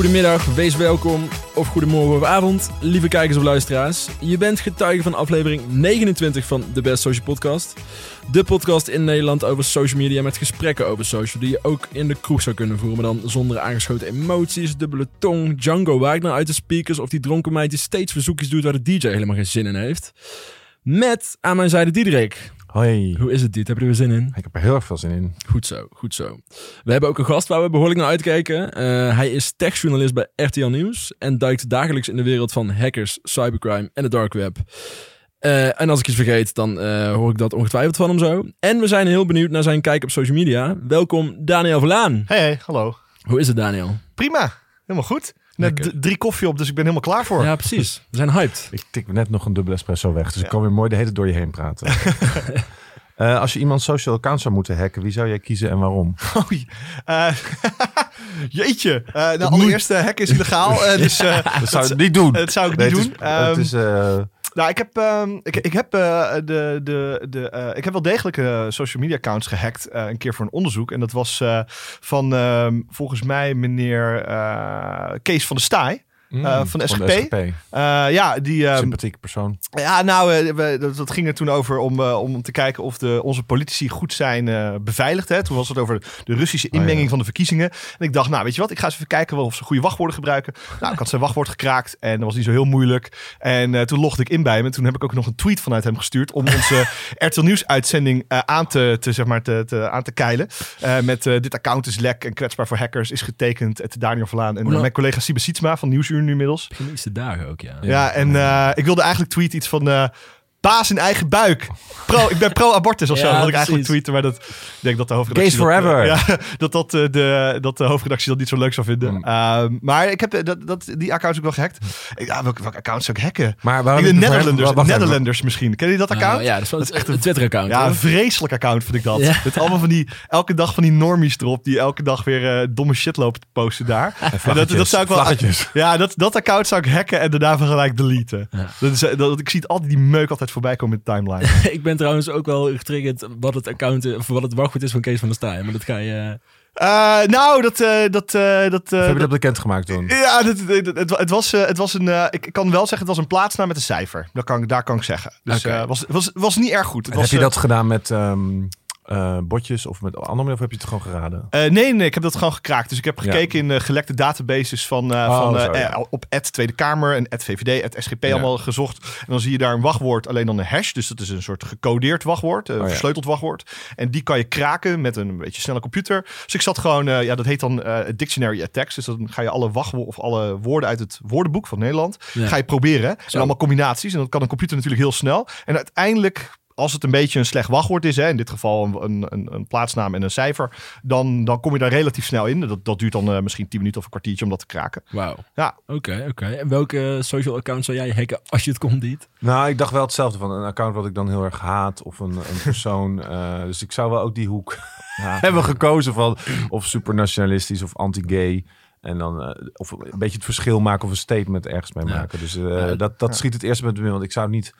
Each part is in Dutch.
goedemiddag, wees welkom of goedemorgen of avond, lieve kijkers of luisteraars. Je bent getuige van aflevering 29 van de Best Social Podcast. De podcast in Nederland over social media met gesprekken over social die je ook in de kroeg zou kunnen voeren, maar dan zonder aangeschoten emoties, dubbele tong, Django Wagner uit de speakers of die dronken meid die steeds verzoekjes doet waar de DJ helemaal geen zin in heeft. Met aan mijn zijde Diederik. Hoi. Hoe is het, dit? Heb je er weer zin in? Ik heb er heel erg veel zin in. Goed zo, goed zo. We hebben ook een gast waar we behoorlijk naar uitkijken. Eh, hij is techjournalist bij RTL Nieuws en duikt dagelijks in de wereld van hackers, cybercrime en de dark web. Eh, en als ik iets vergeet, dan eh, hoor ik dat ongetwijfeld van hem zo. En we zijn heel benieuwd naar zijn kijk op social media. Welkom Daniel Verlaan. Hey, hey, hallo. Hoe is het Daniel? Prima, helemaal goed. Net drie koffie op, dus ik ben helemaal klaar voor. Ja, precies. We zijn hyped. Ik tik net nog een dubbele espresso weg, dus ik kan weer mooi de hele tijd door je heen praten. Eh, als je iemand social account zou moeten hacken, wie zou jij kiezen en waarom? Oei. Eh, jeetje. Eh nou, allereerst, uh, hack is illegaal, dus Dat zou ik niet doen. dat zou ik Nee, niet het doen. Het Ehm, is, Nou, ik heb, ehm, ik, ik, heb, de, de, de, ik heb wel degelijk eh, social media accounts gehackt. eh, een keer voor een onderzoek. En dat was van ehm, volgens mij meneer Kees van der Staaij. Mm, eh, van de SGP. Eh, ja, die, ehm, Sympathieke persoon. Ja, nou, eh, we, dat, dat ging er toen over om, om te kijken of de, onze politici goed zijn beveiligd. Hè. Toen was het over de Russische ja. inmenging van de verkiezingen. En ik dacht, nou, weet je wat, ik ga eens even kijken of ze goede wachtwoorden gebruiken. Nou, ik had zijn wachtwoord gekraakt en dat was niet zo heel moeilijk. En eh, toen logde ik in bij hem. En toen heb ik ook nog een tweet vanuit hem gestuurd om onze RTL Nieuws uitzending eh, aan, te, te, zeg maar, te, te, aan te keilen. Eh, met dit account is lek en kwetsbaar voor hackers, is getekend. Het Daniel Verlaan en mijn collega Siebe Sietsma van Nieuwsuur nu inmiddels. De dagen ook, ja. Ja, en eh, ik wilde eigenlijk tweeten iets van... baas in eigen buik. Pro, ik ben pro-abortus of zo. Ja, Dat had ik eigenlijk tweeten, maar dat ik denk dat de hoofdredactie... Case dat, forever. eh, ja, dat, dat, eh, de, dat de hoofdredactie dat niet zo leuk zou vinden. Hmm. Ehm, maar ik heb eh, dat, dat, die accounts ook wel gehackt. Ja, welke, welke accounts zou ik hacken? Maar waarom Ik de Netherlanders. Netherlanders misschien. Ken je dat account? Nou, ja, dat is wel Dat is echt een een- Twitter-account. Ja, een vreselijk account vind ik dat. Ja. Met allemaal van die, elke dag van die normies erop, die elke dag weer eh, domme shit lopen te posten daar. En dat, dat zou ik wel, Vlaggetjes. ja, dat, dat account zou ik hacken en daarna van gelijk deleten. Ja. Dat is, dat, ik zie het altijd die meuk altijd voorbij komen in de timeline. ik ben trouwens ook wel getriggerd wat het account, of wat het wachtwoord is van Kees van der Staaij. Maar dat ga je... Eh, nou, dat... eh, dat, eh, dat, eh, heb je dat- bekendgemaakt toen? ja, dat, dat- dat- het, het was, eh, het was een. eh, ik kan wel zeggen, het was een plaatsnaam met een cijfer. Dat kan, ik- daar kan ik zeggen. Dus het was, was, was niet erg goed. Het was, heb je dat gedaan met ehm, eh, botjes of met andere manier, of heb je het gewoon geraden? Eh, nee, nee, ik heb dat gewoon gekraakt. Dus ik heb Ja. gekeken in eh, gelekte databases van, eh, Oh, van zo, ja. op het Tweede Kamer en het VVD, het SGP Ja. allemaal gezocht. En dan zie je daar een wachtwoord, alleen dan een hash. Dus dat is een soort gecodeerd wachtwoord, een Oh, versleuteld wachtwoord. En die kan je kraken met een beetje snelle computer. Dus ik zat gewoon, ja, dat heet dan dictionary attacks. Dus dan ga je alle wachtwoorden of alle woorden uit het woordenboek van Nederland, ga je proberen. En allemaal combinaties. En dat kan een computer natuurlijk heel snel. En uiteindelijk als het een beetje een slecht wachtwoord is, hè, in dit geval een, een, een, een plaatsnaam en een cijfer, dan, dan kom je daar relatief snel in. Dat, dat duurt dan eh, misschien 10 minuten of een kwartiertje om dat te kraken. Wauw. Ja. Oké, oké. En welke social account zou jij hacken als je het kon niet? Nou, ik dacht wel hetzelfde van een account wat ik dan heel erg haat of een, een persoon. eh, dus ik zou wel ook die hoek hebben gekozen van of supernationalistisch of anti-gay. En dan eh, of een beetje het verschil maken of een statement ergens mee Ja. maken. Dus eh, Ja. dat, dat schiet het eerste met me in, want ik zou niet...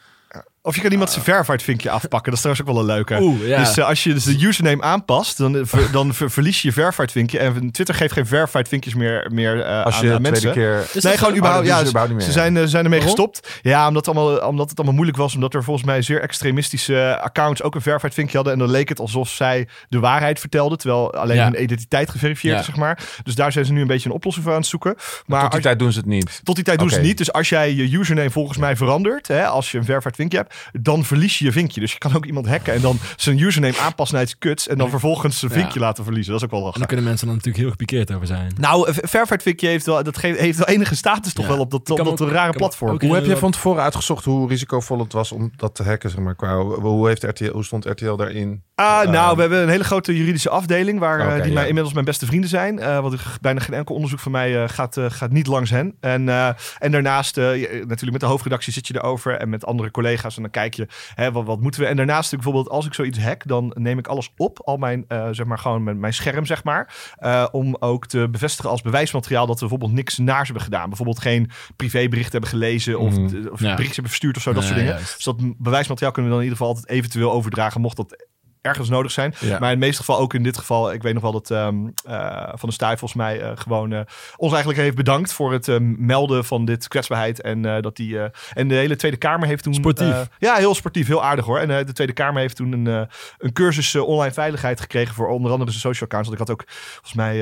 Of je kan iemand zijn verified vinkje afpakken. Dat is trouwens ook wel een leuke. Oeh, ja. Dus eh, als je dus de username aanpast, dan, eh, ver- dan ver- verlies je je vinkje. En Twitter geeft geen verified vinkjes meer, meer eh, Als je aan de tweede mensen. keer... Nee, dat gewoon überhaupt. Oh, ja, ze überhaupt niet ze meer. zijn, eh, zijn ermee Waarom? gestopt. Ja, omdat, het allemaal, omdat het allemaal moeilijk was. Omdat er volgens mij zeer extremistische accounts ook een verified vinkje hadden. En dan leek het alsof zij de waarheid vertelden. Terwijl alleen Ja. hun identiteit geverifieerd Ja. zeg maar. Dus daar zijn ze nu een beetje een oplossing voor aan het zoeken. Maar Maar tot die als- tijd doen ze het niet. tot die tijd doen ze het niet. Dus als jij je username volgens mij verandert, hè, als je een verified vinkje hebt, dan verlies je je vinkje. Dus je kan ook iemand hacken en dan zijn username aanpassen naar iets kuts en dan vervolgens zijn Ja. vinkje laten verliezen. Dat is ook wel En dan lachen. kunnen mensen dan natuurlijk heel gepikeerd over zijn. Nou, een verified vinkje heeft wel, dat geeft, heeft wel enige status toch Ja. wel op dat, op dat ook- rare platform. ook- Hoe heb je van tevoren uitgezocht hoe risicovol het was om dat te hacken? Zeg maar, qua, hoe, heeft RTL, hoe stond RTL daarin? Ah, nou, Eh, we hebben een hele grote juridische afdeling waar, eh, die ja. mij, inmiddels mijn beste vrienden zijn. Eh want bijna geen enkel onderzoek van mij eh, gaat, eh, gaat niet langs hen. En, eh, en daarnaast, eh, natuurlijk met de hoofdredactie zit je erover en met andere collega's en dan kijk je, hè, wat, wat moeten we? En daarnaast bijvoorbeeld als ik zoiets hack, dan neem ik alles op, al mijn, eh, zeg maar gewoon mijn, mijn scherm, zeg maar, eh, om ook te bevestigen als bewijsmateriaal dat we bijvoorbeeld niks naars hebben gedaan. Bijvoorbeeld geen privébericht hebben gelezen of, Mhm. of Ja. berichtjes hebben verstuurd of zo, dat Ja, soort dingen. juist. Dus dat bewijsmateriaal kunnen we dan in ieder geval altijd eventueel overdragen, mocht dat ergens nodig zijn. Ja. Maar in het meeste geval, ook in dit geval, ik weet nog wel dat ehm, eh, Van de Staaij volgens mij eh, gewoon eh, ons eigenlijk heeft bedankt voor het ehm, melden van dit kwetsbaarheid. En dat die en de hele Tweede Kamer heeft toen. Sportief. ja, heel sportief, heel aardig hoor. En de Tweede Kamer heeft toen een, een cursus online veiligheid gekregen voor onder andere de social accounts. Want ik had ook volgens mij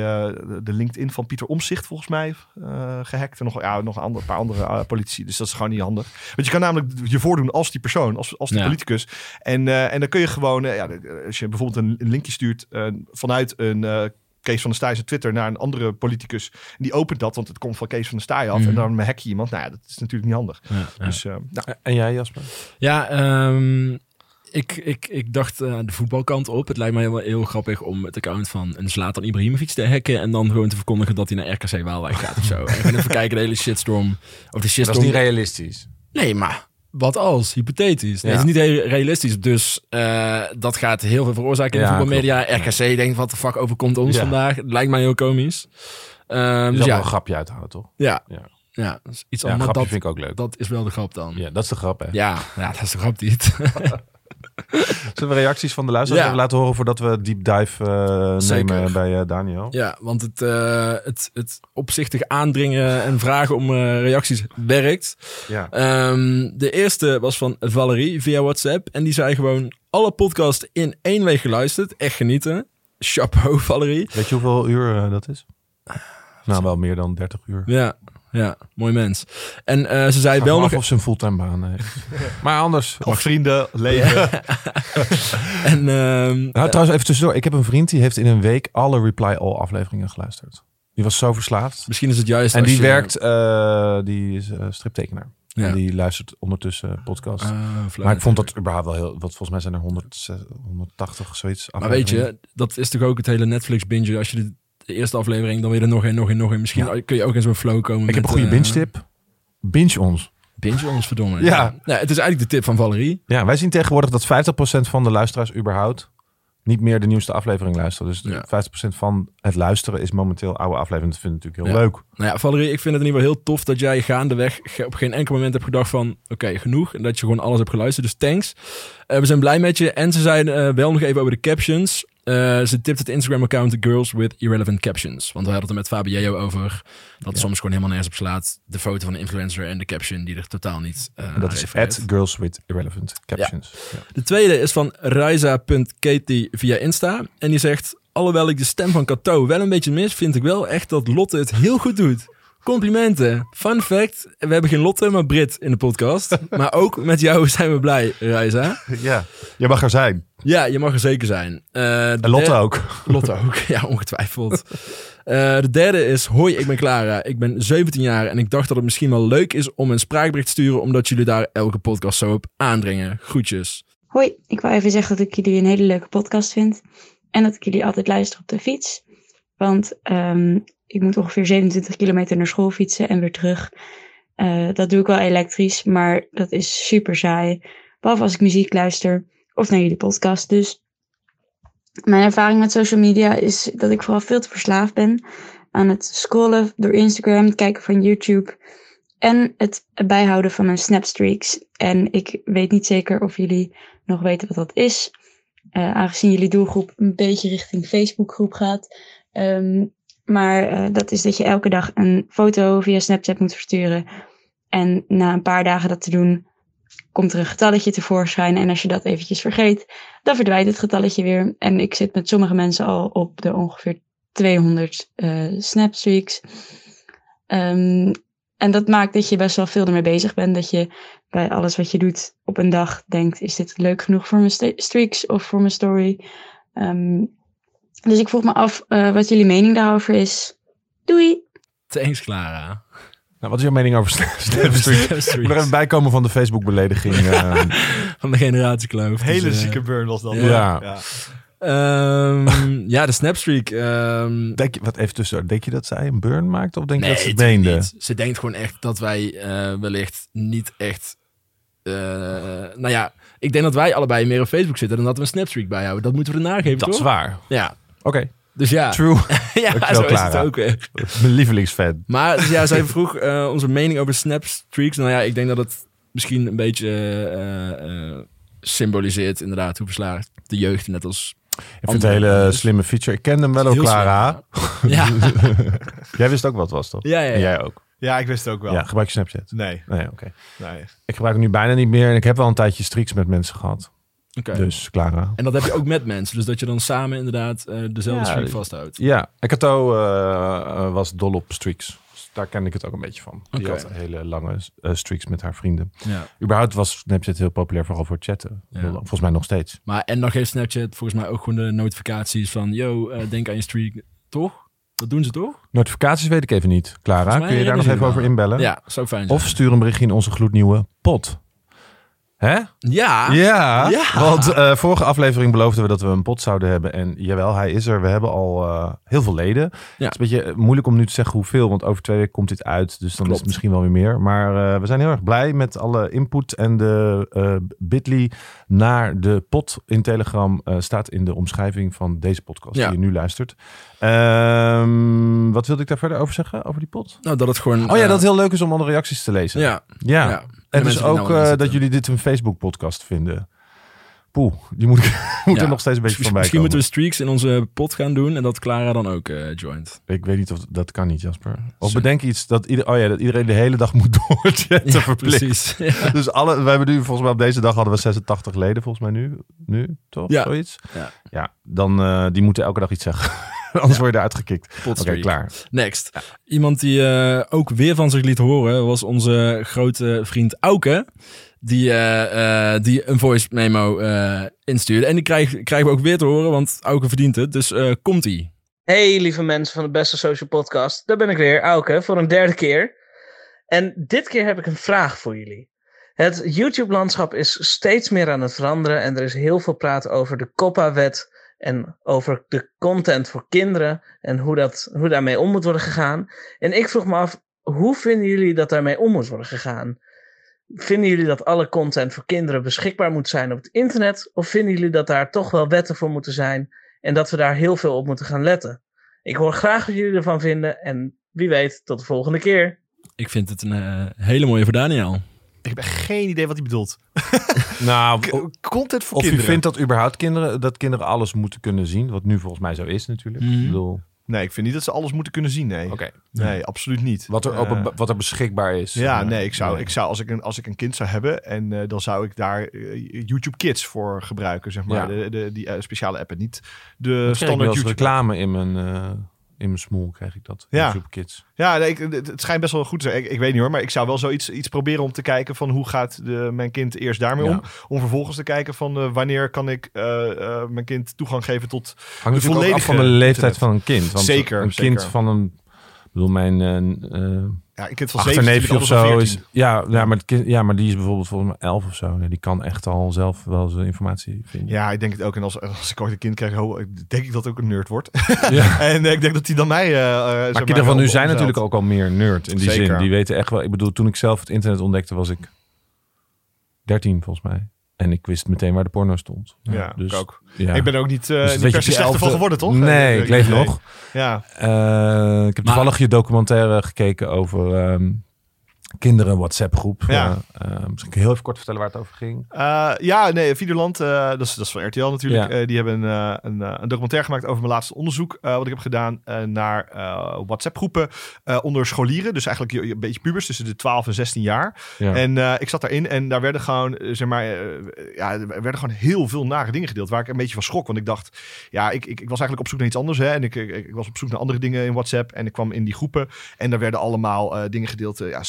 de- LinkedIn van Pieter Omzicht volgens mij eh, gehackt. En nog, ja, nog een, ander, paar andere politici. Dus dat is gewoon niet handig. Want je kan namelijk je voordoen als die persoon, als, als die Ja. politicus. En, en dan kun je gewoon, ja, als je bijvoorbeeld een, een linkje stuurt eh, vanuit een eh, Kees van der Staaij zijn Twitter naar een andere politicus. Die opent dat, want het komt van Kees van der Staaij af. Mhm. En dan hack je iemand. Nou ja, dat is natuurlijk niet handig. Ja, ja. Dus eh, nou, En jij, Jasper? Ja, ehm, ik, ik, ik dacht eh, de voetbalkant op. Het lijkt mij heel, heel grappig om het account van een Zlatan Ibrahimovic te hacken en dan gewoon te verkondigen dat hij naar RKC Waalwijk gaat of zo. En even kijken de hele shitstorm. Of de Dat is shitstorm. niet realistisch. nee, maar wat als? Hypothetisch. Nee, Ja. Het is niet heel realistisch. Dus eh, dat gaat heel veel veroorzaken in de Ja, voetbalmedia. RKC denkt, wat de fuck overkomt ons Ja. vandaag? Lijkt mij heel komisch. Je dus zal wel ja, een grapje uithalen, toch? ja, Ja. ja, dat is iets Ja, anders. Dat, vind ik ook leuk. dat is wel de grap dan. Ja, Ja, dat is de grap, hè? ja, dat is de grap niet. Zullen we reacties van de luisteraars Ja. even laten horen voordat we deep dive eh, nemen bij eh, Daniel? Ja, want het, eh, het, het opzichtig aandringen en vragen om reacties werkt. Ja. Ehm, de eerste was van Valerie via WhatsApp. En die zei gewoon alle podcast in één week geluisterd. Echt genieten. Chapeau, Valerie. Weet je hoeveel uur dat is? Nou, wel meer dan 30 uur. Ja, ja, mooi mens. En eh, ze zei wel nog... of ze een fulltime baan heeft. maar anders. of vrienden, leven. En, ehm, Nou, trouwens, even tussendoor. Ik heb een vriend die heeft in een week alle Reply All afleveringen geluisterd. Die was zo verslaafd. misschien is het juist En die je- werkt, eh, die is eh, striptekenaar. Ja. En die luistert ondertussen podcast. Ah, maar ik vond dat überhaupt wel heel... Wat volgens mij zijn er 100, 180 zoiets Maar weet je, dat is toch ook het hele Netflix binge. Als je de, de eerste aflevering, dan weer er nog een, nog een, nog een. Misschien kun je ook in zo'n flow komen. Ik heb een goede eh, binge tip. Binge ons. Binge ons, verdomme. Ja. Nou, het is eigenlijk de tip van Valerie. Ja, wij zien tegenwoordig dat 50% van de luisteraars überhaupt niet meer de nieuwste aflevering luisteren. Dus Ja. 50% van het luisteren is momenteel oude afleveringen. Dat vind ik natuurlijk heel Ja. leuk. Nou ja, Valerie, ik vind het in ieder geval heel tof dat jij gaandeweg op geen enkel moment hebt gedacht van... Oké, genoeg. En dat je gewoon alles hebt geluisterd. Dus thanks. Eh, we zijn blij met je. En ze zeiden eh, wel nog even over de captions. Eh, ze tipt het Instagram-account Girls with Irrelevant Captions. Want we hadden het er met Fabio over. Dat soms gewoon helemaal nergens op slaat. De foto van de influencer en de caption die er totaal niet uh, En dat is at girls with irrelevant captions. Ja. De tweede is van Raisa.katie via Insta. En die zegt, alhoewel ik de stem van Cato wel een beetje mis, vind ik wel echt dat Lotte het heel goed doet. Complimenten. Fun fact, we hebben geen Lotte, maar Brit in de podcast. maar ook met jou zijn we blij, Raisa. ja, je mag er zijn. Ja, je mag er zeker zijn. Eh, En Lotte ook. Lotte ook, ja, ongetwijfeld. Eh, de derde is, hoi, ik ben Clara. Ik ben 17 jaar en ik dacht dat het misschien wel leuk is om een spraakbericht te sturen, omdat jullie daar elke podcast zo op aandringen. Groetjes. Hoi, ik wou even zeggen dat ik jullie een hele leuke podcast vind. En dat ik jullie altijd luister op de fiets. Want ehm, ik moet ongeveer 27 kilometer naar school fietsen en weer terug. Eh, dat doe ik wel elektrisch, maar dat is super saai. Behalve als ik muziek luister of naar jullie podcast. Dus mijn ervaring met social media is dat ik vooral veel te verslaafd ben aan het scrollen door Instagram, het kijken van YouTube en het bijhouden van mijn snapstreaks. En ik weet niet zeker of jullie nog weten wat dat is. Eh, aangezien jullie doelgroep een beetje richting Facebookgroep gaat. Ehm, maar eh, dat is dat je elke dag een foto via Snapchat moet versturen. En na een paar dagen dat te doen, komt er een getalletje tevoorschijn. En als je dat eventjes vergeet, dan verdwijnt het getalletje weer. En ik zit met sommige mensen al op de ongeveer 200 eh snapstreaks. Ehm, en dat maakt dat je best wel veel ermee bezig bent. Dat je bij alles wat je doet op een dag denkt: is dit leuk genoeg voor mijn streaks of voor mijn story? Ehm, dus ik vroeg me af eh, wat jullie mening daarover is. Doei! Thanks, Clara. Nou, wat is jouw mening over Snapstreak? Ik moet er even bijkomen van de Facebook-belediging. eh. Van de generatiekloof. Hele Dus, eh, zieke burn was dat. ja. Ja. ehm, ja, de Snapstreak. ehm denk je, wat even tussen, denk je dat zij een burn maakt? Of denk je nee, dat ze het meende? niet. Ze denkt gewoon echt dat wij eh, wellicht niet echt... eh, nou ja, ik denk dat wij allebei meer op Facebook zitten dan dat we een Snapstreak bijhouden. Dat moeten we erna geven, Dat is waar. Ja, Oké, dus ja. true. ja, Dankjewel, zo is het ook weer. Mijn lievelingsfan. Maar dus ja, zij vroeg eh, onze mening over Snapstreaks. Nou ja, ik denk dat het misschien een beetje eh, eh, symboliseert inderdaad hoe verslaafd de jeugd net als... Ik vind het een hele slimme feature. Ik kende hem wel ook, Clara. slim, Ja. Jij wist ook wat het was, toch? Ja, ja, ja. En jij ook. Ja, ik wist het ook wel. Ja, gebruik je Snapchat? Nee, Nee, oké. nee. Ik gebruik het nu bijna niet meer. En ik heb wel een tijdje streaks met mensen gehad. Dus, Clara. En dat heb je ook met mensen. Dus dat je dan samen inderdaad eh, dezelfde Ja, streak die- vasthoudt. Ja, Ekato eh, eh, was dol op streaks. Dus daar ken ik het ook een beetje van. Die Oké. had hele lange streaks met haar vrienden. Ja. Überhaupt was Snapchat heel populair, vooral voor chatten. Ja. Volgens mij nog steeds. Maar en dan geeft Snapchat volgens mij ook gewoon de notificaties van... Yo, denk aan je streak. Toch? Dat doen ze toch? Notificaties weet ik even niet. Clara, mij kun je daar nog even over inbellen? Ja, zou fijn zijn. Of stuur een berichtje in onze gloednieuwe pot. Hè? Ja. Ja, Ja. want eh, vorige aflevering beloofden we dat we een pot zouden hebben. En jawel, hij is er. We hebben al eh, heel veel leden. Het is een beetje eh, moeilijk om nu te zeggen hoeveel, want over twee weken komt dit uit. Dus dan is het misschien wel weer meer. Maar we zijn heel erg blij met alle input. En de bit.ly naar de pot in Telegram staat in de omschrijving van deze podcast Ja. die je nu luistert. Ehm, wat wilde ik daar verder over zeggen, over die pot? Nou, dat het gewoon... Oh ja, eh, dat het heel leuk is om andere reacties te lezen. Ja, ja. En dus ook nou aan eh, dat jullie dit een Facebook-podcast vinden. Poeh, die moet, ik- moet Ja. er nog steeds een beetje van bij Misschien moeten we streaks in onze pot gaan doen en dat Clara dan ook eh, joint. Ik weet niet of dat kan niet, Jasper. Of bedenk iets dat, ieder, oh ja, dat iedereen de hele dag moet doorchatten verplicht. precies. Ja. Dus alle, we hebben nu volgens mij op deze dag hadden we 86 leden volgens mij nu. Nu, toch? Ja. Zoiets? Ja. Ja, dan eh, die moeten elke dag iets zeggen. Anders word je eruit gekikt. Oké, klaar. Next. Iemand die eh, ook weer van zich liet horen was onze grote vriend Auke. Die, eh, eh, die een voice memo eh, instuurde. En die krijg, krijgen we ook weer te horen, want Auke verdient het. Dus eh, komt-ie. Hey lieve mensen van de Beste Social Podcast. Daar ben ik weer, Auke, voor een derde keer. En dit keer heb ik een vraag voor jullie. Het YouTube-landschap is steeds meer aan het veranderen en er is heel veel praat over de COPPA-wet en over de content voor kinderen en hoe, dat, hoe daarmee om moet worden gegaan. En ik vroeg me af, hoe vinden jullie dat daarmee om moet worden gegaan? Vinden jullie dat alle content voor kinderen beschikbaar moet zijn op het internet? Of vinden jullie dat daar toch wel wetten voor moeten zijn en dat we daar heel veel op moeten gaan letten? Ik hoor graag wat jullie ervan vinden en wie weet, tot de volgende keer. Ik vind het een eh, hele mooie voor Daniel. Ik heb geen idee wat hij bedoelt. Nou, Content voor of je kinderen. vindt dat überhaupt kinderen, dat kinderen alles moeten kunnen zien. Wat nu volgens mij zo is natuurlijk. Mhm. Ik bedoel, Nee, ik vind niet dat ze alles moeten kunnen zien. Nee, oké. nee absoluut niet. Wat er, Eh, open, wat er beschikbaar is. Ja, Eh, nee, ik zou, nee. ik zou als, ik een, als ik een kind zou hebben en eh, dan zou ik daar eh, YouTube Kids voor gebruiken, zeg maar. Ja. De, de, die eh, speciale app en niet de standaard YouTube. reclame in mijn, eh, in mijn smoel, krijg ik dat. Ja. YouTube Kids. Ja, nee, ik, het schijnt best wel goed te zijn. Ik, ik weet niet hoor, maar ik zou wel zoiets iets proberen om te kijken van hoe gaat de, mijn kind eerst daarmee Ja. om. Om vervolgens te kijken van eh, wanneer kan ik eh, eh, mijn kind toegang geven tot... Hangt natuurlijk ook af volledige van de leeftijd internet. van een kind. Want Zeker, Een kind zeker. van een... Ik bedoel, mijn eh, eh, Ja, kind van 17 achterneefje of zo 14. is... Ja, ja, maar kind, ja, maar die is bijvoorbeeld volgens mij elf of zo. Ja, die kan echt al zelf wel zijn informatie vinden. Ja, ik denk het ook. En als, als ik ooit een kind krijg, denk ik dat ook een nerd wordt. Ja. en eh, ik denk dat hij dan mij... eh, eh, zeg Maar kinderen van nu zijn natuurlijk ook al meer nerd in die Zeker. zin. Die weten echt wel... Ik bedoel, toen ik zelf het internet ontdekte was ik 13 volgens mij. En ik wist meteen waar de porno stond. Ja, dus, ik ook. Ja. Ik ben ook niet, eh Dus per se slechter van geworden, toch? Nee, Eh, ik leef nee. nog. Ja, Eh, ik heb Maar- toevallig je documentaire gekeken over ehm, kinderen WhatsApp groep. Ja. Eh, eh, misschien heel even kort vertellen waar het over ging. Eh, ja, nee, Videoland, dat, is, dat is van RTL natuurlijk. Ja. Die hebben een, eh, een documentaire gemaakt over mijn laatste onderzoek. wat ik heb gedaan naar WhatsApp-groepen eh, onder scholieren. Dus eigenlijk een beetje pubers tussen de 12 en 16 jaar. Ja. En ik zat daarin en daar werden gewoon, zeg maar, ja, er werden gewoon heel veel nare dingen gedeeld. Waar ik een beetje van schrok. Want ik dacht, ja, ik, ik, ik was eigenlijk op zoek naar iets anders. Hè, en ik, ik, ik was op zoek naar andere dingen in WhatsApp. En ik kwam in die groepen. En daar werden allemaal dingen gedeeld. ja,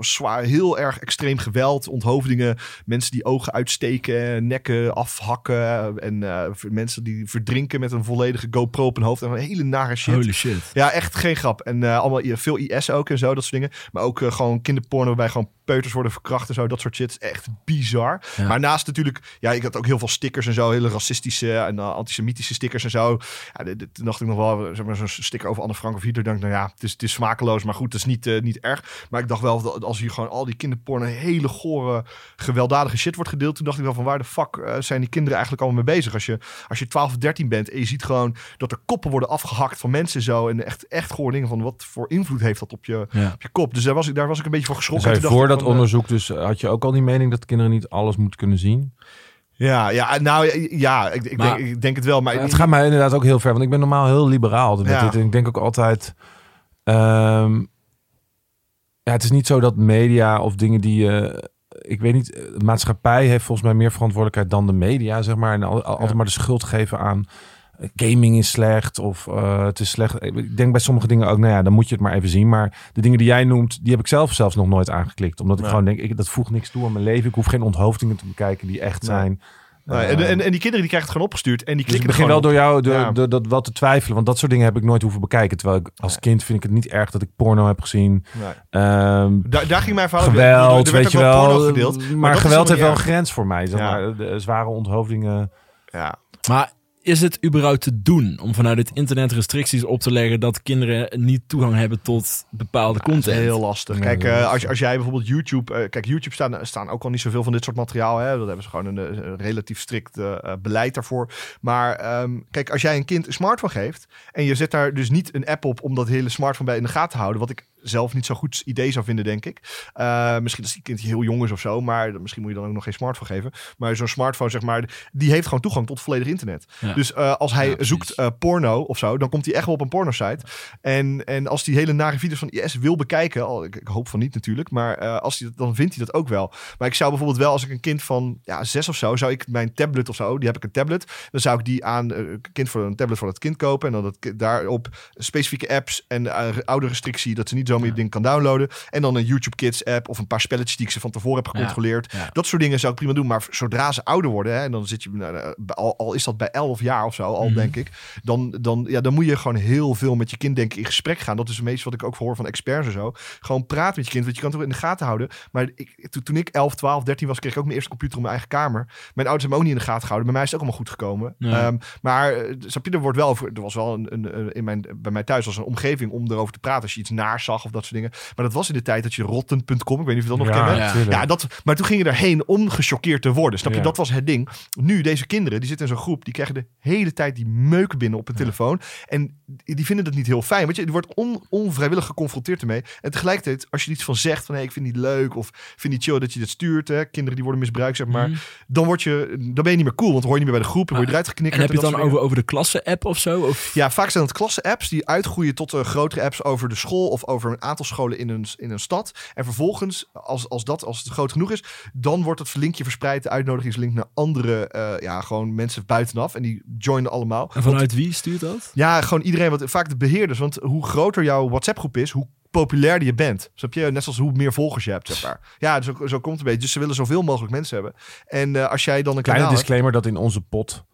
zwaar, heel erg extreem geweld. Onthoofdingen. Mensen die ogen uitsteken, nekken afhakken. En eh, mensen die verdrinken met een volledige GoPro op hun hoofd. En een hele nare shit. Holy shit. Ja, echt geen grap. En eh, allemaal veel IS ook en zo, dat soort dingen. Maar ook eh, gewoon kinderporno waarbij gewoon peuters worden verkracht en zo. Dat soort shit echt bizar. Ja. Maar naast natuurlijk, ja, ik had ook heel veel stickers en zo. Hele racistische en antisemitische stickers en zo. Ja, dit- dit- toen dacht ik nog wel, zeg maar, zo'n sticker over Anne Frank of Hitler. Denk ik, nou ja, het is, het is smakeloos, maar goed, het is niet, niet erg. Maar ik dacht wel, als hier gewoon al die kinderporno, hele gore, gewelddadige shit wordt gedeeld. Toen dacht ik wel van, waar de fuck eh, zijn die kinderen eigenlijk allemaal mee bezig? Als je, als je 12 of 13 bent en je ziet gewoon dat er koppen worden afgehakt van mensen en zo. En echt, echt gewoon dingen van, wat voor invloed heeft dat op je, Ja. op je kop? Dus daar was ik, daar was ik een beetje van geschrokken. Dacht voor dat van, eh, onderzoek dus eh, had je ook al die mening dat kinderen niet alles moeten kunnen zien? Ja, ja nou ja, ik, ik, Maar- denk, ik denk het wel. Maar het gaat mij inderdaad ook heel ver. Want ik ben normaal heel liberaal met Ja. dit. En ik denk ook altijd... ehm, ja, het is niet zo dat media of dingen die... eh, ik weet niet, de maatschappij heeft volgens mij meer verantwoordelijkheid dan de media, zeg maar. En al, al- altijd maar de schuld geven aan eh, gaming is slecht of eh, het is slecht. Ik denk bij sommige dingen ook, nou ja, dan moet je het maar even zien. Maar de dingen die jij noemt, die heb ik zelf zelfs nog nooit aangeklikt. Omdat ik gewoon denk, ik, dat voegt niks toe aan mijn leven. Ik hoef geen onthoofdingen te bekijken die echt Nee. zijn. Nee, Eh, en, en, en die kinderen die krijgen het gewoon opgestuurd. En die dus ik klikken begin wel door jou door, Ja. door dat wel te twijfelen. Want dat soort dingen heb ik nooit hoeven bekijken. Terwijl ik als kind vind ik het niet erg dat ik porno heb gezien. Nee. Ehm, Daar, daar ging mijn verhaal over. geweld, er werd weet je wel. porno gedeeld. maar geweld heeft wel een grens voor mij. Zeg Ja. maar. De zware onthoofdingen. Ja. Maar is het überhaupt te doen om vanuit het internet restricties op te leggen dat kinderen niet toegang hebben tot bepaalde Dat is content? heel lastig. Kijk, eh, als, als jij bijvoorbeeld YouTube... eh, kijk, YouTube staan, staan ook al niet zoveel van dit soort materiaal. Hè? Dat hebben ze gewoon een, eh, een relatief strikt beleid daarvoor. Maar ehm, kijk, als jij een kind een smartphone geeft... en je zet daar dus niet een app op om dat hele smartphone bij in de gaten te houden... wat ik zelf niet zo goed idee zou vinden, denk ik. Eh, misschien als die kind heel jong is of zo... maar misschien moet je dan ook nog geen smartphone geven. Maar zo'n smartphone, zeg maar... die heeft gewoon toegang tot volledig internet. Ja. Dus eh, als hij Ja, zoekt eh, porno of zo... dan komt hij echt wel op een pornosite. En, en als hij hele nare video's van IS wil bekijken, al, ik, ik hoop van niet natuurlijk, maar als hij, dat- dan vindt hij dat ook wel. Maar ik zou bijvoorbeeld wel, als ik een kind van ja, zes of zo, zou ik mijn tablet of zo, die heb ik een tablet, dan zou ik die aan kind voor een tablet voor het kind kopen en dan dat, daarop specifieke apps en oude restrictie dat ze niet het ding kan downloaden en dan een YouTube Kids app of een paar spelletjes die ik ze van tevoren heb gecontroleerd. Dat soort dingen zou ik prima doen, maar zodra ze ouder worden, hè, en dan zit je, nou, eh, al, al is dat bij 11 jaar of zo, al Mhm. denk ik, dan, dan, ja, dan moet je gewoon heel veel met je kind denk ik in gesprek gaan. Dat is het meest wat ik ook hoor van experts en zo. Gewoon praten met je kind, want je kan het ook in de gaten houden. Maar ik, toen, toen ik 11, 12, 13 was, kreeg ik ook mijn eerste computer op mijn eigen kamer. Mijn ouders hebben me ook niet in de gaten gehouden. Bij mij is het ook allemaal goed gekomen. Ja. Ehm, maar eh, snap je, er wordt wel over, er was wel een, een, een- in mijn, bij mij thuis was een omgeving om erover te praten als je iets naar of dat soort dingen. Maar dat was in de tijd dat je rotten.com, ik weet niet of je dat nog kent. ja. tuurlijk. Ja, dat, maar toen ging je erheen om gechoqueerd te worden. Snap je? Dat was het ding. Nu, deze kinderen, die zitten in zo'n groep, die krijgen de hele tijd die meuken binnen op hun telefoon. En die vinden dat niet heel fijn. Want je, die wordt on, onvrijwillig geconfronteerd ermee. En tegelijkertijd, als je iets van zegt, van hey, ik vind niet leuk of vind niet chill dat je dit stuurt, hè, kinderen die worden misbruikt, zeg maar, Mhm. dan, word je, dan ben je niet meer cool, want dan hoor je niet meer bij de groep, dan word je eruit geknikkerd. En heb je het dan over, over de klasse-app of zo? Of? ja, vaak zijn het klasse-apps die uitgroeien tot eh, grotere apps over de school of over een aantal scholen in een, in een stad. En vervolgens, als, als dat als het groot genoeg is, dan wordt het linkje verspreid, de uitnodigingslink naar andere, eh, ja, gewoon mensen buitenaf. En die joinen allemaal. En vanuit wie stuurt dat? Ja, gewoon iedereen, wat vaak de beheerders. Want hoe groter jouw WhatsApp-groep is, hoe populairder je bent. Snap je? Net zoals hoe meer volgers je hebt, zeg maar. Ja, zo, zo komt het een beetje. Dus ze willen zoveel mogelijk mensen hebben. En eh, als jij dan een Kleine kanaal hebt, disclaimer dat in onze pot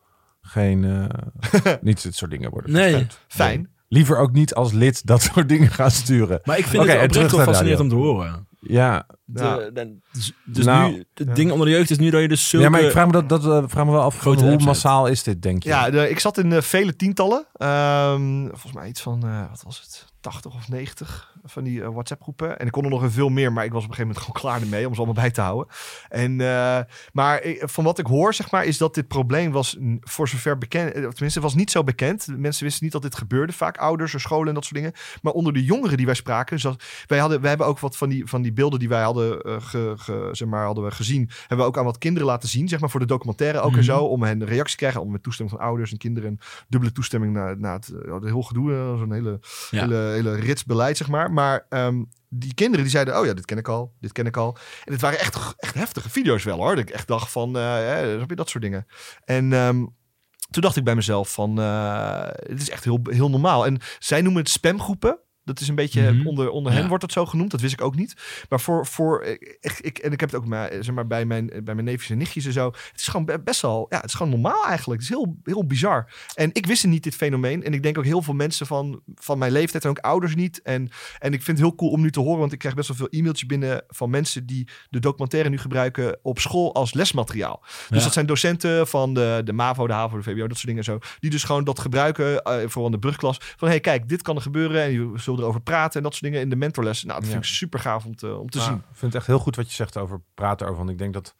geen, eh, niet dit soort dingen worden Nee. verspreid. fijn. Liever ook niet als lid dat soort dingen gaan sturen. Maar ik vind het oprecht wel fascinerend om te horen. Ja, De- Ja. de- dus dus Nou, nu, het ding onder de jeugd is nu dat je dus zulke... ja maar ik vraag me, dat, dat, eh, vraag me wel af, Grote hoe massaal is dit, denk je? Ja, de, ik zat in eh, vele tientallen. Ehm, volgens mij iets van, eh, wat was het, 80 of 90 van die WhatsApp-groepen. En ik kon er nog een veel meer, maar ik was op een gegeven moment gewoon klaar ermee om ze allemaal bij te houden. En, eh, maar ik- van wat ik hoor, zeg maar, is dat dit probleem was voor zover bekend, tenminste, het was niet zo bekend. Mensen wisten niet dat dit gebeurde, vaak ouders en scholen en dat soort dingen. Maar onder de jongeren die wij spraken, zat, wij, hadden, wij hebben ook wat van die, van die beelden die wij hadden, eh, ge, ge- zeg maar, hadden we gezien, hebben we ook aan wat kinderen laten zien, zeg maar, voor de documentaire ook en Mhm. zo, om hen een reactie te krijgen, om met toestemming van ouders en kinderen, en dubbele toestemming naar, naar het, eh, het heel gedoe, eh, zo'n hele, Ja. hele, hele rits beleid, zeg maar. Maar ehm, die kinderen die zeiden, oh ja, dit ken ik al, dit ken ik al. En het waren echt, echt heftige video's wel hoor, dat ik echt dacht van, eh, snap je dat soort dingen. En ehm, toen dacht ik bij mezelf van, eh, het is echt heel, heel normaal. En zij noemen het spamgroepen. Dat is een beetje Mhm. onder, onder Ja. hen wordt dat zo genoemd. Dat wist ik ook niet. Maar voor, voor ik, ik, en ik heb het ook maar, zeg maar, bij, mijn, bij mijn neefjes en nichtjes en zo. Het is gewoon be- best wel, ja, het is gewoon normaal eigenlijk. Het is heel, heel bizar. En ik wist niet dit fenomeen. En ik denk ook heel veel mensen van, van mijn leeftijd en ook ouders niet. En, en ik vind het heel cool om nu te horen, want ik krijg best wel veel e-mailtjes binnen van mensen die de documentaire nu gebruiken op school als lesmateriaal. Dus Ja. dat zijn docenten van de, de MAVO, de HAVO, de VWO, dat soort dingen en zo. Die dus gewoon dat gebruiken, eh vooral in de brugklas. Van hey, kijk, dit kan er gebeuren en je zullen erover praten en dat soort dingen in de mentorles. Nou, dat vind ik super gaaf om te, om te Ja, zien. Ik vind het echt heel goed wat je zegt over praten over. Want ik denk dat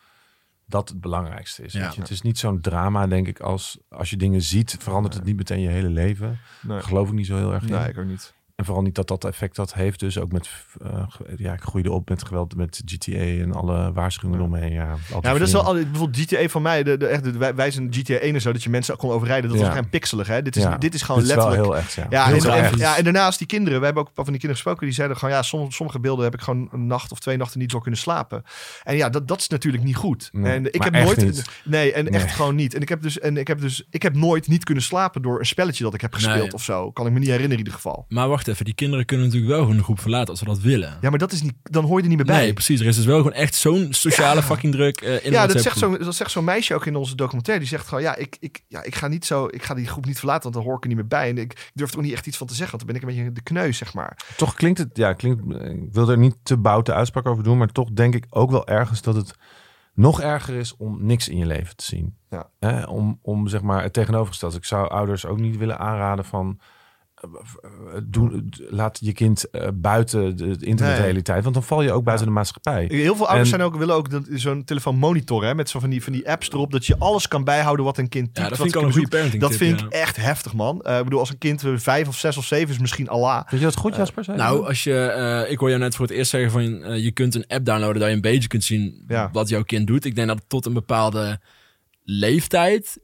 dat het belangrijkste is. Ja. weet je. Het is niet zo'n drama, denk ik, als als je dingen ziet, verandert het niet meteen je hele leven. Nee, geloof ik niet zo heel erg in. nee ik ook niet. En vooral niet dat dat effect dat heeft. Dus ook met, eh, ja, ik groeide op met geweld met GTA en alle waarschuwingen omheen. Ja, Ja, maar dat is wel altijd, bijvoorbeeld GTA van mij, de, de, echt, de, wij, wij zijn GTA 1 en zo, dat je mensen kon overrijden. Dat Ja. was geen pixelig, hè? Dit is, Ja. dit is gewoon Dit is wel letterlijk. heel echt, ja. Ja, Heel en, en- echt. ja, en daarnaast die kinderen. We hebben ook een paar van die kinderen gesproken. Die zeiden gewoon, ja, sommige, sommige beelden heb ik gewoon een nacht of twee nachten niet door kunnen slapen. En ja, dat, dat is natuurlijk niet goed. Nee, en ik maar heb echt nooit... niet. Nee, en Nee. echt gewoon niet. En ik heb dus, en ik heb dus, ik heb nooit niet kunnen slapen door een spelletje dat ik heb gespeeld Nee. of zo. Kan ik me niet herinneren in ieder geval. Maar wacht even, die kinderen kunnen natuurlijk wel gewoon de groep verlaten als ze dat willen. Ja, maar dat is niet, dan hoor je er niet meer bij. Nee, precies. Er is dus wel gewoon echt zo'n sociale fucking druk eh, in Ja, dat zegt, zo, dat zegt zo'n meisje ook in onze documentaire. Die zegt gewoon, ja, ik, ik, ja, ik ga niet zo, ik ga die groep niet verlaten, want dan hoor ik er niet meer bij. En ik, durf er ook niet echt iets van te zeggen, want dan ben ik een beetje de kneus, zeg maar. Toch klinkt het, ja, klinkt, ik wil er niet te boute uitspraak over doen, maar toch denk ik ook wel ergens dat het nog erger is om niks in je leven te zien. Ja. Hè, om, om zeg maar het tegenovergestelde. Ik zou ouders ook niet willen aanraden van eh, eh, doe, laat je kind eh, buiten de internetrealiteit, want dan val je ook buiten de maatschappij. Heel veel ouders En- zijn ook, willen ook zo'n telefoon monitoren, hè, met zo van die, van die apps erop, dat je alles kan bijhouden wat een kind Ja, typt, dat wat vind ik al een goede parenting Dat tip, vind ja. ik echt heftig, man. Eh, ik bedoel, als een kind eh, vijf of zes of zeven is misschien Allah. Vind je dat goed, Jasper? Nou, als je, eh, ik hoor jou net voor het eerst zeggen van je kunt een app downloaden dat je een beetje kunt zien Ja. wat jouw kind doet. Ik denk dat tot een bepaalde leeftijd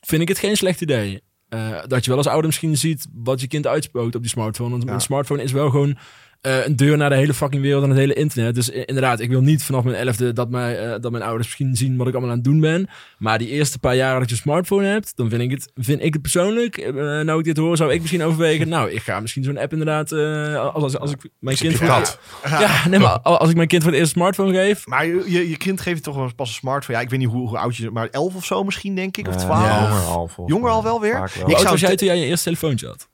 vind ik het geen slecht idee. Eh, dat je wel als ouder misschien ziet wat je kind uitspookt op die smartphone. Want Ja. een smartphone is wel gewoon eh, een deur naar de hele fucking wereld en het hele internet. Dus inderdaad, ik wil niet vanaf mijn elfde dat, mij, eh, dat mijn ouders misschien zien wat ik allemaal aan het doen ben. Maar die eerste paar jaren dat je een smartphone hebt, dan vind ik het, vind ik het persoonlijk, eh, nou ik dit hoor, zou ik misschien overwegen. Nou, ik ga misschien zo'n app inderdaad, eh, als, als, als ik mijn kind voor kat. ja, nee, maar als ik mijn kind voor het eerst een smartphone geef, Maar je, je, je kind geeft je toch wel pas een smartphone. Ja, ik weet niet hoe, hoe oud je maar elf of zo misschien, denk ik. Of twaalf. Ja. Jonger al, wel weer? Wel. Ik zou was jij toen jij je eerste telefoontje had?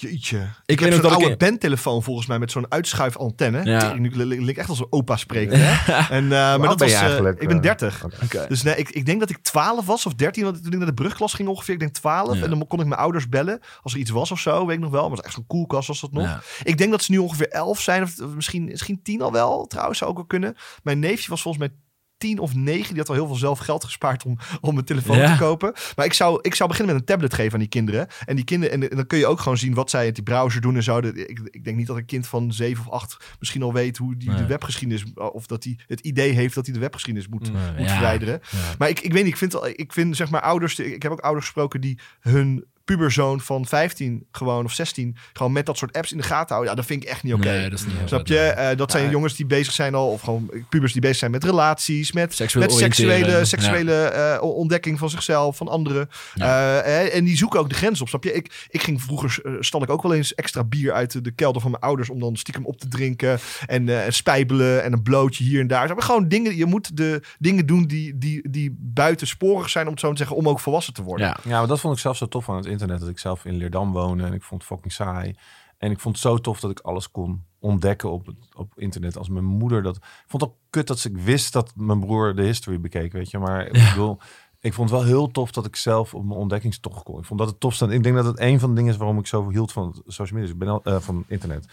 Jeetje. Ik, weet heb zo'n dat ik- oude bandtelefoon volgens mij met zo'n uitschuifantenne. Ja. Nu link echt als een opa spreken. Hè? En, uh, maar dat was, eh, eigenlijk, ik ben eh? 30. Oké. Oké. Dus nee, ik, ik denk dat ik 12 was of 13, want toen ik naar de brugklas ging ongeveer. Ik denk 12. Ja. En dan kon ik mijn ouders bellen als er iets was of zo, weet ik nog wel. Maar het was echt zo'n koelkast was dat nog. Ja. Ik denk dat ze nu ongeveer 11 zijn, of, misschien, misschien 10 al wel. Trouwens, zou ook wel kunnen. Mijn neefje was volgens mij 10 of 9. Die had al heel veel zelf geld gespaard om, om een telefoon Ja. te kopen. Maar ik zou, ik zou beginnen met een tablet geven aan die kinderen. En die kinderen, en, en dan kun je ook gewoon zien wat zij in die browser doen en zo. Ik, ik denk niet dat een kind van 7 of 8 misschien al weet hoe die de webgeschiedenis, of dat hij het idee heeft dat hij de webgeschiedenis moet, Nee, moet ja. verwijderen. Ja. Maar ik, ik weet niet, ik vind, al- ik vind zeg maar ouders, ik heb ook ouders gesproken die hun puberzoon van 15 gewoon of 16 gewoon met dat soort apps in de gaten houden. Ja, dat vind ik echt niet oké. Nee, dat is niet heel Snap je? nee. Eh, dat zijn Ja. jongens die bezig zijn al, of gewoon pubers die bezig zijn met relaties, met, Seksueel met seksuele, seksuele eh, ontdekking van zichzelf, van anderen. Ja. Eh, en die zoeken ook de grens op, snap je? Ik, ik ging vroeger, stal ik ook wel eens extra bier uit de, de kelder van mijn ouders om dan stiekem op te drinken en eh, en spijbelen en een blootje hier en daar. Gewoon dingen, je moet de dingen doen die, die, die buitensporig zijn, om het zo te zeggen, om ook volwassen te worden. Ja. Ja, maar dat vond ik zelf zo tof aan het internet. Dat ik zelf in Leerdam woonde en ik vond het fucking saai. En ik vond het zo tof dat ik alles kon ontdekken op, het, op internet. Als mijn moeder dat... Ik vond het ook kut dat ik wist dat mijn broer de history bekeek, weet je. Maar ik Ja. bedoel... Ik vond het wel heel tof dat ik zelf op mijn ontdekkingstocht kon. Ik vond dat het tofste. Ik denk dat het een van de dingen is waarom ik zoveel hield van social media. Ik ben al, eh, van internet.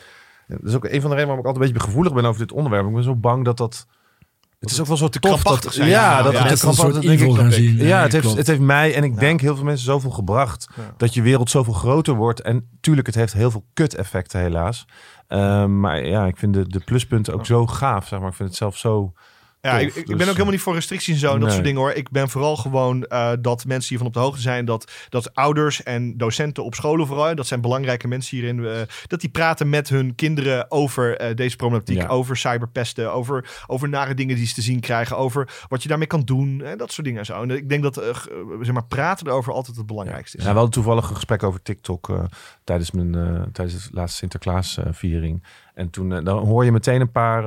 Dat is ook een van de redenen waarom ik altijd een beetje gevoelig ben over dit onderwerp. Ik ben zo bang dat dat... Het is ook wel zo te tof krampachtig dat, zijn. ja, dat ja. een soort denk evil ik, gaan zien. Ja, het heeft, het heeft mij en ik Ja. denk heel veel mensen zoveel gebracht dat je wereld zoveel groter wordt. En tuurlijk, het heeft heel veel kut-effecten helaas. Ehm, maar ja, ik vind de, de pluspunten ook zo gaaf, zeg maar. Ik vind het zelf zo... Ja, Tof, ik, ik dus- ben ook helemaal niet voor restricties en zo en dat soort dingen hoor. Ik ben vooral gewoon eh, dat mensen hiervan op de hoogte zijn. Dat, dat ouders en docenten op scholen vooral, dat zijn belangrijke mensen hierin. eh, dat die praten met hun kinderen over eh, deze problematiek. Ja. Over cyberpesten, over, over nare dingen die ze te zien krijgen. Over wat je daarmee kan doen. En dat soort dingen en zo. En ik denk dat zeg maar, praten erover altijd het belangrijkste is. Ja, we hadden toevallig een gesprek over TikTok tijdens, mijn, tijdens de laatste Sinterklaas eh, viering. En toen eh, dan hoor je meteen een paar,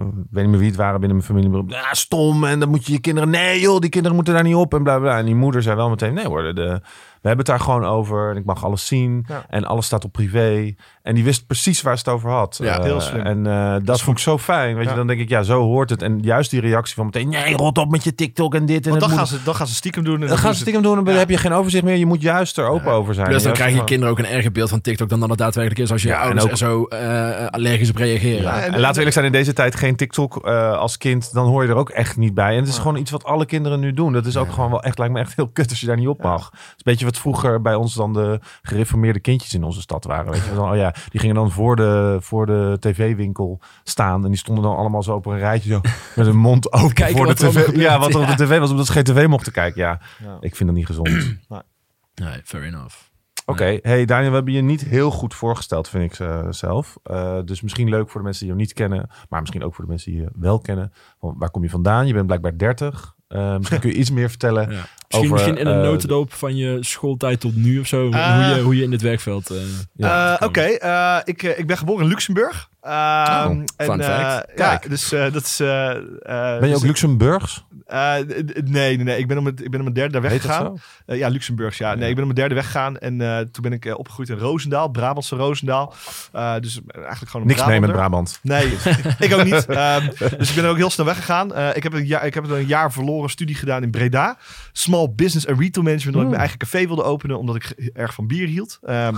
ik weet niet meer wie het waren binnen mijn familie. Ja, stom. En dan moet je je kinderen, nee joh, die kinderen moeten daar niet op. En bla bla. En die moeder zei wel meteen, nee hoor, de, we hebben het daar gewoon over. En ik mag alles zien. Ja. En alles staat op privé. En die wist precies waar ze het over had. Ja, Eh, heel slim. En eh, dat vond ik zo fijn. Weet Ja. je, dan denk ik, ja, zo hoort het. En juist die reactie van meteen, nee, rot op met je TikTok en dit. En Want dan gaan, ze, dan gaan ze stiekem doen. En dan gaan ze stiekem doen en dan Ja. heb je geen overzicht meer. Je moet juist er open over zijn. Plus dan krijgen je kinderen ook een erger beeld van TikTok dan dat het daadwerkelijk is als je Ja, en ouders ook- er zo eh, allergisch op reageren. Ja, en- en, laten we eerlijk zijn, in deze tijd geen TikTok eh, als kind, dan hoor je er ook echt niet bij. En het is gewoon iets wat alle kinderen nu doen. Dat is ook gewoon wel echt, lijkt me echt heel kut als je daar niet op mag. Het is een beetje wat vroeger bij ons dan de gereformeerde kindjes in onze stad waren. Weet je? Dan, oh ja, die gingen dan voor de, voor de tv-winkel staan. En die stonden dan allemaal zo op een rijtje zo, met hun mond open Kijken voor de er tv. gebeurt. Ja, wat er op de tv was, omdat ze geen tv mochten kijken. Ja, Ja. ik vind dat niet gezond. Nee, fair enough. Oké, hey Daniel, we hebben je niet heel goed voorgesteld, vind ik eh, zelf. Eh, dus misschien leuk voor de mensen die je niet kennen, maar misschien ook voor de mensen die je wel kennen. Van, waar kom je vandaan? Je bent blijkbaar 30. Eh, misschien kun je iets meer vertellen. Ja. Misschien, Over, misschien in een eh, notendop van je schooltijd tot nu of zo. Eh. hoe, je, hoe je in het werkveld... eh, Ja, Eh, Oké, eh, ik, eh, ik ben geboren in Luxemburg. Oh, fun eh, fact. ja, dus eh, dat is. eh, Ben je ook dus- Luxemburgs? nee, nee, nee. Ik ben om het, ik ben om mijn derde daar weggegaan. ja, Luxemburgs, ja. Nee, ik ben om mijn derde weggegaan. En toen ben ik opgegroeid in Roosendaal, Brabantse Roosendaal. Dus eigenlijk gewoon een Niks mee met. Brabant. Nee, ik ook niet. Ehm, dus ik ben ook heel snel weggegaan. Ik, heb een jaar, ik heb een jaar verloren studie gedaan in Breda. Small business en retail management. Omdat ik mijn eigen café wilde openen. Omdat ik erg van bier hield. Ehm,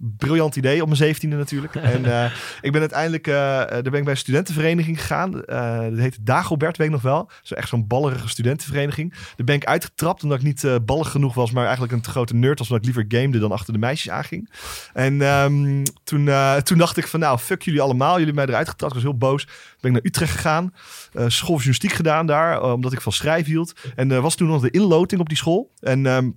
briljant idee op mijn zeventiende natuurlijk. En eh, ik ben uiteindelijk, eh, daar ben ik bij een studentenvereniging gegaan. Dat heette Dagobert, weet ik nog wel. Zo echt zo'n ballerige studentenvereniging. Daar ben ik uitgetrapt omdat ik niet ballig genoeg was, maar eigenlijk een te grote nerd was. Omdat ik liever gamede dan achter de meisjes aanging. En ehm, toen, toen dacht ik van nou, fuck jullie allemaal. Jullie hebben mij eruit getrapt. Ik was heel boos. Ben ik naar Utrecht gegaan. school van journalistiek gedaan daar, omdat ik van schrijven hield. En er was toen nog de inloting op die school. En ehm,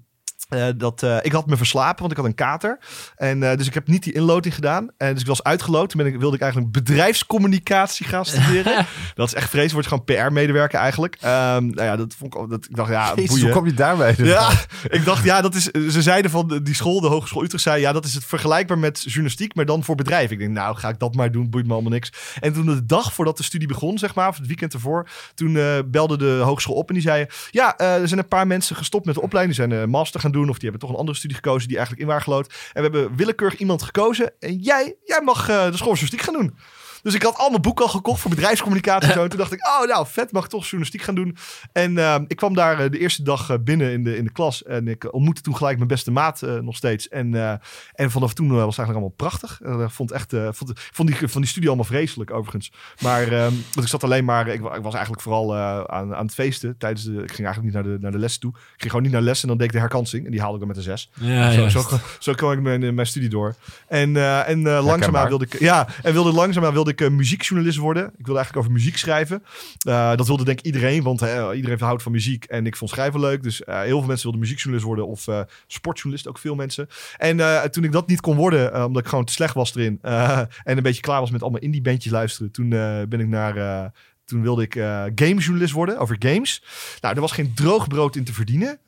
eh, dat, eh, ik had me verslapen, want ik had een kater. En, eh, dus ik heb niet die inloting gedaan. En dus ik was uitgeloot. Toen ben ik, wilde ik eigenlijk bedrijfscommunicatie gaan studeren. dat is echt vreselijk. Word je gewoon PR-medewerker eigenlijk. Ehm, nou ja, dat vond ik, dat, ik dacht, ja, Jezus, boeien. hoe kom je daarbij? Ja, ik dacht, ja, dat is. Ze zeiden van die school, de Hogeschool Utrecht, zei ja, dat is het vergelijkbaar met journalistiek, maar dan voor bedrijven. Ik denk, nou, ga ik dat maar doen, boeit me allemaal niks. En toen de dag voordat de studie begon, zeg maar, of het weekend ervoor, toen belde de hogeschool op en die zei, ja, er zijn een paar mensen gestopt met de opleiding, die zijn een master gaan doen of die hebben toch een andere studie gekozen die eigenlijk in waren gelood. En we hebben willekeurig iemand gekozen en jij, jij mag eh, de journalistiek gaan doen. Dus ik had al mijn boeken al gekocht voor bedrijfscommunicatie en zo. En toen dacht ik, oh nou, vet, mag ik toch journalistiek gaan doen. En eh, ik kwam daar eh, de eerste dag eh, binnen in de, in de klas. En ik ontmoette toen gelijk mijn beste maat eh, nog steeds. En, eh, en vanaf toen was het eigenlijk allemaal prachtig. Ik vond, echt, eh, vond, vond die, van die studie allemaal vreselijk overigens. Maar eh, want ik zat alleen maar, ik, wa- ik was eigenlijk vooral eh, aan, aan het feesten. Tijdens de, ik ging eigenlijk niet naar de, naar de les toe. Ik ging gewoon niet naar les en dan deed ik de herkansing. En die haalde ik dan met een zes. Ja, Zo, ja. zo, zo kwam ik mijn, mijn studie door. En, eh en langzaamaan wilde ik, ja, en wilde langzaamaan wilde ik eh, muziekjournalist worden. Ik wilde eigenlijk over muziek schrijven. Eh, dat wilde denk ik iedereen, want iedereen houdt van muziek. En ik vond schrijven leuk. Dus eh, heel veel mensen wilden muziekjournalist worden of sportjournalist, ook veel mensen. En toen ik dat niet kon worden, omdat ik gewoon te slecht was erin. en een beetje klaar was met allemaal indie bandjes luisteren. Toen ben ik naar... toen wilde ik eh gamejournalist worden over games. Nou, er was geen droog brood in te verdienen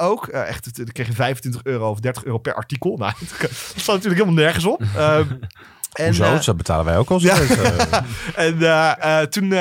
ook. Echt, ik kreeg je 25 euro of 30 euro per artikel. Nou, dat staat natuurlijk helemaal nergens op. En, Hoezo? eh, dat betalen wij ook al zo. ja. En eh, eh, toen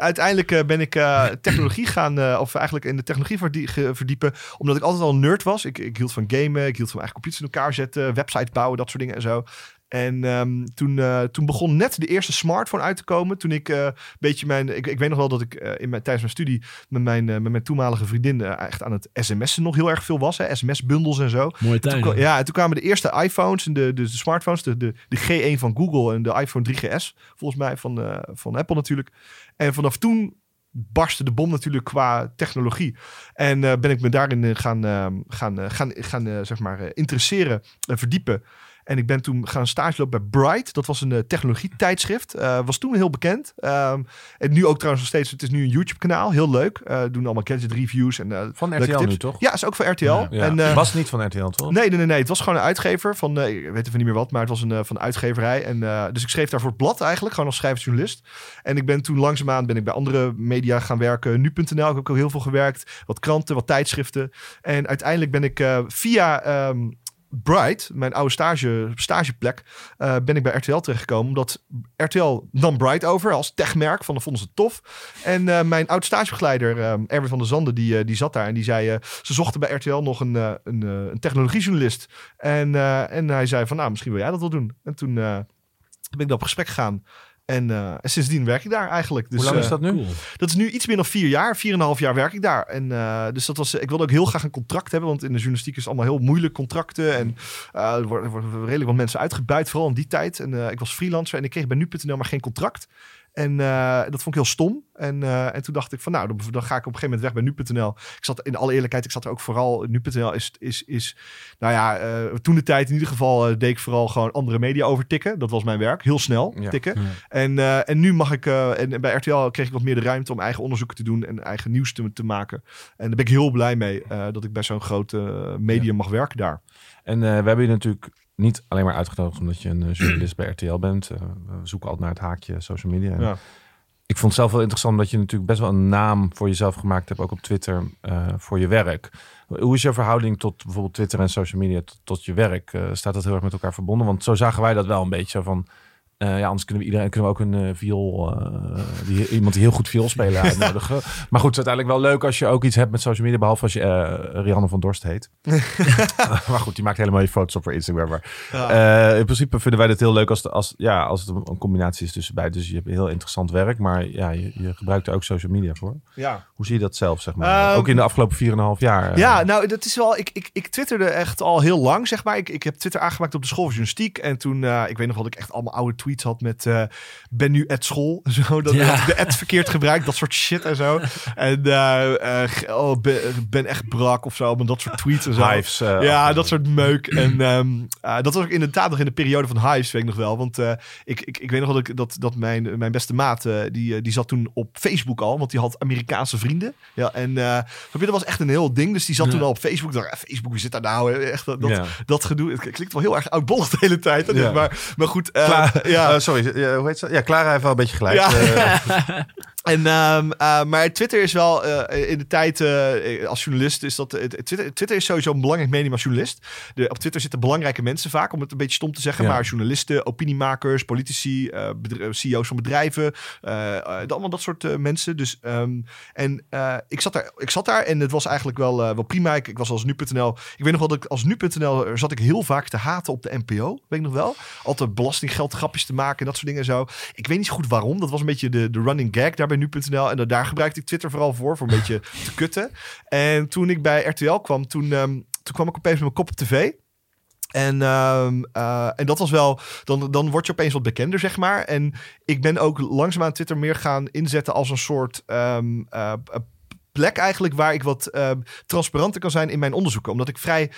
uiteindelijk ben ik technologie gaan, of eigenlijk in de technologie verdie- verdiepen, omdat ik altijd al een nerd was. Ik, ik hield van gamen, ik hield van eigen computers in elkaar zetten, websites bouwen, dat soort dingen en zo. En ehm, toen, eh, toen begon net de eerste smartphone uit te komen. Toen ik eh, een beetje mijn. Ik, ik weet nog wel dat ik eh, in mijn, tijdens mijn studie met mijn, met mijn toenmalige vriendin echt aan het sms'en nog heel erg veel was. hè, SMS-bundels en zo. Mooie Toen kwa- ja, en toen kwamen de eerste iPhones en de, de, de smartphones, de, de, de G1 van Google en de iPhone 3GS, volgens mij van, van Apple natuurlijk. En vanaf toen barstte de bom natuurlijk qua technologie. En ben ik me daarin eh, gaan, gaan, gaan, gaan zeg maar, interesseren en verdiepen. En ik ben toen gaan stage lopen bij Bright. Dat was een eh, technologietijdschrift. Eh was toen heel bekend. Ehm, en nu ook trouwens nog steeds. Het is nu een YouTube-kanaal. Heel leuk. Eh, doen allemaal gadget reviews. En, eh, van RTL tips. nu, toch? Ja, is ook van RTL. Ja. Ja. En, eh, was niet van RTL, toch? Nee, nee, nee, nee. Het was gewoon een uitgever van, eh, ik weet even niet meer wat, maar het was een, eh, van een uitgeverij. En, eh, dus ik schreef daar voor het blad eigenlijk, gewoon als schrijversjournalist. En ik ben toen langzaamaan ben ik bij andere media gaan werken. Nu.nl heb ik ook heel veel gewerkt. Wat kranten, wat tijdschriften. En uiteindelijk ben ik eh, via ehm, Bright, mijn oude stage, stageplek, eh, ben ik bij RTL terechtgekomen. Omdat RTL nam Bright over als techmerk. Van, dat vonden ze tof. En eh, mijn oud stagebegeleider, ehm, Erwin van der Zanden, die, eh, die zat daar. En die zei, eh, ze zochten bij RTL nog een, eh, een, eh, een technologiejournalist. En, eh, en hij zei van, nou, misschien wil jij dat wel doen. En toen eh, ben ik dan op gesprek gegaan. En, eh, en sindsdien werk ik daar eigenlijk. Dus, Hoe lang is eh, dat nu? Cool. dat is nu iets meer dan vier jaar. Vier en een half jaar werk ik daar. En eh, dus dat was. Ik wilde ook heel graag een contract hebben. Want in de journalistiek is het allemaal heel moeilijk contracten. En eh, er worden, er worden redelijk wat mensen uitgebuit. Vooral in die tijd. En eh, ik was freelancer. En ik kreeg bij nu.nl maar geen contract. En eh, dat vond ik heel stom. En, eh, en toen dacht ik van nou, dan, dan ga ik op een gegeven moment weg bij nu.nl. Ik zat in alle eerlijkheid, ik zat er ook vooral. Nu.nl is, is, is, nou ja, eh, toen de tijd in ieder geval deed ik vooral gewoon andere media overtikken. Dat was mijn werk, heel snel Ja. tikken. Ja. En, en nu mag ik, en bij RTL kreeg ik wat meer de ruimte om eigen onderzoeken te doen en eigen nieuws te, te maken. En daar ben ik heel blij mee dat ik bij zo'n grote medium mag werken daar. En we hebben je natuurlijk niet alleen maar uitgenodigd omdat je een eh, journalist bij RTL bent. Eh, we zoeken altijd naar het haakje social media. Ja. Ik vond het zelf wel interessant dat je natuurlijk best wel een naam voor jezelf gemaakt hebt, ook op Twitter, eh, voor je werk. Hoe is je verhouding tot bijvoorbeeld Twitter en social media, tot, tot je werk? Staat dat heel erg met elkaar verbonden? Want zo zagen wij dat wel een beetje van... eh, ja, anders kunnen we iedereen kunnen we ook een eh viool, eh, die, iemand die heel goed viool spelen uitnodigen. maar goed, het is uiteindelijk wel leuk als je ook iets hebt met social media, behalve als je Rianne van Dorst heet. maar goed, die maakt helemaal je foto's op voor Instagram. Maar in principe vinden wij het heel leuk als, de, als, ja, als het een, een combinatie is tussen beide. Dus je hebt heel interessant werk, maar ja, je, je gebruikt er ook social media voor. ja. Hoe zie je dat zelf, zeg maar? Ehm, ook in de afgelopen 4,5 jaar. Ja, nou, dat is wel. Ik, ik, ik twitterde echt al heel lang, zeg maar. Ik, ik heb Twitter aangemaakt op de school voor journalistiek. En toen, ik weet nog dat ik echt allemaal oude tweets had met. eh, ben nu at school. Zo, dat Ja. de ad verkeerd gebruikt, dat soort shit en zo. En eh, eh, oh, ben, ben echt brak of zo, maar dat soort tweets en zo. Hives. Ja, dat soort meuk. En ehm, eh, dat was ook inderdaad nog in de periode van Hives, weet ik nog wel. Want eh, ik, ik, ik weet nog dat, ik, dat, dat mijn, mijn beste maat, eh, die, die zat toen op Facebook al. Want die had Amerikaanse vrienden. Ja, en eh, dat was echt een heel ding. Dus die zat Ja. toen al op Facebook. Ik dacht, Facebook, wie zit daar nou? Echt, dat, dat, ja. dat gedoe. Het klinkt wel heel erg oudbollig de hele tijd. Ja. Maar, maar goed. eh, Cla- ja. eh, sorry, hoe heet ze? Ja, Clara heeft wel een beetje gelijk. Ja. En, ehm, eh, maar Twitter is wel eh, in de tijd eh, als journalist is dat Twitter, Twitter is sowieso een belangrijk medium als journalist. De, op Twitter zitten belangrijke mensen vaak, om het een beetje stom te zeggen, Ja. maar journalisten, opiniemakers, politici, CEO's van bedrijven, allemaal dat soort mensen. Dus en en ik, zat daar, ik zat daar en het was eigenlijk wel, wel prima. Ik, ik was als nu.nl. Ik weet nog wel dat ik als nu.nl zat ik heel vaak te haten op de NPO, weet ik nog wel. Altijd belastinggeld grapjes te maken en dat soort dingen en zo. Ik weet niet zo goed waarom. Dat was een beetje de, de running gag daar bij nu.nl. En da- daar gebruikte ik Twitter vooral voor, voor een beetje te kutten. En toen ik bij RTL kwam, toen, ehm, toen kwam ik opeens met mijn kop op tv. En, ehm, eh, en dat was wel, dan, dan word je opeens wat bekender, zeg maar. En ik ben ook langzaamaan Twitter meer gaan inzetten als een soort ehm, eh, plek eigenlijk waar ik wat transparanter kan zijn in mijn onderzoeken. Omdat ik vrij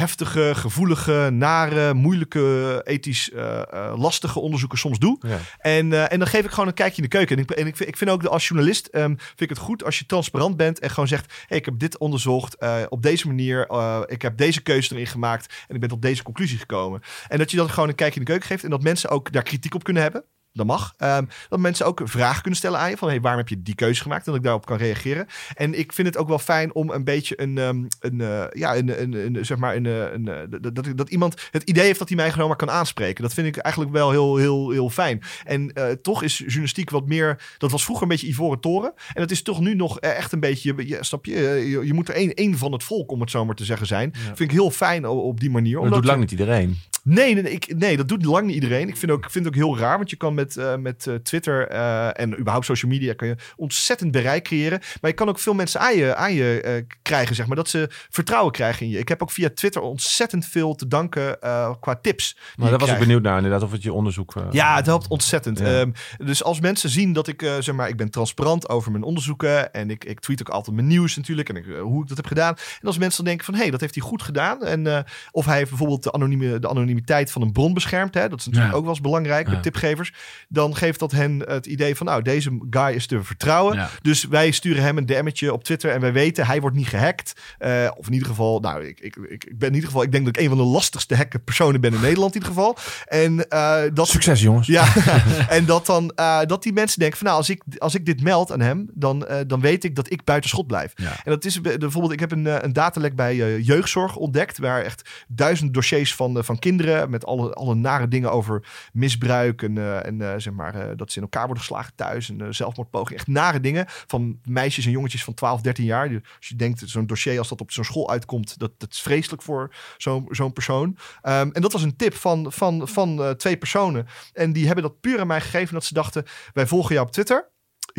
heftige, gevoelige, nare, moeilijke, ethisch eh, eh, lastige onderzoeken soms doe. ja. En, eh, en dan geef ik gewoon een kijkje in de keuken. En ik, en ik, vind, ik vind ook als journalist ehm, vind ik het goed als je transparant bent en gewoon zegt: hey, ik heb dit onderzocht op deze manier. ik heb deze keuze erin gemaakt en ik ben tot deze conclusie gekomen. En dat je dan gewoon een kijkje in de keuken geeft en dat mensen ook daar kritiek op kunnen hebben. Dat mag. Ehm, dat mensen ook vragen kunnen stellen aan je. Van hey, waarom heb je die keuze gemaakt? En dat ik daarop kan reageren. En ik vind het ook wel fijn om een beetje een, ehm, een eh, ja, een, een, een, zeg maar, een, eh, een, eh, dat, dat, dat iemand het idee heeft dat hij mij gewoon maar kan aanspreken. Dat vind ik eigenlijk wel heel, heel, heel fijn. En toch is journalistiek wat meer, dat was vroeger een beetje ivoren toren. En dat is toch nu nog echt een beetje, je, snap je, je, je moet er één, één van het volk, om het zo maar te zeggen, zijn. Vind ik heel fijn op die manier. Dat omdat doet je- lang niet iedereen. Nee, nee, ik, nee, dat doet lang niet iedereen. Ik vind, ook, ik vind het ook heel raar, want je kan met, eh, met eh, Twitter eh, en überhaupt social media kan je ontzettend bereik creëren. Maar je kan ook veel mensen aan je, aan je krijgen, zeg maar, dat ze vertrouwen krijgen in je. Ik heb ook via Twitter ontzettend veel te danken qua tips. Maar daar was ik benieuwd naar, inderdaad, of het je onderzoek... Ja, het helpt ontzettend. Ja. Ehm, dus als mensen zien dat ik, zeg maar, ik ben transparant over mijn onderzoeken en ik, ik tweet ook altijd mijn nieuws natuurlijk en ik, hoe ik dat heb gedaan. En als mensen dan denken van, hé, hey, dat heeft hij goed gedaan. En of hij heeft bijvoorbeeld de, anonieme, de anonimiteit van een bron beschermd, hè, dat is natuurlijk Ja. ook wel eens belangrijk Ja. met tipgevers. Dan geeft dat hen het idee van, nou, deze guy is te vertrouwen. Ja. Dus wij sturen hem een DM'tje op Twitter en wij weten, hij wordt niet gehackt. Eh, of in ieder geval, nou, ik, ik, ik, ben in ieder geval, ik denk dat ik een van de lastigste hacken personen ben in Nederland in ieder geval. En eh, dat Succes, jongens. ja, en dat dan eh, dat die mensen denken van nou, als ik, als ik dit meld aan hem, dan, dan weet ik dat ik buiten schot blijf. Ja. En dat is be- bijvoorbeeld, ik heb een, een datalek bij jeugdzorg ontdekt, waar echt duizend dossiers van, van kinderen met alle, alle nare dingen over misbruik en, eh, en eh, zeg maar eh, dat ze in elkaar worden geslagen thuis en zelfmoordpoging, echt nare dingen van meisjes en jongetjes van 12, 13 jaar. Dus als je denkt zo'n dossier als dat op zo'n school uitkomt, dat, dat is vreselijk voor zo'n zo'n persoon. Ehm, en dat was een tip van, van, van twee personen. En die hebben dat puur aan mij gegeven dat ze dachten: wij volgen jou op Twitter.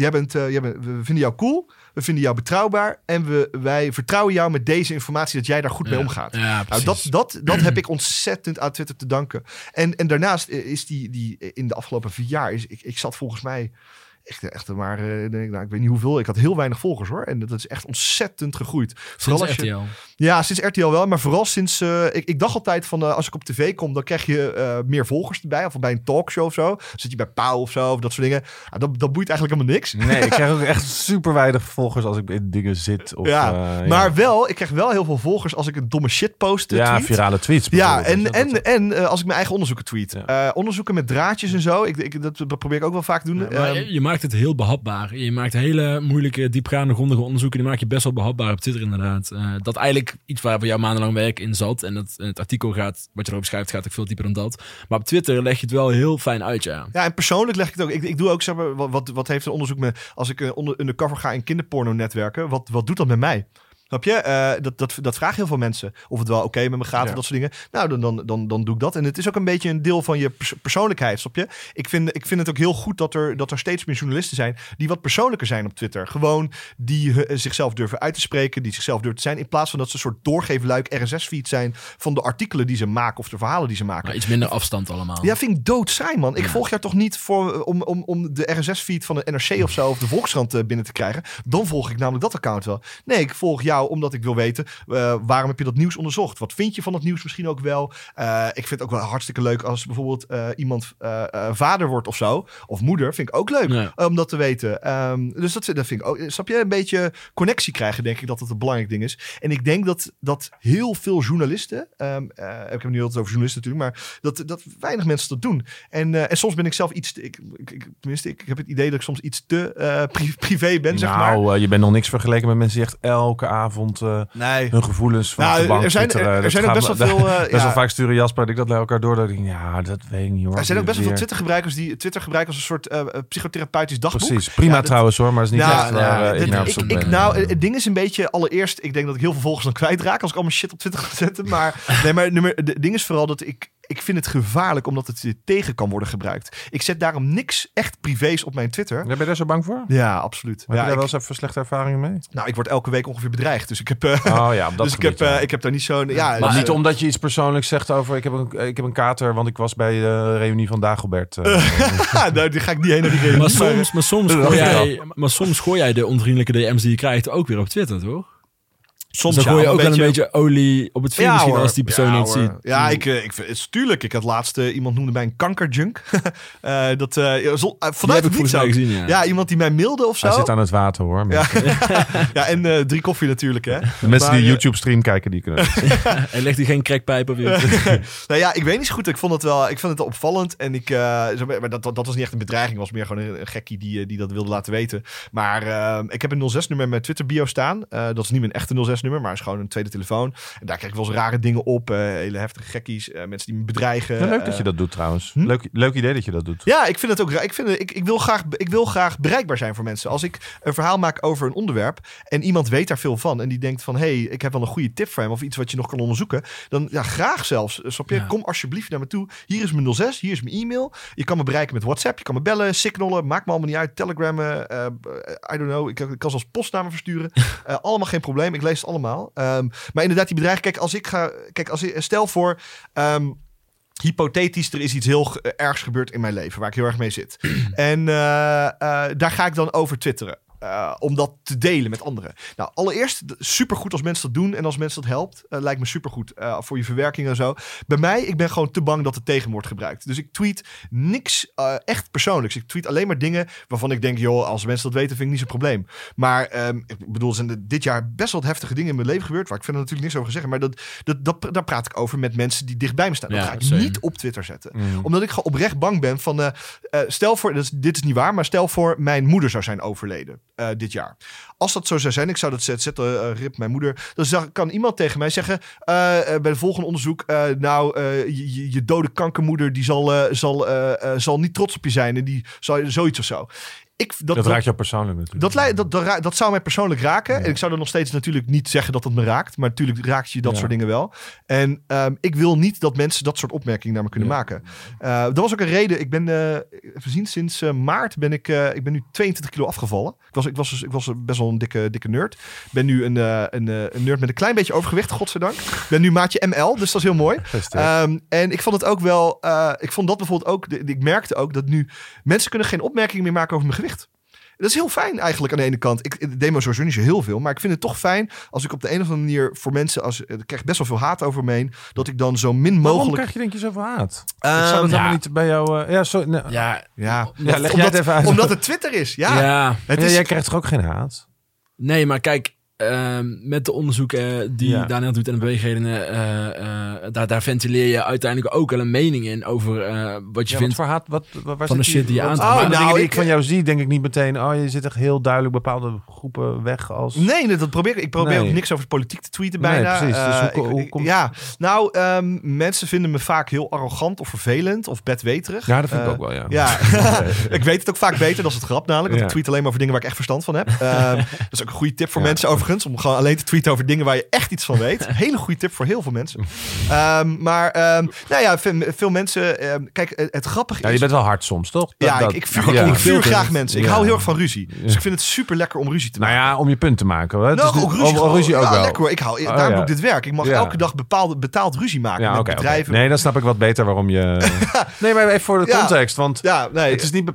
Jij bent, eh, jij bent, we vinden jou cool. We vinden jou betrouwbaar. En we, wij vertrouwen jou met deze informatie dat jij daar goed mee omgaat. Ja, Nou, dat, dat, dat heb ik ontzettend aan Twitter te danken. En, en daarnaast is die, die in de afgelopen vier jaar, is, ik, ik zat volgens mij echt, echt maar, eh, denk, ik, nou, ik weet niet hoeveel, ik had heel weinig volgers hoor. En dat is echt ontzettend gegroeid. Vooral Sinds als je, RTL. ja, sinds RTL wel, maar vooral sinds, eh, ik, ik dacht altijd van, eh, als ik op tv kom, dan krijg je meer volgers erbij. Of bij een talkshow of zo. Zit je bij Pauw of zo, of dat soort dingen. Ah, dat, dat boeit eigenlijk helemaal niks. Nee, ik krijg ook echt super weinig volgers als ik in dingen zit. Of, ja, maar wel, ik krijg wel heel veel volgers als ik een domme shit post. ja, tweet. virale tweets. Ja, en, dat- en, en als ik mijn eigen onderzoeken tweet. Ja. Onderzoeken met draadjes en zo. Ik, ik, dat, probeer ik ook wel vaak te doen. Ja, maar Ehm, je, je maakt het heel behapbaar. Je maakt hele moeilijke, diepgaande, grondige onderzoeken. Die maak je best wel behapbaar op Twitter inderdaad. Eh, dat eigenlijk iets waar voor jou maandenlang werk in zat. En dat, het artikel gaat, wat je erover schrijft, gaat ook veel dieper dan dat. Maar op Twitter leg je het wel heel fijn uit, ja. Ja, en persoonlijk leg ik het ook. Ik, ik doe ook, zeg wat, wat, heeft een onderzoek met. Als ik eh, onder undercover ga in kinderporno-netwerken, wat, wat doet dat met mij? Snap je? Eh, dat, dat, dat vragen heel veel mensen. Of het wel oké met me gaat Ja. of dat soort dingen. Nou, dan, dan, dan, dan doe ik dat. En het is ook een beetje een deel van je pers- persoonlijkheid, snap je? Ik vind, ik vind het ook heel goed dat er, dat er steeds meer journalisten zijn die wat persoonlijker zijn op Twitter. Gewoon die eh, zichzelf durven uit te spreken, die zichzelf durven te zijn. In plaats van dat ze een soort doorgeefluik RSS-feed zijn van de artikelen die ze maken of de verhalen die ze maken. Maar iets minder afstand allemaal. Ja, vind ik doodsaai, man. Ik Ja. volg jou toch niet voor, om, om, om de RSS-feed van de NRC of zo... of de Volkskrant eh, binnen te krijgen. Dan volg ik namelijk dat account wel. Nee, ik volg jou omdat ik wil weten... eh, waarom heb je dat nieuws onderzocht? Wat vind je van dat nieuws misschien ook wel? Eh, ik vind het ook wel hartstikke leuk als bijvoorbeeld eh, iemand vader wordt of zo. Of moeder, vind ik ook leuk om dat te weten. Ehm, dus dat, dat vind ik ook... Snap je? Een beetje connectie krijgen, denk ik dat dat een belangrijk ding is. En ik denk dat, dat heel veel journalisten... eh, ik heb het nu altijd over journalisten natuurlijk... maar dat, dat weinig mensen dat doen. En, en soms ben ik zelf iets... te- ik, ik, tenminste, ik, heb het idee dat ik soms iets te pri- privé ben, zeg maar. nou, je bent nog niks vergeleken met mensen die echt elke avond eh, Nee. hun gevoelens van Nou, de bank er zijn, er, er zijn ook gaat best wel veel... eh, Best ja, wel vaak sturen Jasper en ik dat naar elkaar door. Dat ik denk, ja, dat weet ik niet hoor. er zijn ook best wel veel. Twitter-gebruikers die Twitter gebruiken als een soort eh, eh, psychotherapeutisch dagboek. Precies, prima Ja, dat- trouwens hoor, maar het is niet Ja, echt waar nou, eh, ik naar op ik, zoek ik, ben. nou, het ding is een beetje, allereerst, ik denk dat ik heel veel volgers dan kwijtraak als ik allemaal shit op Twitter ga zetten. Maar, nee, maar nummer, het ding is vooral dat ik, ik vind het gevaarlijk omdat het je tegen kan worden gebruikt. Ik zet daarom niks echt privés op mijn Twitter. Ben je daar zo bang voor? Ja, absoluut. Heb je Ja, daar ik, wel eens even slechte ervaringen mee? nou, ik word elke week ongeveer bedreigd. Dus ik heb, eh, Oh ja, dat dus ik heb, ja. eh, ik heb daar niet zo'n... Ja, Maar dus, niet eh, omdat je iets persoonlijks zegt over... Ik heb een, ik heb een kater, want ik was bij de reunie van Dagobert. nou, die ga ik niet heen naar die reunie. Maar soms, maar, soms gooi jij, maar soms gooi jij de onvriendelijke DM's die je krijgt ook weer op Twitter, toch? Soms Dus dan gooi je ook wel een beetje olie op het vuur Ja, misschien hoor. als die persoon ja, niet hoor. ziet. Ja, ik, eh, ik vind het is tuurlijk. Ik had laatst eh, iemand noemde mij een kankerjunk. Eh dat Die vanuit heb ik het gezien, ja. Ja, iemand die mij mailde of zo. Hij zit aan het water hoor. Ja. Ja, en eh, drie koffie natuurlijk, hè. de mensen Maar, die YouTube stream kijken, die kunnen... En legt hij geen crackpijp op je. nou ja, ik weet niet zo goed. Ik vond het wel, ik vond het wel opvallend. En ik, eh, zo- maar dat, dat, dat was niet echt een bedreiging. Het was meer gewoon een, een gekkie die, die dat wilde laten weten. Maar eh, ik heb een 06-nummer met Twitter bio staan. Eh, dat is niet mijn echte 06-nummer, maar is gewoon een tweede telefoon. En daar krijg ik wel eens rare dingen op. eh, hele heftige gekkies. eh, mensen die me bedreigen. Ja, leuk eh, dat je dat doet trouwens. hm? Leuk, leuk idee dat je dat doet. Ja, ik vind het ook raar. Ik, vind ik, ik, wil graag, ik wil graag bereikbaar zijn voor mensen. Als ik een verhaal maak over een onderwerp en iemand weet daar veel van en die denkt van hé, hey, ik heb wel een goede tip voor hem of iets wat je nog kan onderzoeken, dan ja, graag zelfs. Snap je? Ja. Kom alsjeblieft naar me toe. Hier is mijn 06, hier is mijn e-mail. Je kan me bereiken met WhatsApp, je kan me bellen, signalen, maakt me allemaal niet uit. Telegrammen, eh, I don't know. Ik, ik kan zelfs postnamen versturen. Eh, allemaal geen probleem. Ik lees het allemaal. Ehm, maar inderdaad, die bedreiging. Kijk, als ik ga, kijk, als ik, stel voor. ehm, hypothetisch, er is iets heel ergs gebeurd in mijn leven waar ik heel erg mee zit. en eh, eh, daar ga ik dan over twitteren. Eh, om dat te delen met anderen. Nou, allereerst supergoed als mensen dat doen. En als mensen dat helpt, eh, lijkt me supergoed eh, voor je verwerking en zo. Bij mij, ik ben gewoon te bang dat het tegen wordt gebruikt. Dus ik tweet niks echt persoonlijks. Ik tweet alleen maar dingen waarvan ik denk, joh, als mensen dat weten, vind ik niet zo'n probleem. Maar ehm, ik bedoel, er zijn er dit jaar best wel heftige dingen in mijn leven gebeurd. Waar ik verder natuurlijk niks over zeggen. Maar dat, dat, dat, daar praat ik over met mensen die dichtbij me staan. Dat ga ik same. niet op Twitter zetten Mm. omdat ik gewoon oprecht bang ben van... stel voor, dit is niet waar, maar stel voor mijn moeder zou zijn overleden eh, dit jaar. Als dat zo zou zijn, ik zou dat zetten, eh, rip mijn moeder. Dan kan iemand tegen mij zeggen eh, bij het volgende onderzoek... nou, je, je- dode kankermoeder die zal, zal, zal niet trots op je zijn. En die zal zoiets of zo. Ik, Dat, dat, raakt jou persoonlijk natuurlijk. dat, dat, dat, dat zou mij persoonlijk raken. Ja. En ik zou dan nog steeds natuurlijk niet zeggen dat het me raakt. Maar natuurlijk raakt je dat Ja. soort dingen wel. En ehm, ik wil niet dat mensen dat soort opmerkingen naar me kunnen Ja. maken. Eh, dat was ook een reden. Ik ben, eh even zien, sinds eh, maart ben ik, eh, ik ben nu 22 kilo afgevallen. Ik was, ik was, dus- ik was best wel een dikke, dikke nerd. Ik ben nu een, eh, een, eh, een nerd met een klein beetje overgewicht, godzijdank. Ik ben nu maatje ML, dus dat is heel mooi. Ehm, en ik vond het ook wel, eh, ik vond dat bijvoorbeeld ook, ik merkte ook dat nu mensen kunnen geen opmerkingen meer maken over mijn gewicht. Dat is heel fijn eigenlijk aan de ene kant. Ik, me sowieso niet zo heel veel. Maar ik vind het toch fijn als ik op de een of andere manier voor mensen... Als, ik krijg best wel veel haat over me heen. Dat ik dan zo min Waarom mogelijk... krijg je denk je zoveel haat? ik Ehm, zou dat ja. helemaal niet bij jou... eh, ja, zo, nee. Ja, Ja, Ja, leg jij omdat, het even uit. omdat het Twitter is. Ja, ja. het Ja, is... jij krijgt toch ook geen haat? Nee, maar kijk, ehm, met de onderzoeken die Ja. Daniel doet en de beweegredenen, eh, eh, daar, daar ventileer je uiteindelijk ook wel een mening in over eh, wat je Ja, wat vindt. voor haat? Wat, waar Van zit de shit die je aantrekt. Oh, de nou, dingen die ik- ik van jou zie, denk ik niet meteen... Oh, je zit echt heel duidelijk bepaalde groepen weg als... Nee, nee, dat probeer ik. Ik probeer Nee. ook niks over politiek te tweeten Nee, bijna. precies. Dus hoe- ik- hoe ik- komt- ja, nou, ehm, mensen vinden me vaak heel arrogant of vervelend of bedweterig. Ja, dat vind ik ook wel, ja. Ja, ik weet het ook vaak beter. Dat is het grap namelijk. Want Ja. ik tweet alleen maar over dingen waar ik echt verstand van heb. Ehm, dat is ook een goede tip voor Ja. mensen overigens. Om gewoon alleen te tweeten over dingen waar je echt iets van weet. Hele goede tip voor heel veel mensen. Ehm, maar ehm, nou ja, veel, veel mensen... ehm, kijk, het, grappige Ja, je is... bent wel hard soms, toch? ja, Dat- ik, ik vuur, ja. ik graag mensen. Ik Ja. hou heel erg van ruzie. Dus ik vind het super lekker om ruzie te Nou maken. ja, om je punt te maken. Het Nou, ook nu- ruzie, oh, ruzie ook wel. lekker hoor. Ik hou, Oh, daarom ja. doe ik dit werk. Ik mag elke dag bepaalde, betaald ruzie maken Ja, met bedrijven. Nee, dan snap ik wat beter waarom je... nee, maar even voor de context. Want Ja, nee. het is, niet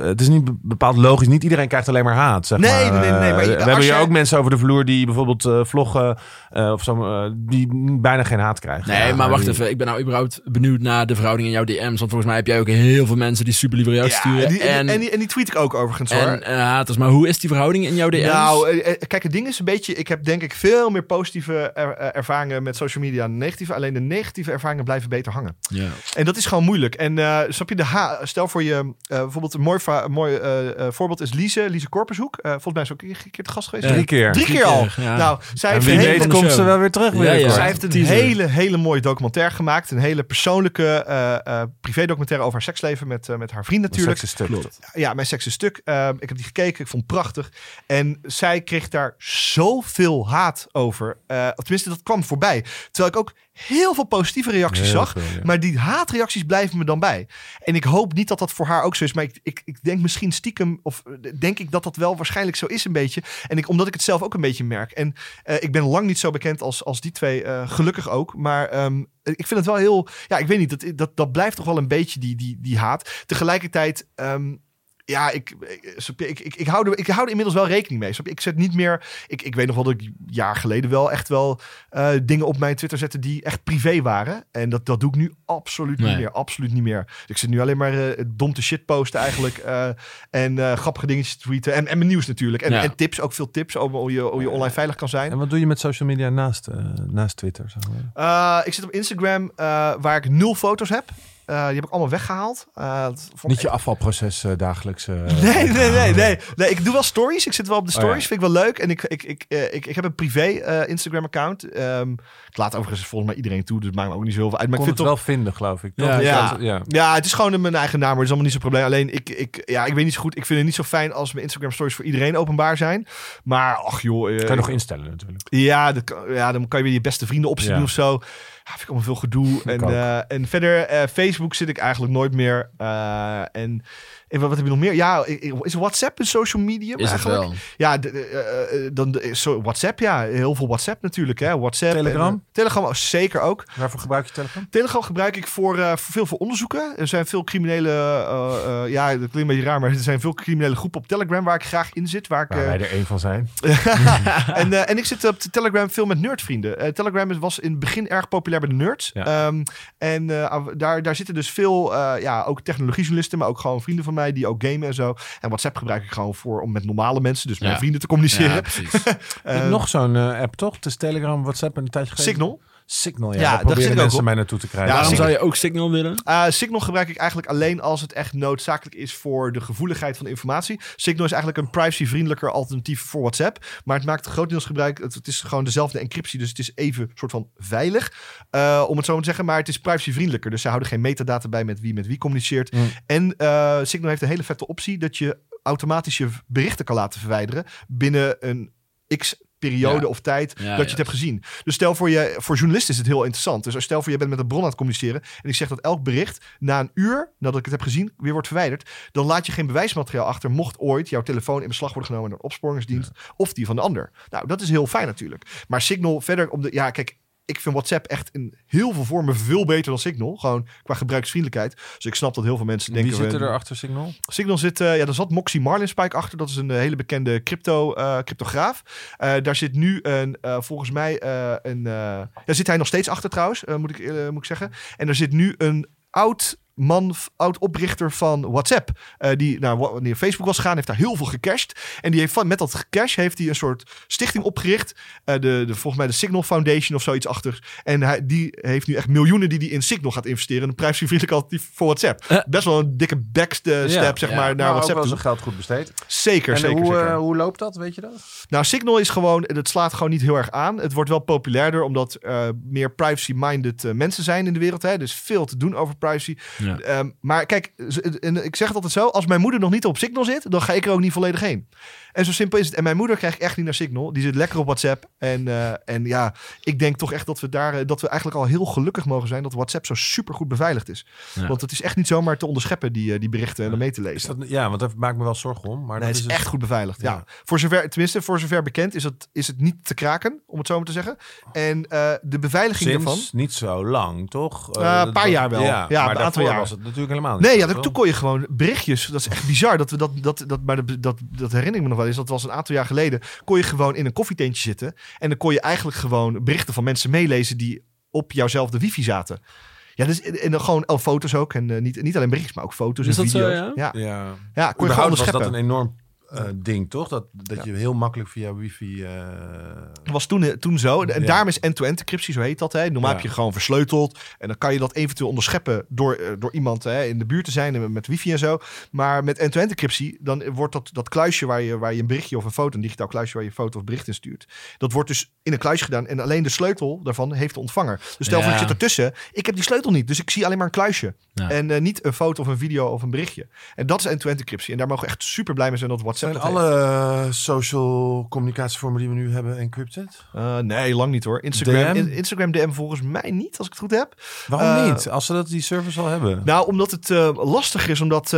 het is niet be- bepaald logisch. Niet iedereen krijgt alleen maar haat, zeg Nee, maar. nee, nee, nee, Eh, maar we als hebben hier ook mensen over de vloer die bijvoorbeeld eh, vloggen... eh, of zo, eh, die bijna geen haat krijgen. Nee, Ja, maar wacht die- even. Ik ben nou überhaupt benieuwd naar de verhouding in jouw DM's. Want volgens mij heb jij ook heel veel mensen die super lieve reacties Ja, sturen. en, die, en, en, die, en, die, tweet ik ook overigens hoor. en haters. Maar hoe is die verhouding in jouw DM's? Nou, kijk, het ding is een beetje... Ik heb denk ik veel meer positieve er- ervaringen met social media dan negatieve. Alleen de negatieve ervaringen blijven beter hangen. ja. En dat is gewoon moeilijk. En eh, snap je, de ha stel voor je... eh, bijvoorbeeld een mooi, mooi voorbeeld is Lise, Lise Korpershoek. Eh, volgens mij is ze ook een keer te gast geweest. Ja. Drie keer. Drie Drie keer al. ja. Nou, zij En heeft, weet hele, van de komt ze wel weer terug. Ja, ja. zij heeft een teaser. hele, hele mooie documentaire gemaakt. Een hele persoonlijke eh eh privé-documentaire over haar seksleven met, eh, met haar vriend natuurlijk. Een stuk. Klopt. Ja, mijn seks is stuk. Ehm, ik heb die gekeken. Ik vond het prachtig. En zij kreeg daar zoveel haat over. Eh, of tenminste, dat kwam voorbij. Terwijl ik ook heel veel positieve reacties Heel zag. veel, ja. Maar die haatreacties blijven me dan bij. En ik hoop niet dat dat voor haar ook zo is. Maar ik, ik, ik denk misschien stiekem... Of eh, denk ik dat dat wel waarschijnlijk zo is een beetje. En ik, omdat ik het zelf ook een beetje merk. En eh, ik ben lang niet zo bekend als, als die twee. eh, gelukkig ook. Maar ehm, ik vind het wel heel... Ja, ik weet niet. Dat, dat, dat blijft toch wel een beetje die, die, die haat. Tegelijkertijd... ehm, ja, ik, ik, ik, ik, hou er, ik hou er inmiddels wel rekening mee. Ik zet niet meer. Ik, ik weet nog wel dat ik een jaar geleden wel echt wel eh, dingen op mijn Twitter zette die echt privé waren. En dat, dat doe ik nu absoluut niet meer. Absoluut niet meer. Dus ik zit nu alleen maar eh, dom te shit posten eigenlijk. eh, en eh, grappige dingetjes tweeten. En, en mijn nieuws natuurlijk. En, Ja. en tips, ook veel tips over hoe je, hoe je online veilig kan zijn. En wat doe je met social media naast, naast Twitter? Zeg maar? Eh, ik zit op Instagram eh, waar ik nul foto's heb. Eh, die heb ik allemaal weggehaald. Eh, vond Niet je afvalproces eh, dagelijks. Nee, nee, nee, nee, nee. Ik doe wel stories. Ik zit wel op de Oh, stories. ja. Vind ik wel leuk. En ik, ik, ik, ik, ik heb een privé Instagram-account. Ehm, ik laat overigens volgens mij iedereen toe. Dus het maakt me ook niet zo heel veel uit. Maar kon ik het vind toch... wel vinden, geloof ik. Ja, ja. ja. Ja, het is gewoon mijn eigen naam. Maar het is allemaal niet zo'n probleem. Alleen, ik, ik, ja, ik weet niet zo goed. Ik vind het niet zo fijn als mijn Instagram-stories voor iedereen openbaar zijn. Maar, ach joh. Kan je nog instellen natuurlijk. ja, ja, dan kan je weer je beste vrienden opzien Ja. of zo. Vind ik allemaal veel gedoe. En, eh, en verder, eh, Facebook zit ik eigenlijk nooit meer. Eh, en, en wat, wat heb je nog meer? Ja, is WhatsApp een social medium Is het eigenlijk? wel. Ja, de- eh, eh, dan WhatsApp, ja. Heel veel WhatsApp natuurlijk. Hè. WhatsApp. Telegram? en, eh, Telegram oh, zeker ook. Waarvoor gebruik je Telegram? Telegram gebruik ik voor, eh, voor veel voor onderzoeken. Er zijn veel criminele... eh, eh, ja, dat klinkt een beetje raar, maar er zijn veel criminele groepen op Telegram waar ik graag in zit. Waar ik, Waar eh, wij er één van zijn. en, eh, en ik zit op de Telegram veel met nerdvrienden. Eh, Telegram is- was in het begin erg populair bij de nerds. Ja. Ehm, en eh, daar, daar zitten dus veel, eh, ja, ook technologiejournalisten, maar ook gewoon vrienden van mij die ook gamen en zo. En WhatsApp gebruik ik gewoon voor om met normale mensen, dus mijn Ja. vrienden te communiceren. Ja, precies. Eh, nog zo'n eh, app, toch? Het is Telegram, WhatsApp en een tijdje geleden. Signal. Signal, ja. Ja, daar proberen mensen mij naartoe te krijgen. Ja, Waarom zou je ook Signal willen? Eh, Signal gebruik ik eigenlijk alleen als het echt noodzakelijk is voor de gevoeligheid van de informatie. Signal is eigenlijk een privacyvriendelijker alternatief voor WhatsApp. Maar het maakt grotendeels gebruik. Het, het is gewoon dezelfde encryptie, dus het is even soort van veilig. eh, om het zo maar te zeggen. Maar het is privacyvriendelijker. Dus ze houden geen metadata bij met wie met wie communiceert. Mm. En eh, Signal heeft een hele vette optie dat je automatisch je berichten kan laten verwijderen binnen een x periode Ja. of tijd Ja, dat je het hebt gezien. Dus stel voor je, voor journalisten is het heel interessant. Dus stel voor je bent met een bron aan het communiceren en ik zeg dat elk bericht na een uur nadat ik het heb gezien weer wordt verwijderd, dan laat je geen bewijsmateriaal achter mocht ooit jouw telefoon in beslag worden genomen door een opsporingsdienst of die van de ander. Nou, dat is heel fijn natuurlijk. Maar Signal verder op de ja, kijk, ik vind WhatsApp echt in heel veel vormen veel beter dan Signal. Gewoon qua gebruiksvriendelijkheid. Dus ik snap dat heel veel mensen Wie denken... zit er we- achter Signal? Signal zit, eh, ja, daar zat Moxie Marlinspike achter. Dat is een eh, hele bekende crypto, eh, cryptograaf. Eh, daar zit nu een, eh, volgens mij, eh, een, eh, daar zit hij nog steeds achter trouwens, eh, moet, ik, eh, moet ik zeggen. En er zit nu een oud man, f- oud oprichter van WhatsApp. eh, die naar wa- wanneer Facebook was gegaan, heeft daar heel veel gecashed. En die heeft van, met dat gecash heeft hij een soort stichting opgericht. Eh, de, de, volgens mij de Signal Foundation of zoiets achter. En hij, die heeft nu echt miljoenen die hij in Signal gaat investeren. Een prijsvriendelijk alternatief voor WhatsApp. Eh. Best wel een dikke backstep, Ja, zeg ja. maar, naar Nou, ook WhatsApp wel toe. zijn geld goed besteed. Zeker, en zeker, hoe, zeker. hoe loopt dat, weet je dat? Nou, Signal is gewoon, het slaat gewoon niet heel erg aan. Het wordt wel populairder omdat er meer privacy-minded mensen zijn in de wereld. Hè? Dus veel te doen over privacy. Ja. Ehm, maar kijk, en ik zeg het altijd zo: als mijn moeder nog niet op Signal zit, dan ga ik er ook niet volledig heen. En zo simpel is het. En mijn moeder krijg ik echt niet naar Signal. Die zit lekker op WhatsApp. En, eh, en ja, ik denk toch echt dat we daar, eh, dat we eigenlijk al heel gelukkig mogen zijn dat WhatsApp zo super goed beveiligd is. Ja. Want het is echt niet zomaar te onderscheppen, die, eh, die berichten en om mee te lezen. Is dat, ja, want daar maak ik me wel zorgen om. Maar Nee, dat het is dus- echt goed beveiligd. Ja. Ja. Voor zover, tenminste, voor zover bekend is het, is het niet te kraken, om het zo maar te zeggen. En eh, de beveiliging Sinds daarvan. niet zo lang, toch? Een paar jaar wel. Ja, maar een aantal daarvoor was het natuurlijk helemaal niet. Nee, ja, dat, toch? toen kon je gewoon berichtjes. Dat is echt bizar. Dat we dat, dat, dat, maar dat, dat, dat herinner ik me nog wel eens. Dat was een aantal jaar geleden. Kon je gewoon in een koffietentje zitten. En dan kon je eigenlijk gewoon berichten van mensen meelezen die op jouwzelfde wifi zaten. Ja, dus, en dan gewoon oh, foto's ook. En eh, niet, niet alleen berichtjes, maar ook foto's Is en dat zo, video's. ja? ja. Ja, Ja, kon je gewoon was dat een enorm eh, ding, toch? Dat, dat je heel makkelijk via wifi... eh, Dat was toen, toen zo. En Ja. daarom is end-to-end encryptie, zo heet dat. Hè. Normaal Ja. heb je gewoon versleuteld. En dan kan je dat eventueel onderscheppen door, eh, door iemand hè, in de buurt te zijn. Met wifi en zo. Maar met end-to-end encryptie, dan wordt dat, dat kluisje waar je, waar je een berichtje of een foto, een digitaal kluisje waar je een foto of bericht in stuurt. Dat wordt dus in een kluisje gedaan. En alleen de sleutel daarvan heeft de ontvanger. Dus stel voor ik zit ertussen. Ik heb die sleutel niet. Dus ik zie alleen maar een kluisje. En eh, niet een foto of een video of een berichtje. En dat is end-to-end encryptie. En daar mogen we echt super blij mee zijn dat WhatsApp Zijn alle social communicatievormen die we nu hebben encrypted? Eh, nee, lang niet hoor. Instagram, DM? Instagram DM volgens mij niet, als ik het goed heb. Waarom Eh, niet? Als ze dat die service al hebben. Nou, omdat het eh, lastig is, omdat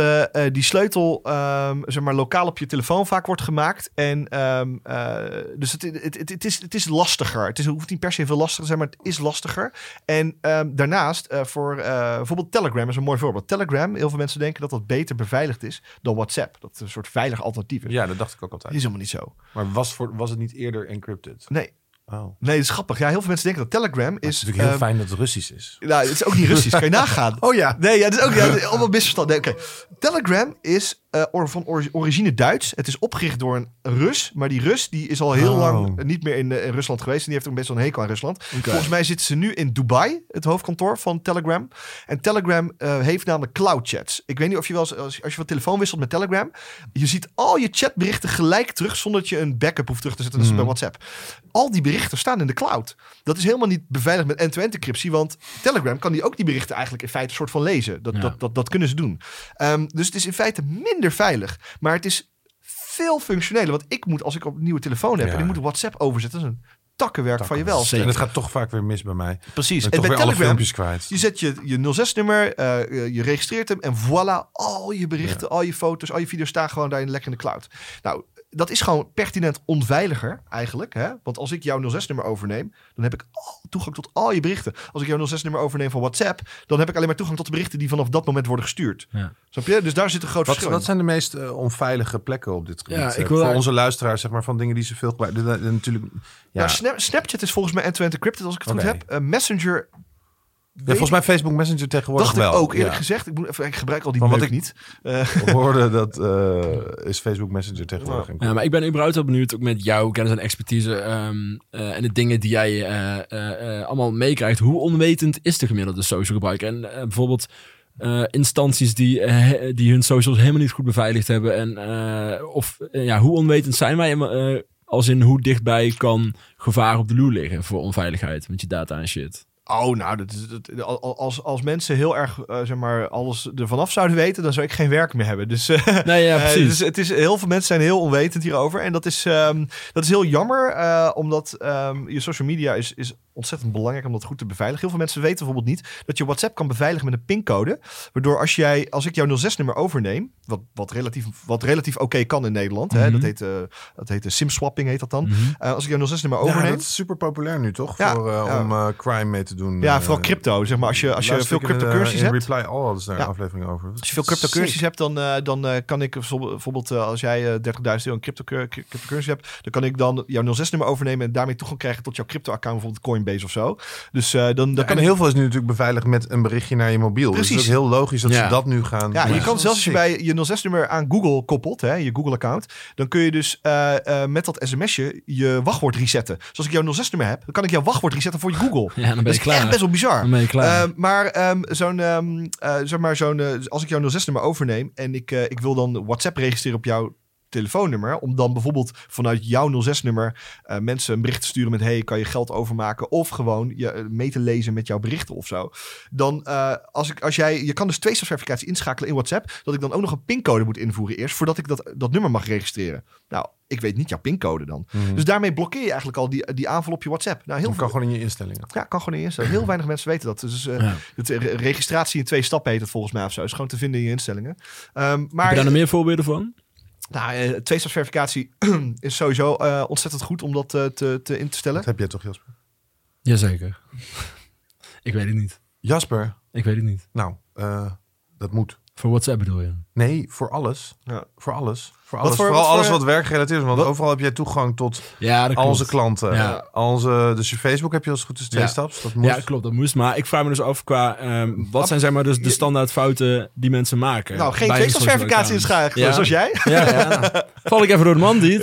die sleutel ehm, zeg maar, lokaal op je telefoon vaak wordt gemaakt. En ehm, eh, dus het, het, het, het, is, het is lastiger. Het, is, het hoeft niet per se veel lastiger te zijn, maar het is lastiger. En ehm, daarnaast, voor bijvoorbeeld Telegram is een mooi voorbeeld. Telegram, heel veel mensen denken dat dat beter beveiligd is dan WhatsApp. Dat het een soort veilig alternatief ja, dat dacht ik ook altijd. is helemaal niet zo. Maar was, voor, was het niet eerder encrypted? Nee, Oh. nee, dat is grappig. Ja, heel veel mensen denken dat Telegram Het is is... natuurlijk heel ehm, fijn dat het Russisch is. Nou, het is ook niet Russisch. kan je nagaan. Oh ja. Nee, ja, dat is ook ja, is allemaal misverstand. Nee, oké. Telegram is eh, van ori- origine Duits. Het is opgericht door een Rus. Maar die Rus die is al heel Oh. lang niet meer in, eh, in Rusland geweest. En die heeft ook best wel een hekel aan Rusland. Volgens mij zitten ze nu in Dubai, het hoofdkantoor van Telegram. En Telegram eh, heeft namelijk cloud chats. Ik weet niet of je wel eens, als, als je van telefoon wisselt met Telegram. Je ziet al je chatberichten gelijk terug zonder dat je een backup hoeft terug te zetten. Dat is Mhm. bij WhatsApp. Al die berichten staan in de cloud. Dat is helemaal niet beveiligd met end-to-end encryptie. Want Telegram kan die ook die berichten eigenlijk in feite een soort van lezen. Dat, Ja. dat, dat, dat kunnen ze doen. Ehm, dus het is in feite minder veilig. Maar het is veel functioneler. Want ik moet, als ik op een nieuwe telefoon heb... Ja. en ik moet WhatsApp overzetten... dat is een takkenwerk van je wel. En het gaat toch vaak weer mis bij mij. Precies. En bij Telegram, kwijt. je zet je, je 06-nummer, eh, je registreert hem en voilà, al je berichten, al je foto's, al je video's staan gewoon daar in, lekker in de cloud. Nou, dat is gewoon pertinent onveiliger eigenlijk. Hè? Want als ik jouw 06-nummer overneem, dan heb ik al toegang tot al je berichten. Als ik jouw 06-nummer overneem van WhatsApp, dan heb ik alleen maar toegang tot de berichten die vanaf dat moment worden gestuurd. Ja. Snap je? Dus daar zit een groot Wat, verschil wat in. zijn de meest eh, onveilige plekken op dit gebied? Ja, Eh, ik wil voor onze luisteraars, zeg maar, van dingen die ze veel gebruiken. Natuurlijk, ja. Nou, Snap- Snapchat is volgens mij end-to-end encrypted als ik het goed heb. Eh, Messenger... Ja, volgens mij Facebook Messenger tegenwoordig dacht ik ook eerlijk Ja. gezegd. Ik, moet even, ik gebruik al die Van wat meuk ik- niet. We hoorden dat eh, is Facebook Messenger tegenwoordig. Ja. enkel. Ja, maar ik ben überhaupt wel benieuwd, ook met jouw kennis en expertise ehm, eh, en de dingen die jij eh, eh, eh, allemaal meekrijgt. Hoe onwetend is de gemiddelde social gebruiker? En bijvoorbeeld eh, instanties die, die hun socials helemaal niet goed beveiligd hebben. En, eh, of ja, hoe onwetend zijn wij? als in hoe dichtbij kan gevaar op de loer liggen voor onveiligheid met je data en shit? Oh, nou, dat is, dat, al- als, als mensen heel erg, eh, zeg maar, alles ervan af zouden weten, dan zou ik geen werk meer hebben. Dus, eh, Nee, ja, eh, precies. dus het is, heel veel mensen zijn heel onwetend hierover. En dat is, ehm, dat is heel jammer, omdat ehm, je social media is, is ontzettend belangrijk om dat goed te beveiligen. Heel veel mensen weten bijvoorbeeld niet dat je WhatsApp kan beveiligen met een pincode. Waardoor als, jij, als ik jouw 06-nummer overneem, wat, wat relatief, wat relatief oké kan in Nederland, hè, Mhm. dat heet, eh dat heet SIM-swapping, heet dat dan. Mhm. Eh, als ik jouw 06-nummer Ja, overneem, dat is super populair nu, toch? Ja, Voor, eh, ja. om eh, crime mee te doen. ja, Eh, vooral crypto, zeg maar. Als je, als je veel eh, cryptocurrencies hebt. Reply All hadden ze daar Ja. een aflevering over. Als je veel cryptocurrencies hebt, dan, eh, dan eh, kan ik bijvoorbeeld, bijvoorbeeld eh, als jij eh, 30.000 euro in crypto, cryptocurrency hebt, dan kan ik dan jouw 06-nummer overnemen en daarmee toegang krijgen tot jouw crypto-account, bijvoorbeeld Coinbase of zo. Dus eh, dan, dan Ja, kan en heel veel is nu natuurlijk beveiligd met een berichtje naar je mobiel. Dus Precies. het is ook heel logisch dat Ja. ze dat nu gaan Ja, doen. je kan zelfs als je bij je 06-nummer aan Google koppelt, hè, je Google-account, dan kun je dus eh, eh, met dat sms'je je wachtwoord resetten. Dus als ik jouw 06-nummer heb, dan kan ik jouw wachtwoord resetten voor je Google. Ja, dan ben Dat je is echt klaar. best wel bizar. Dan ben je klaar. Eh, maar ehm, zo'n, ehm, eh, zeg maar zo'n, als ik jouw 06-nummer overneem en ik, ik wil dan WhatsApp registreren op jouw telefoonnummer, om dan bijvoorbeeld vanuit jouw 06-nummer eh, mensen een bericht te sturen met hey, kan je geld overmaken of gewoon je eh, mee te lezen met jouw berichten of zo. Dan eh, als ik als jij je kan dus twee verificatie inschakelen in WhatsApp, dat ik dan ook nog een pincode moet invoeren eerst voordat ik dat dat nummer mag registreren. Nou, ik weet niet jouw pincode dan. Mhm. Dus daarmee blokkeer je eigenlijk al die, die aanval op je WhatsApp. Nou, heel Dat veel, kan gewoon in je instellingen. ja, kan gewoon niet instellen. Heel weinig mensen weten dat. Dus eh, Ja. het, re- registratie in twee stappen heet het volgens mij of zo. Is gewoon te vinden in je instellingen. Ehm, maar Heb je daar nog meer voorbeelden van? Nou, eh, tweestapsverificatie is sowieso eh, ontzettend goed om dat eh, te, te in te stellen. Dat heb jij toch, Jasper? Jazeker. ik weet het niet. Jasper, Ik weet het niet. nou, eh, dat moet. Voor WhatsApp bedoel je? Nee, voor alles. Ja. Voor alles. Voor Wat alles. voor- Vooral wat voor- alles wat werkgerelateerd is. Want Wat- overal heb jij toegang tot Ja, dat al klopt. onze klanten. Ja. Al onze, dus je Facebook heb je als het goed is twee Ja. staps. Dat moet. Ja, klopt. Dat moest. Maar ik vraag me dus af qua... ehm, wat zijn zeg maar dus de standaard fouten die mensen maken? Nou, geen tweestapsverificatie inschakelen, Ja. zoals jij. Ja, ja. val ik even door de man, niet?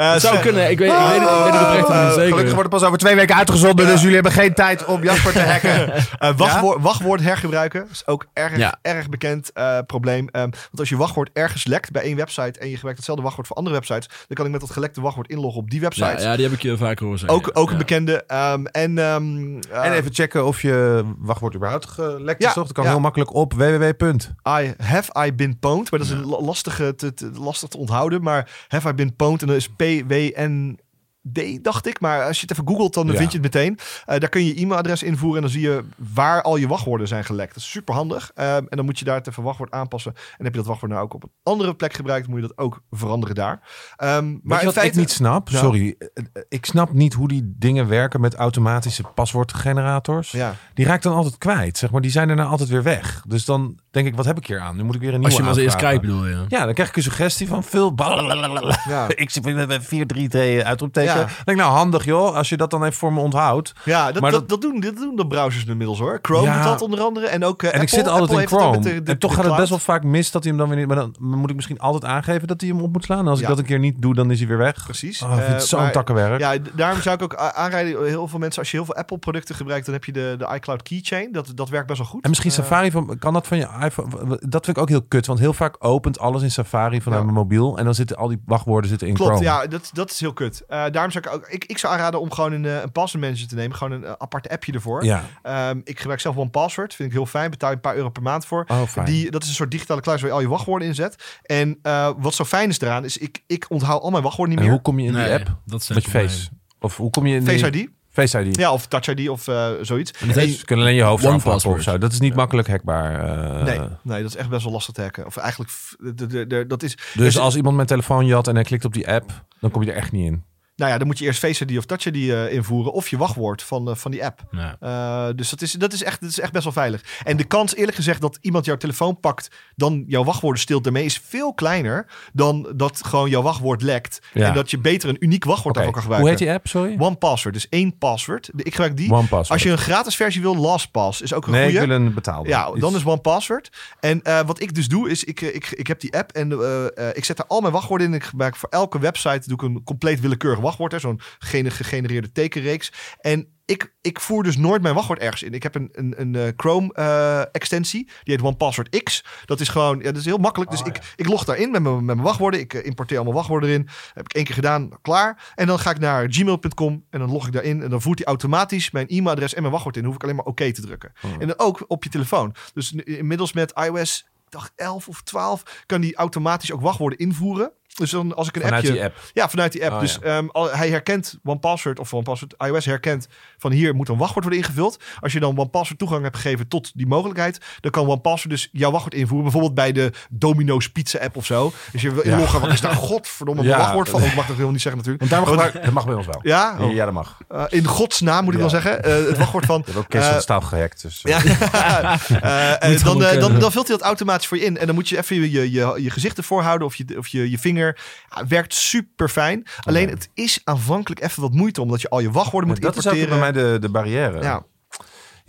Eh, Het zou kunnen. Ik weet, ik weet, het- ik weet het oprecht niet zeker. Gelukkig wordt het pas over twee weken uitgezonden, dus jullie hebben geen tijd om Jasper te hacken. Eh, wachtwoord, wachtwoord hergebruiken is ook erg, Ja. erg bekend eh, probleem. Ehm, want als je wachtwoord ergens lekt bij één website en je gebruikt hetzelfde wachtwoord voor andere websites, dan kan ik met dat gelekte wachtwoord inloggen op die website. ja, ja, die heb ik je vaker horen zeggen. Ook, ook Ja. een bekende. ehm, en, ehm, eh, en even checken of je wachtwoord überhaupt gelekt is, toch? Dat kan ja. heel makkelijk op www. I have I been pwned. Maar dat is een la- lastige te, te- lastig te onthouden. Maar have I been pwned en dat is WWN P-W-N-D, dacht ik. Maar als je het even googelt, dan Ja. vind je het meteen. Eh, daar kun je je e-mailadres invoeren en dan zie je waar al je wachtwoorden zijn gelekt. Dat is super handig. en dan moet je daar het even wachtwoord aanpassen. En heb je dat wachtwoord nou ook op een andere plek gebruikt, moet je dat ook veranderen daar. Ehm, Maar maar in wat feite... ik niet snap, Ja. sorry, eh, eh, ik snap niet hoe die dingen werken met automatische paswoordgenerators. Ja. Die raakt dan altijd kwijt, zeg maar. Die zijn daarna altijd weer weg. Dus dan denk ik, wat heb ik hier aan? Nu moet ik weer een nieuwe Als je hem als eerst krijgt, bedoel je? Ja, dan krijg ik een suggestie van blablabla. Ja. Ik zit met 4 3 2 uitroepteken. Ja. Dan denk ik, nou handig joh, als je dat dan even voor me onthoudt. Ja, dat, Maar dat, dat, doen, dat doen de browsers inmiddels hoor. Chrome Ja. doet dat onder andere. En ook eh, En ik Apple. zit altijd Apple in Chrome. met de- de- en toch gaat het best wel vaak mis dat hij hem dan weer niet... Maar dan moet ik misschien altijd aangeven dat hij hem op moet slaan. En als ik dat een keer niet doe, dan is hij weer weg. Precies. Oh, ik vind het Eh, zo'n takkenwerk. Ja, daarom zou ik ook aanrijden. Heel veel mensen, als je heel veel Apple-producten gebruikt, dan heb je de, de iCloud Keychain. Dat, dat werkt best wel goed. En misschien Eh, Safari van, kan dat van je iPhone? Dat vind ik ook heel kut, want heel vaak opent alles in Safari vanuit mijn mobiel en dan zitten al die wachtwoorden zitten in Klopt, Chrome. ja, dat, dat is heel kut. Eh, daarom zou ik ook, ik, ik zou aanraden om gewoon een, eh, een password manager te nemen. Gewoon een eh, apart appje ervoor. Ja. Ehm, ik gebruik zelf one password. Vind ik heel fijn. Betaal je een paar euro per maand voor. Oh, fijn. Die, dat is een soort digitale kluis waar je al je wachtwoorden in zet. En eh, wat zo fijn is eraan, is ik, ik onthoud al mijn wachtwoorden niet en meer. hoe kom je in die Nee, app? dat is Met probleem. Face? Of hoe kom je in die... Face ID. Face ID. Ja, of Touch ID of eh, zoiets. Je kunt alleen je hoofd afhappen of zo. Dat is niet makkelijk hackbaar. eh. nee, nee, dat is echt best wel lastig te hacken. Of eigenlijk, dat is... Dus is- als iemand mijn telefoon jat en hij klikt op die app, dan kom je er echt niet in. Nou ja, dan moet je eerst Face ID of Touch ID eh, invoeren. Of je wachtwoord van, eh, van die app. Ja. Eh, dus dat is, dat, is echt, dat is echt best wel veilig. En de kans, eerlijk gezegd, dat iemand jouw telefoon pakt, dan jouw wachtwoorden stilt daarmee, is veel kleiner dan dat gewoon jouw wachtwoord lekt. Ja. En dat je beter een uniek wachtwoord Oké, daarvoor kan Hoe gebruiken. heet die app, sorry? One Password, dus één password. Ik gebruik die. One Password. Als je een gratis versie wil, LastPass is ook een nee, goede. ik wil een betaalde. Ja, dan is One Password. En wat ik dus doe, is ik, ik, ik heb die app en ik zet er al mijn wachtwoorden in. Ik gebruik voor elke website doe ik een compleet willekeurig wachtwoord, hè, zo'n gene- gegenereerde tekenreeks. En ik, ik voer dus nooit mijn wachtwoord ergens in. Ik heb een, een, een eh, Chrome-extensie, die heet OnePassword X. Dat is gewoon, ja, dat is heel makkelijk. Dus Oh, ik, ik log daarin met mijn, met mijn wachtwoorden. Ik eh, importeer allemaal wachtwoorden erin. heb ik één keer gedaan, klaar. En dan ga ik naar gmail.com en dan log ik daarin. En dan voert hij automatisch mijn e-mailadres en mijn wachtwoord in. Dan hoef ik alleen maar oké te drukken. Oh. En dan ook op je telefoon. Dus inmiddels met iOS, dacht 11 of 12, kan die automatisch ook wachtwoorden invoeren. Dus dan als ik een Vanuit appje... app. Ja, vanuit die app. Oh, dus ja. ehm, al, hij herkent OnePassword of OnePassword iOS herkent van hier moet een wachtwoord worden ingevuld. Als je dan OnePassword toegang hebt gegeven tot die mogelijkheid, dan kan OnePassword dus jouw wachtwoord invoeren. Bijvoorbeeld bij de Domino's Pizza app of zo. Dus je wil Ja. inloggen, wat is daar godverdomme Ja. wachtwoord van? Oh, ik mag dat helemaal niet zeggen natuurlijk. Want daar mag, dat mag bij ons wel. Ja, oh, Ja, dat mag. eh, in godsnaam moet ik wel zeggen. Eh, het wachtwoord van... We hebben ook Kees van Eh, gehackt. Dus, Ja, dan, dan, dan vult hij dat automatisch voor je in. En dan moet je even je, je, je, je gezicht ervoor houden of je, of je, je vinger. Ja, werkt super fijn. Alleen het is aanvankelijk even wat moeite omdat je al je wachtwoorden moet dat is ook importeren. bij mij de, de barrière. Ja.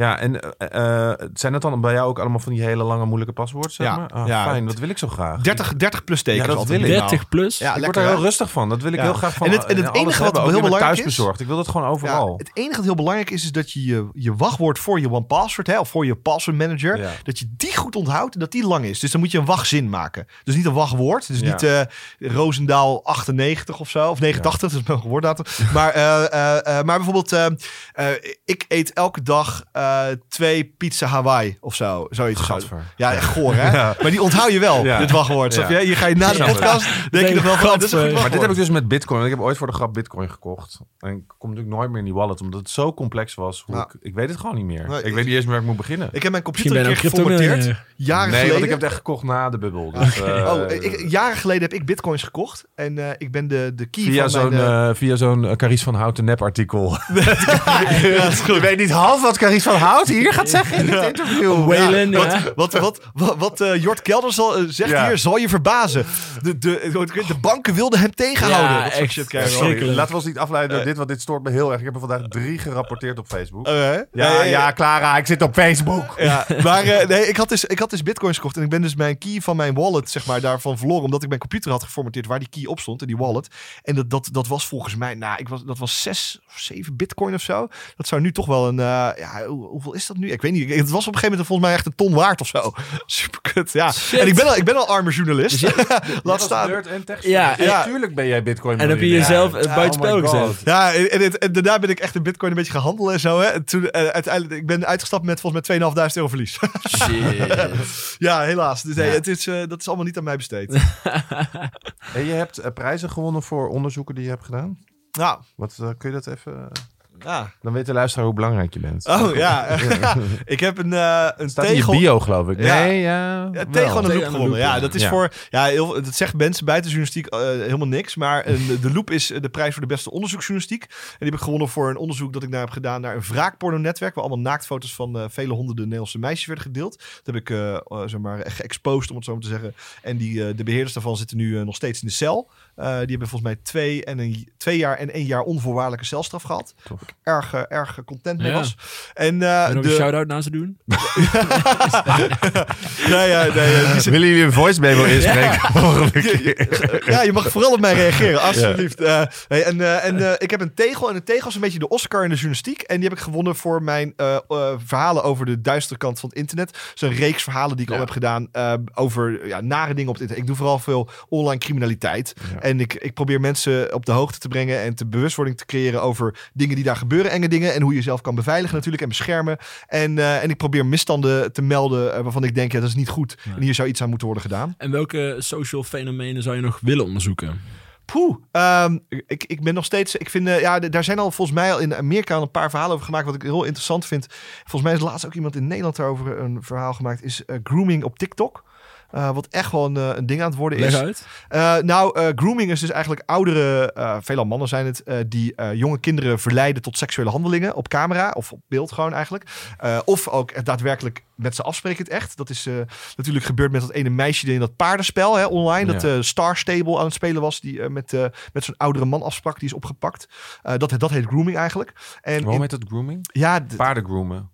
Ja, en eh, eh, zijn dat dan bij jou ook allemaal van die hele lange moeilijke paswoorden? Zeg Ja. maar? Ah, Ja. fijn, dat wil ik zo graag. 30, 30 plus tekens. Ja, dat wil ik. minimaal. 30 plus? Ja, ik word er heel hè? rustig van. Dat wil ik Ja. heel graag van. En het- en het eh, enige wat heel belangrijk is- thuisbezorgd. Ik wil dat gewoon overal. Ja, het enige dat heel belangrijk is, is dat je je, je wachtwoord voor je OnePassword, hè, of voor je password manager, Ja. dat je die goed onthoudt en dat die lang is. Dus dan moet je een wachtzin maken. Dus niet een wachtwoord. Dus Ja. niet eh Roosendaal 98 of zo, of 89, dat is mijn woorddatum. Maar, eh, eh, eh, maar bijvoorbeeld, eh, eh, ik eet elke dag eh, twee pizza Hawaii of zo. Zoiets. zo. Ja, echt goor, hè? Ja. Maar die onthoud je wel, Ja. dit wachtwoord. Snap Ja. je? Je ga je na de podcast, denk je nog wel van, dit. Maar dit heb ik dus met Bitcoin. Want Ik heb ooit voor de grap Bitcoin gekocht. En ik kom natuurlijk nooit meer in die wallet, omdat het zo complex was. Hoe ik, ik weet het gewoon niet meer. Nee, ik ik- weet niet eens meer waar ik moet beginnen. Ik heb mijn computer ben een keer geformateerd. Jaren nee, geleden. want ik heb het echt gekocht na de bubbel. Dus, eh, oh, ik, jaren geleden heb ik bitcoins gekocht. En eh, ik ben de, de key via van zo'n mijn... eh, eh, via zo'n eh, Carice van Houten nep artikel. ja, dat is goed. Je weet niet half wat Carice van Houten hier gaat zeggen in dit interview. Whalen. Wat, wat, wat, wat, wat eh, Jort Kelder zal, eh, zegt Ja. hier, zal je verbazen. De, de, de banken wilden hem tegenhouden. Ja, Dat soort echt. shit krijgen we laten we ons niet afleiden door dit, want dit stoort me heel erg. Ik heb er vandaag drie gerapporteerd op Facebook. Oh, hè? ja, ja, Clara, ik zit op Facebook. Ja, maar eh, nee, ik had, dus, ik had dus bitcoins gekocht en ik ben dus mijn key van mijn wallet, zeg maar, daarvan verloren. Omdat ik mijn computer had geformateerd waar die key op stond, in die wallet. En dat, dat, dat was volgens mij, nou, ik was, dat was zes of zeven bitcoin of zo. Dat zou nu toch wel een, eh, ja, hoe- hoeveel is dat nu? Ik weet niet. Het was op een gegeven moment volgens mij echt een ton waard of zo. Super kut, ja. En ik ben al, ik ben al arme journalist. Laat staan. en. Ja, ja, ja. tuurlijk ben jij Bitcoin. En heb je jezelf eh, Ja, buiten oh spel God. gezet. Ja, en, en, daarna ben ik echt in bitcoin een beetje gaan handelen en zo. Hè. En toen, eh, uiteindelijk, ik ben uitgestapt met volgens mij 2.500 euro verlies. Shit. ja, helaas. Dus Ja. het is, eh, dat is allemaal niet aan mij besteed. En je hebt prijzen gewonnen voor onderzoeken die je hebt gedaan. nou, Wat, kun je dat even... ja. Dan weet de luisteraar hoe belangrijk je bent. Oh ja, ik heb een, eh een Staat in je tegel. bio, geloof ik. Ja. Nee, ja. Ja, wel. tegen aan de loop gewonnen. Ja, dat is Ja. voor. Ja, heel, dat zegt mensen buiten journalistiek eh, helemaal niks. Maar een, de loop is de prijs voor de beste onderzoeksjournalistiek. En die heb ik gewonnen voor een onderzoek dat ik daar heb gedaan naar een wraakporno-netwerk. Waar allemaal naaktfoto's van eh, vele honderden Nederlandse meisjes werden gedeeld. Dat heb ik zeg maar geëxposed, om het zo maar te zeggen. En die, de beheerders daarvan zitten nu nog steeds in de cel. Eh, die hebben volgens mij twee, en een, twee jaar en één jaar onvoorwaardelijke celstraf gehad. Tof. Erg, eh, erg content mee Ja. was. En eh, En nog de, een shout-out naar ze doen? ja, ja, nee, ja, die Willen jullie een voice memo inspreken? Ja, je mag vooral op mij reageren, alsjeblieft. Eh, hey, en eh, en eh, ik heb een tegel. En een tegel is een beetje de Oscar in de journalistiek. En die heb ik gewonnen voor mijn eh, eh, verhalen over de duistere kant van het internet. Is een reeks verhalen die ik Ja. al heb gedaan eh, over ja, nare dingen op het internet. Ik doe vooral veel online criminaliteit. Ja. En ik, ik probeer mensen op de hoogte te brengen en te bewustwording te creëren over dingen die daar gebeuren, enge dingen. En hoe je jezelf kan beveiligen natuurlijk en beschermen. En, eh, en ik probeer misstanden te melden eh, waarvan ik denk, ja, dat is niet goed. En hier zou iets aan moeten worden gedaan. En welke social fenomenen zou je nog willen onderzoeken? Poeh, ehm, ik, ik ben nog steeds. Ik vind, eh, ja, daar zijn al volgens mij al in Amerika al een paar verhalen over gemaakt. Wat ik heel interessant vind. Volgens mij is laatst ook iemand in Nederland daarover een verhaal gemaakt. Is grooming op TikTok. Eh, wat echt wel een, eh, een ding aan het worden Leg is. uit. Eh, nou, grooming is dus eigenlijk oudere, veelal mannen zijn het, die jonge kinderen verleiden tot seksuele handelingen op camera of op beeld gewoon eigenlijk. Of ook daadwerkelijk met ze afspreken het echt. Dat is natuurlijk gebeurd met dat ene meisje die in dat paardenspel hè, online, dat Ja. eh, Star Stable aan het spelen was, die met, met zo'n oudere man afsprak, die is opgepakt. Dat, dat heet grooming eigenlijk. En Waarom in- heet dat grooming? ja, d- Paardengroomen.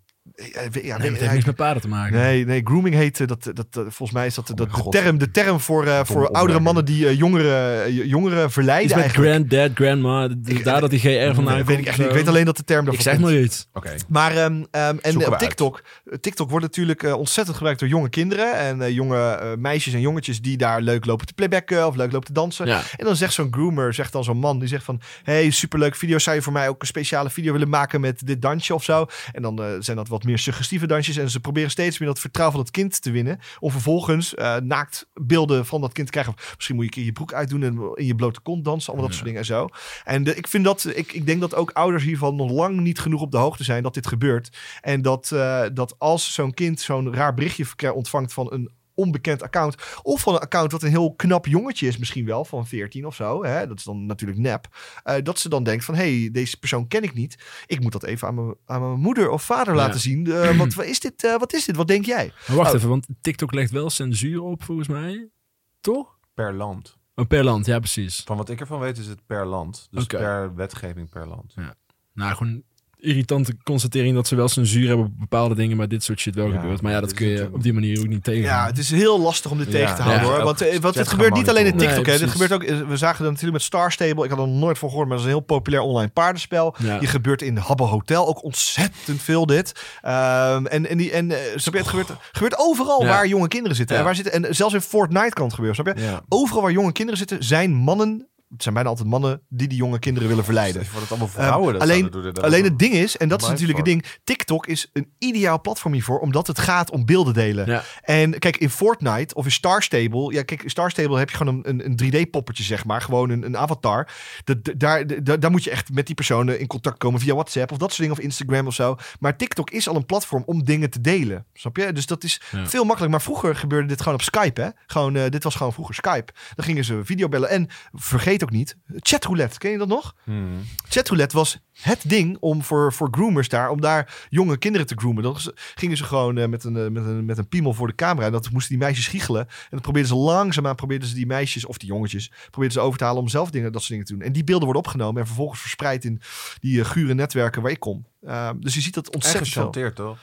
Ja, Nee, het heeft niks met paarden te maken. Nee, nee, grooming heet, eh, dat, dat, dat, volgens mij is dat de, Oh de, term, de term voor, eh, voor oudere mannen die eh, jongeren, eh, jongeren verleiden met granddad, grandma. Ik- Daar dat die GR vandaan weet komt. ik echt. Ik weet alleen dat de term Ik daarvoor zeg komt. maar iets. Oké. Maar ehm, ehm, en op. TikTok, eh, TikTok wordt natuurlijk eh, ontzettend gebruikt door jonge kinderen en eh, jonge eh, meisjes en jongetjes die daar leuk lopen te playbacken of leuk lopen te dansen. Ja. En dan zegt zo'n groomer, zegt dan zo'n man, die zegt van... hey, superleuk video, zou je voor mij ook een speciale video willen maken met dit dansje of zo? En dan eh, zijn dat wat meer suggestieve dansjes. En ze proberen steeds meer dat vertrouwen van het kind te winnen. Om vervolgens eh, naakt beelden van dat kind te krijgen. Of misschien moet je een keer je broek uitdoen en in je blote kont dansen. Allemaal dat soort dingen en zo. En de- ik vind dat, ik, ik denk dat ook ouders hiervan nog lang niet genoeg op de hoogte zijn dat dit gebeurt. En dat, eh, dat als zo'n kind zo'n raar berichtje ontvangt van een onbekend account. Of van een account wat een heel knap jongetje is, misschien wel, van 14 of zo. Hè? Dat is dan natuurlijk nep. Eh, dat ze dan denkt van, hé, hey, deze persoon ken ik niet. Ik moet dat even aan mijn, aan mijn moeder of vader Ja. laten zien. Eh, wat, wat, is dit, eh, wat is dit? Wat denk jij? Maar wacht Oh. even, want TikTok legt wel censuur op volgens mij. Toch? Per land. Oh, per land, ja precies. Van wat ik ervan weet is het per land. Dus per wetgeving per land. Nou, gewoon irritante constatering dat ze wel censuur hebben op bepaalde dingen, maar dit soort shit wel Ja, gebeurt. Maar ja, dat kun je op die manier ook niet tegen. Ja, het is heel lastig om dit Ja. tegen te houden Ja. hoor. Want, eh, want dit gebeurt niet alleen in. TikTok. Nee, hè. Dit gebeurt ook, we zagen dat natuurlijk met Star Stable. Ik had er nog nooit van gehoord, maar dat is een heel populair online paardenspel. Ja. Je gebeurt in Habbo Hotel ook ontzettend veel dit. Ehm, en en, die, en eh, snap je, het gebeurt, gebeurt overal Ja. waar jonge kinderen zitten. Ja. En, waar zitten. en zelfs in Fortnite kan het gebeuren, snap je? Ja. Overal waar jonge kinderen zitten, zijn mannen... Het zijn bijna altijd mannen die die jonge kinderen willen verleiden. Voor het allemaal vrouwen. dat alleen- doen, Alleen het ding is, en dat is natuurlijk het ding, TikTok is een ideaal platform hiervoor, omdat het gaat om beelden delen. Ja. En kijk, in Fortnite of in Star Stable, ja, kijk, in Star Stable heb je gewoon een, een, een 3D-poppetje, zeg maar, gewoon een, een avatar. Dat- daar, daar, daar moet je echt met die personen in contact komen via WhatsApp of dat soort dingen, of Instagram of zo. Maar TikTok is al een platform om dingen te delen, snap je? Dus dat is Ja. veel makkelijker. Maar vroeger gebeurde dit gewoon op Skype, hè? Gewoon, eh, dit was gewoon vroeger Skype. Dan gingen ze videobellen en vergeet ook niet, chatroulette, ken je dat nog? Hmm. Chatroulette was het ding om voor, voor groomers daar, om daar jonge kinderen te groomen. Dan gingen ze gewoon eh, met, een, eh, met, een, met een piemel voor de camera. En dat moesten die meisjes giechelen. En dan probeerden ze langzaamaan, probeerden ze die meisjes, of die jongetjes, probeerden ze over te halen om zelf dingen, dat soort dingen te doen. En die beelden worden opgenomen en vervolgens verspreid in die eh, gure netwerken waar ik kom. Uh, dus je ziet dat En ontzettend veel. toch?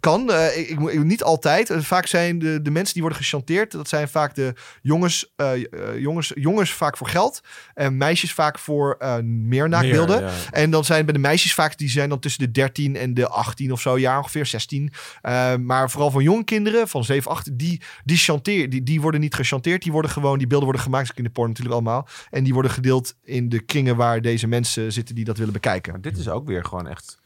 Kan, uh, ik, ik, ik, niet altijd. Uh, vaak zijn de, de mensen die worden gechanteerd, dat zijn vaak de jongens, uh, jongens, jongens vaak voor geld en meisjes vaak voor meer naakbeelden. Ja. En dan zijn bij de meisjes vaak, die zijn dan tussen de 13 en de 18 of zo, jaar ongeveer 16. Uh, maar vooral van jonge kinderen, van 7, 8, die, die, chanteer, die, die worden niet gechanteerd. Die worden gewoon, die beelden worden gemaakt, in de porn natuurlijk allemaal. En die worden gedeeld in de kringen waar deze mensen zitten die dat willen bekijken. Maar dit is ook weer gewoon echt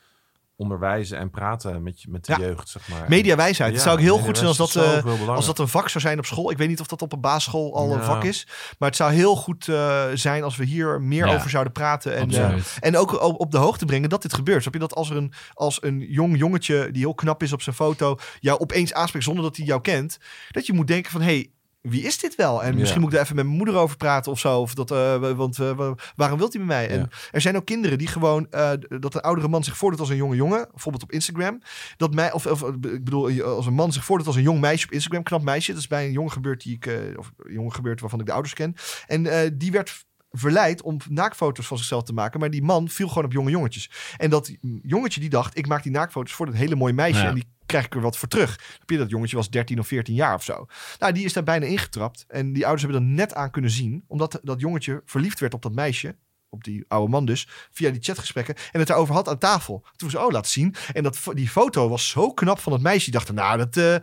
onderwijzen en praten met, met de ja. jeugd, zeg maar. Mediawijsheid. Ja, het zou ook heel goed zijn als dat, uh, als dat een vak zou zijn op school. Ik weet niet of dat op een basisschool al ja. een vak is. Maar het zou heel goed uh, zijn als we hier meer ja. over zouden praten. En, uh, en ook op, op de hoogte brengen dat dit gebeurt. Snap je dat als er een, als een jong jongetje die heel knap is op zijn foto... jou opeens aanspreekt zonder dat hij jou kent... dat je moet denken van... Hey, wie is dit wel? En misschien ja. moet ik er even met mijn moeder over praten of zo. Of dat, uh, want uh, waarom wilt hij met mij? Ja. En er zijn ook kinderen die gewoon, uh, dat een oudere man zich voordoet als een jonge jongen. Bijvoorbeeld op Instagram. Dat mij, of, of ik bedoel, als een man zich voordoet als een jong meisje op Instagram. Knap meisje. Dat is bij een jongen gebeurd die ik, eh, of een jongen gebeurd waarvan ik de ouders ken. En eh, die werd verleid om naakfoto's van zichzelf te maken. Maar die man viel gewoon op jonge jongetjes. En dat jongetje die dacht, ik maak die naakfoto's voor dat hele mooie meisje. Ja. En die krijg ik er wat voor terug. Heb je dat jongetje was 13 of 14 jaar of zo. Nou, die is daar bijna ingetrapt. En die ouders hebben er net aan kunnen zien. Omdat dat jongetje verliefd werd op dat meisje. Op die oude man dus. Via die chatgesprekken. En het daarover had aan tafel. Toen ze, oh, laat zien. En dat, die foto was zo knap van het meisje. Die dacht, nou, dat... Uh,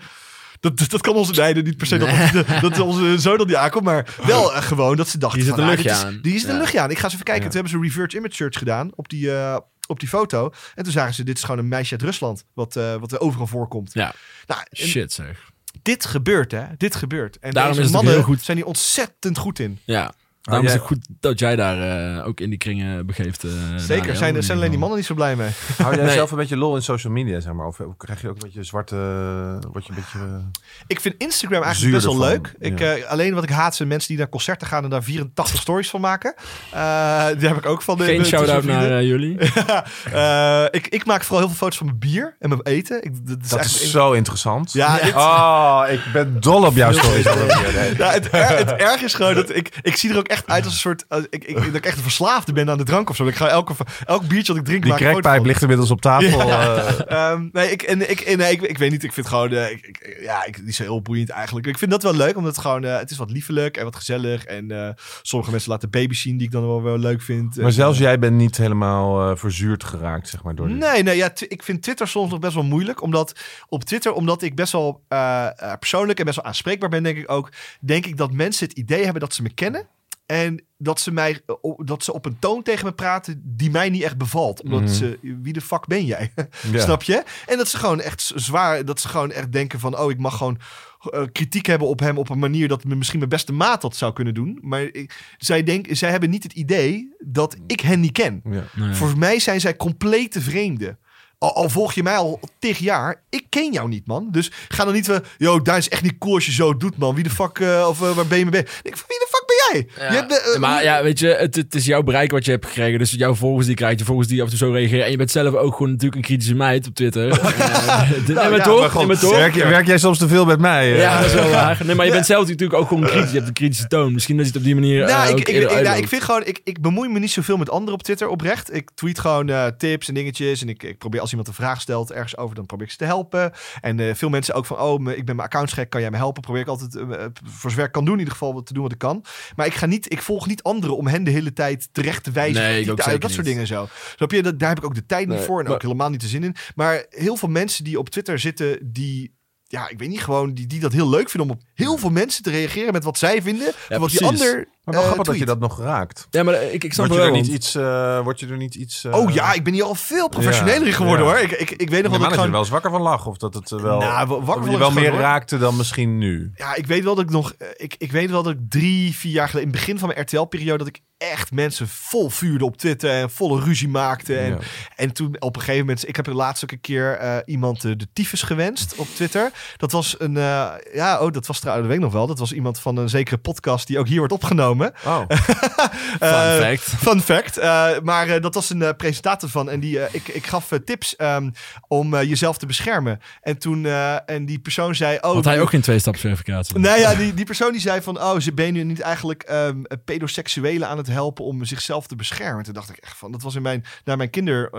dat, dat, dat, kan onze meiden niet per se dat, dat, dat onze zoon dat niet aankomt. Maar wel uh, gewoon dat ze dachten... Die zit een luchtje nou, aan. Is, die is ja. een luchtje aan. Ik ga eens even kijken. Toen hebben ze reverse image search gedaan op die... Uh, op die foto. En toen zagen ze, dit is gewoon een meisje uit Rusland. Wat, uh, wat er overal voorkomt. Ja. Nou, Shit zeg. Dit gebeurt, hè. Dit gebeurt. En Daarom deze is mannen heel goed. zijn hier ontzettend goed in. Ja. Daarom is het goed dat jij daar uh, ook in die kringen begeeft. Uh, Zeker. Zijn, zijn alleen die mannen niet zo blij mee. Hou jij Nee. zelf een beetje lol in social media, zeg maar? Of krijg je ook een beetje zwarte... Word je een beetje... eh, Ik vind Instagram eigenlijk best wel leuk. Ik, ja. eh, alleen wat ik haat zijn mensen die naar concerten gaan en daar 84 stories van maken. Eh die heb ik ook van de Geen shout-out naar uh, jullie. Eh, ik, ik maak vooral heel veel foto's van mijn bier en mijn eten. Ik, dat is Dat is zo interessant. Ja, Oh, ik ben dol op jouw stories. Ja, het, er, het erg is gewoon dat ik, ik zie er ook echt echt uit als een soort... als ik, ik, dat ik echt een verslaafde ben aan de drank of zo. Ik ga elke, elk biertje dat ik drink... Die crackpijp ligt inmiddels op tafel. eh. Ehm, nee, ik, en, ik, en, nee ik, ik weet niet. Ik vind gewoon... eh, ik, ik- ja, ik, niet zo heel boeiend eigenlijk. Ik vind dat wel leuk, omdat het gewoon... eh, het is wat liefelijk en wat gezellig. En eh, sommige mensen laten baby's zien die ik dan wel, wel leuk vind. maar zelfs eh, jij bent niet helemaal eh, verzuurd geraakt, zeg maar, door dit. Nee, nee ja, ik vind Twitter soms nog best wel moeilijk. Omdat op Twitter, omdat ik best wel eh, eh, persoonlijk en best wel aanspreekbaar ben, denk ik ook. Denk ik dat mensen het idee hebben dat ze me kennen. En dat ze, mij, eh, dat ze op een toon tegen me praten die mij niet echt bevalt. Omdat Mhm. ze, wie de fuck ben jij? Ja. Snap je? En dat ze gewoon echt zwaar, dat ze gewoon echt denken van, oh, ik mag gewoon eh, kritiek hebben op hem op een manier dat me misschien mijn beste maat dat zou kunnen doen. Maar ik, zij, denk, zij hebben niet het idee dat ik hen niet ken. Ja. Nee. Voor mij zijn zij complete vreemden. Al, al volg je mij al tig jaar, ik ken jou niet, man. Dus ga dan niet van, yo, daar is echt niet cool als je zo doet, man. Wie de fuck, eh, of eh, waar ben je mee bezig? Ik, wie de fuck jij? Ja, Je hebt de- eh, maar ja, weet je, het, het is jouw bereik wat je hebt gekregen. Dus jouw volgers die krijg je, volgers die af en toe zo reageren. En je bent zelf ook gewoon natuurlijk een kritische meid op Twitter. Eh? Werk, je- werk jij soms te veel met mij? eh? Ja, dat is wel waar. Nee, maar je bent zelf natuurlijk ook gewoon kritisch. Je hebt een kritische toon. Misschien dat je het op die manier eh, Nou, ook ik, ik, ik, nou, ik vind gewoon, ik, ik bemoei me niet zoveel met anderen op Twitter oprecht. Ik tweet gewoon eh, tips en dingetjes. En ik, ik probeer als iemand een vraag stelt ergens over, dan probeer ik ze te helpen. En eh, veel mensen ook van, oh, ik ben mijn accounts gek, kan jij me helpen? Probeer ik altijd, eh, eh, voor zover ik kan doen, in ieder geval wat te doen wat ik kan. Maar ik ga niet, ik volg niet anderen om hen de hele tijd terecht te wijzen. Nee, dat soort dingen zo. Snap je? Dat, daar heb ik ook de tijd niet Nee, voor en maar- ook helemaal niet de zin in. Maar heel veel mensen die op Twitter zitten, die... Ja, ik weet niet, gewoon die, die dat heel leuk vinden om op heel veel mensen te reageren met wat zij vinden. van wat die ander Maar wel eh, grappig dat je dat nog raakt. Ja, maar eh, ik, ik snap Word je, wel. er niet want- iets, eh, word je er niet iets... eh, Oh ja, ik ben hier al veel professioneler in geworden ja. hoor. Ik, ik, ik weet nog wel dat ik je er gewoon... wel eens wakker van lag. Of dat het eh, wel, Nou, wa- wakker van je wel meer gewoon, hoor. raakte dan misschien nu. Ja, ik weet wel dat ik nog... eh, Ik, ik weet wel dat ik drie, vier jaar geleden... In het begin van mijn RTL-periode... dat ik echt mensen vol vuurde op Twitter... en volle ruzie maakte. En, Ja. en toen op een gegeven moment... Ik heb er laatst ook een keer eh, iemand eh, de tyfus gewenst op Twitter. Dat was een... eh, ja, oh, dat was trouwens, dat weet ik nog wel. Dat was iemand van een zekere podcast... die ook hier wordt opgenomen. Oh, Fun Eh, fact. Fun fact. Eh, maar eh, dat was een presentator van. En die, ik, ik gaf tips ehm, om jezelf te beschermen. En toen, en die persoon zei... Oh, Had hij ook geen twee-stapsverificatie? Nee, ja, die, die persoon die zei van... Oh, ze ben je niet eigenlijk ehm pedoseksuelen aan het helpen om zichzelf te beschermen? Toen dacht ik echt van... Dat was in mijn, naar mijn kinder,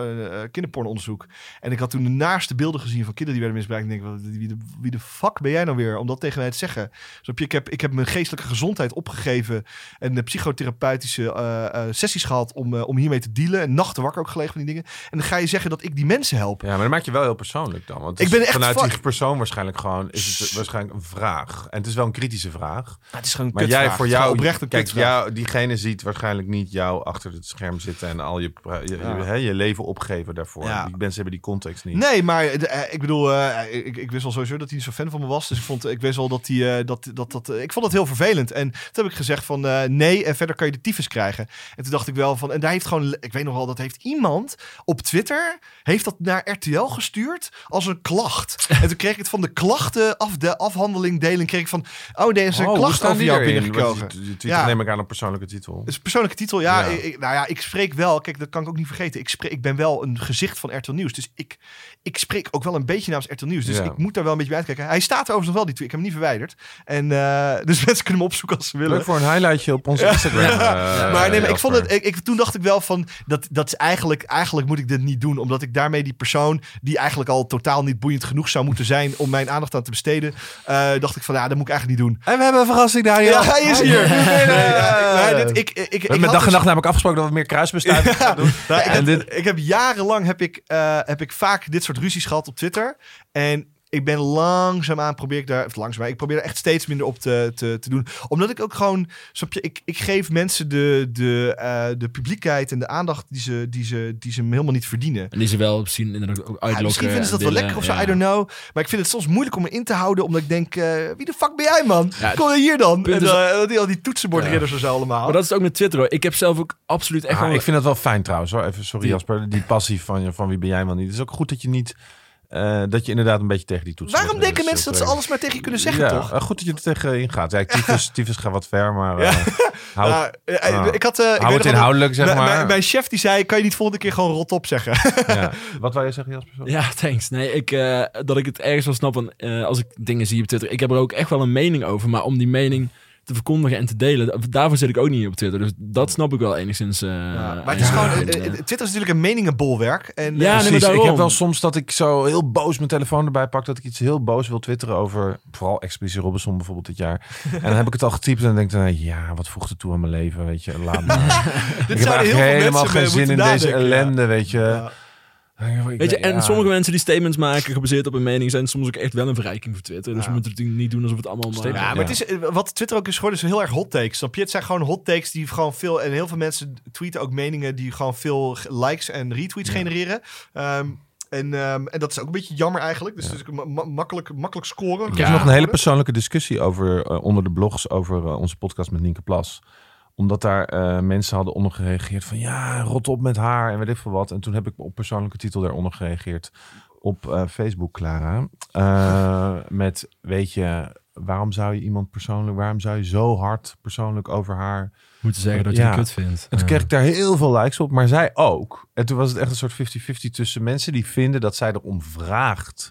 kinderpornonderzoek. En ik had toen de naaste beelden gezien van kinderen die werden misbruikt. En ik denk, wie de, wie de fuck ben jij nou weer om dat tegen mij te zeggen? Snap je? Ik heb, ik heb mijn geestelijke gezondheid opgegeven. En de psychotherapeutische eh, eh, sessies gehad om, eh, om hiermee te dealen. En nachten wakker ook gelegen van die dingen. En dan ga je zeggen dat ik die mensen help. ja, maar dat maak je wel heel persoonlijk dan. Want Ik ben echt vanuit die persoon waarschijnlijk gewoon... is het waarschijnlijk een vraag. En het is wel een kritische vraag. Nou, het is gewoon een Maar kutvraag. jij voor jou, oprecht een kijk, jou, diegene ziet waarschijnlijk niet jou achter het scherm zitten en al je, je, Ja. je, hè, je leven opgeven daarvoor. Ja. Die mensen hebben die context niet. Nee, maar de- eh, ik bedoel, eh, ik, ik wist al sowieso dat hij zo fan van me was. Dus ik vond, ik wist wel dat hij, eh, dat, dat, dat, eh, ik vond het heel vervelend. En toen heb ik gezegd van, eh, nee, en verder kan je de tyfus krijgen. En toen dacht ik wel van, en daar heeft gewoon, ik weet nog wel, dat heeft iemand op Twitter, heeft dat naar RTL gestuurd als een klacht. en toen kreeg ik het van de klachten af, de afhandeling delen, kreeg ik van, oh, deze Oh, klacht over jou binnengekomen. Ja. neem ik aan een persoonlijke titel. Het is een persoonlijke titel. Ja, Ja. Ik- nou ja, ik spreek wel. Kijk, dat kan ik ook niet vergeten. Ik, spreek, ik ben wel een gezicht van RTL Nieuws. Dus ik, ik spreek ook wel een beetje namens RTL Nieuws. Dus Ja. ik moet daar wel een beetje bij uitkijken. Hij staat er overigens nog wel, die tweet. Ik heb hem niet verwijderd. En, eh, dus mensen kunnen hem opzoeken als ze willen. Leuk voor een highlightje op onze Instagram. maar nee, maar ik vond het, ik, ik- toen dacht ik wel van, dat, dat is eigenlijk, eigenlijk moet ik dit niet doen. Omdat ik daarmee die persoon, die eigenlijk al totaal niet boeiend genoeg zou moeten zijn om mijn aandacht aan te besteden, eh, dacht ik van, ja, dat moet ik eigenlijk niet doen. En we hebben een verrassing, Daniel. Ja, hij is hier. Ja, Nee, dit, ik, ik, met dag en dus- nacht namelijk afgesproken dat we meer kruisbestuiving gaan doen. Ik, En heb, dit- ik heb jarenlang heb ik, eh, heb ik vaak dit soort ruzies gehad op Twitter. En ik ben langzaamaan probeer ik daar, of langzaamaan, ik probeer er echt steeds minder op te, te, te doen. Omdat ik ook gewoon, snap je, ik, ik geef mensen de, de, eh, de publiekheid en de aandacht die ze, die, ze, die ze helemaal niet verdienen. En die ze wel misschien inderdaad ook uitlokken. Ja, misschien vinden ze dat wel willen, lekker of zo, ja. I don't know. Maar ik vind het soms moeilijk om me in te houden, omdat ik denk, eh, wie de fuck ben jij man? Ja, Kom je hier dan? En eh, die, al die toetsenbordridders en zo allemaal. Maar dat is ook met Twitter hoor. Ik heb zelf ook absoluut echt Ah, ik vind dat wel fijn trouwens. Hoor. Even, sorry Die- Jasper. Die passie van, je, van wie ben jij wel niet. Het is ook goed dat je niet... eh, dat je inderdaad een beetje tegen die toetsen... Waarom denken mensen dat ze alles maar tegen je kunnen zeggen, ja, toch? eh, goed dat je er tegenin gaat. Ja, tyfus, tyfus gaat wat ver, maar... Ja. eh, hou, Nou, eh, ah. ik had, eh, ik het inhoudelijk, zeg Mijn- maar. Mijn, chef die zei, kan je niet volgende keer gewoon rot op zeggen? Ja. Wat wou je zeggen, Jasper? Ja, thanks. Nee, ik, eh, dat ik het ergens wel snap van, eh, als ik dingen zie op Twitter. Ik heb er ook echt wel een mening over, maar om die mening te verkondigen en te delen. Daarvoor zit ik ook niet op Twitter. Dus dat snap ik wel enigszins. eh, Ja, maar het is ja, gewoon, en, eh, eh, Twitter is natuurlijk een meningenbolwerk. En, Ja, nee, maar Precies, ik heb wel soms dat ik zo heel boos mijn telefoon erbij pak. Dat ik iets heel boos wil twitteren over vooral Expeditie Robinson bijvoorbeeld dit jaar. En dan heb ik het al getypt en dan denk ik, dan, ja, wat voegt het toe aan mijn leven, weet je. Laat maar. ik heb heel veel helemaal mensen geen zin in deze ja. ellende, weet je. ja. Weet je, en Ja. sommige mensen die statements maken gebaseerd op een mening zijn soms ook echt wel een verrijking voor Twitter. Dus Ja. we moeten het natuurlijk niet doen alsof het allemaal maar... Ja, maar het is, eh, wat Twitter ook is geworden, is heel erg hot takes. Snap je? Het zijn gewoon hot takes die gewoon veel... En heel veel mensen tweeten ook meningen die gewoon veel likes en retweets genereren. Ehm, en, ehm, en dat is ook een beetje jammer eigenlijk. Dus het is ma- ma- makkelijk, makkelijk scoren. Er is nog een hele persoonlijke discussie over, eh, onder de blogs over eh, onze podcast met Nienke Plas. Omdat daar eh, mensen hadden onder gereageerd van ja, rot op met haar en weet ik veel wat. En toen heb ik op persoonlijke titel daaronder gereageerd op eh, Facebook, Clara. Eh, met, weet je, waarom zou je iemand persoonlijk, waarom zou je zo hard persoonlijk over haar... moeten zeggen dat je Ja. het kut vindt. En toen kreeg ik daar heel veel likes op, maar zij ook. En toen was het echt een soort 50-50 tussen mensen die vinden dat zij erom vraagt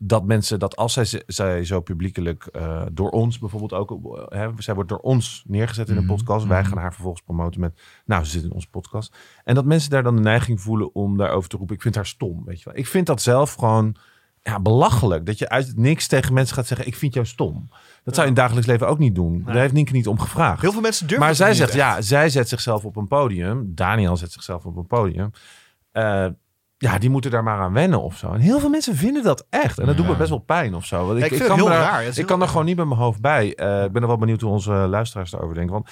dat mensen dat als zij, zij zo publiekelijk eh, door ons bijvoorbeeld ook, eh, hè, zij wordt door ons neergezet in een Mhm, podcast. Wij mhm. gaan haar vervolgens promoten met, nou, ze zit in onze podcast. En dat mensen daar dan de neiging voelen om daarover te roepen, ik vind haar stom, weet je wel. Ik vind dat zelf gewoon ja, belachelijk. Dat je uit het niks tegen mensen gaat zeggen, ik vind jou stom. Dat zou je in het dagelijks leven ook niet doen. Daar heeft Nienke niet om gevraagd. Heel veel mensen durven Maar zij zegt, echt. ja, zij zet zichzelf op een podium. Daniel zet zichzelf op een podium. Eh, ja, die moeten daar maar aan wennen of zo. En heel veel mensen vinden dat echt. En dat doet me best wel pijn of zo. Want ik, ik vind ik het kan heel daar- raar. Ik heel kan er gewoon niet met mijn hoofd bij. Eh, ik ben er wel benieuwd hoe onze luisteraars daarover denken. Want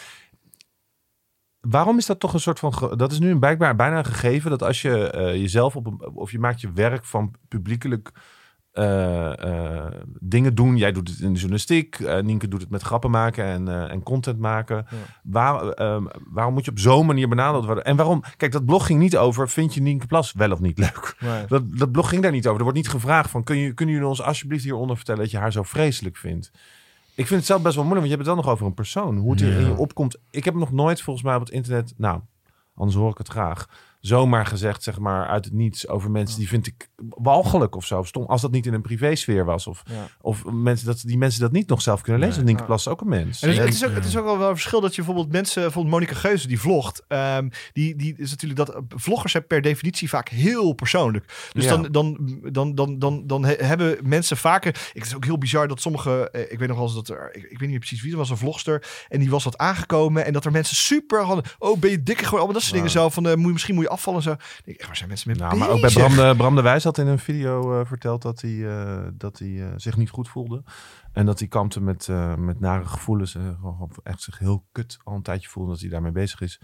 waarom is dat toch een soort van... Dat is nu een blijkbaar bijna een gegeven dat als je eh, jezelf op een... Of je maakt je werk van publiekelijk eh, eh, dingen doen. Jij doet het in de journalistiek. eh Nienke doet het met grappen maken en, en content maken. Waar, ehm, waarom moet je op zo'n manier benaderd worden? En waarom? Kijk, dat blog ging niet over. Vind je Nienke Plas wel of niet leuk? Nee. Dat, dat blog ging daar niet over. Er wordt niet gevraagd van... Kun je, kunnen jullie ons alsjeblieft hieronder vertellen dat je haar zo vreselijk vindt? Ik vind het zelf best wel moeilijk, want je hebt het dan nog over een persoon. Hoe het hier Ja. in je opkomt. Ik heb nog nooit volgens mij op het internet... Nou, anders hoor ik het graag. Zomaar gezegd, zeg maar, uit het niets over mensen die vind ik walgelijk of zo. Of stom, als dat niet in een privésfeer was. Of, Ja. of mensen dat die mensen dat niet nog zelf kunnen lezen. Nee. Nienke Ja. Plas is ook een mens. En het, is ook, het is ook wel een verschil dat je bijvoorbeeld mensen, bijvoorbeeld Monika Geuze die vlogt, ehm, die, die is natuurlijk dat vloggers zijn per definitie vaak heel persoonlijk. Dus Ja. dan, dan, dan, dan, dan, dan he- hebben mensen vaker. Ik, het is ook heel bizar dat sommige, eh, ik weet nog wel eens dat er, ik, ik weet niet precies wie, er was een vlogster en die was wat aangekomen en dat er mensen super hadden, oh ben je dikker geworden, allemaal dat soort dingen zo van, eh, moet je, misschien moet je afvallen en zo. Ik denk, echt, waar zijn mensen mee Nou, maar ook bij? Bram de, Bram de Wijs had in een video eh, verteld dat hij, eh, dat hij eh, zich niet goed voelde. En dat hij kampte met, met nare gevoelens. en gewoon echt zich heel kut al een tijdje voelde dat hij daarmee bezig is.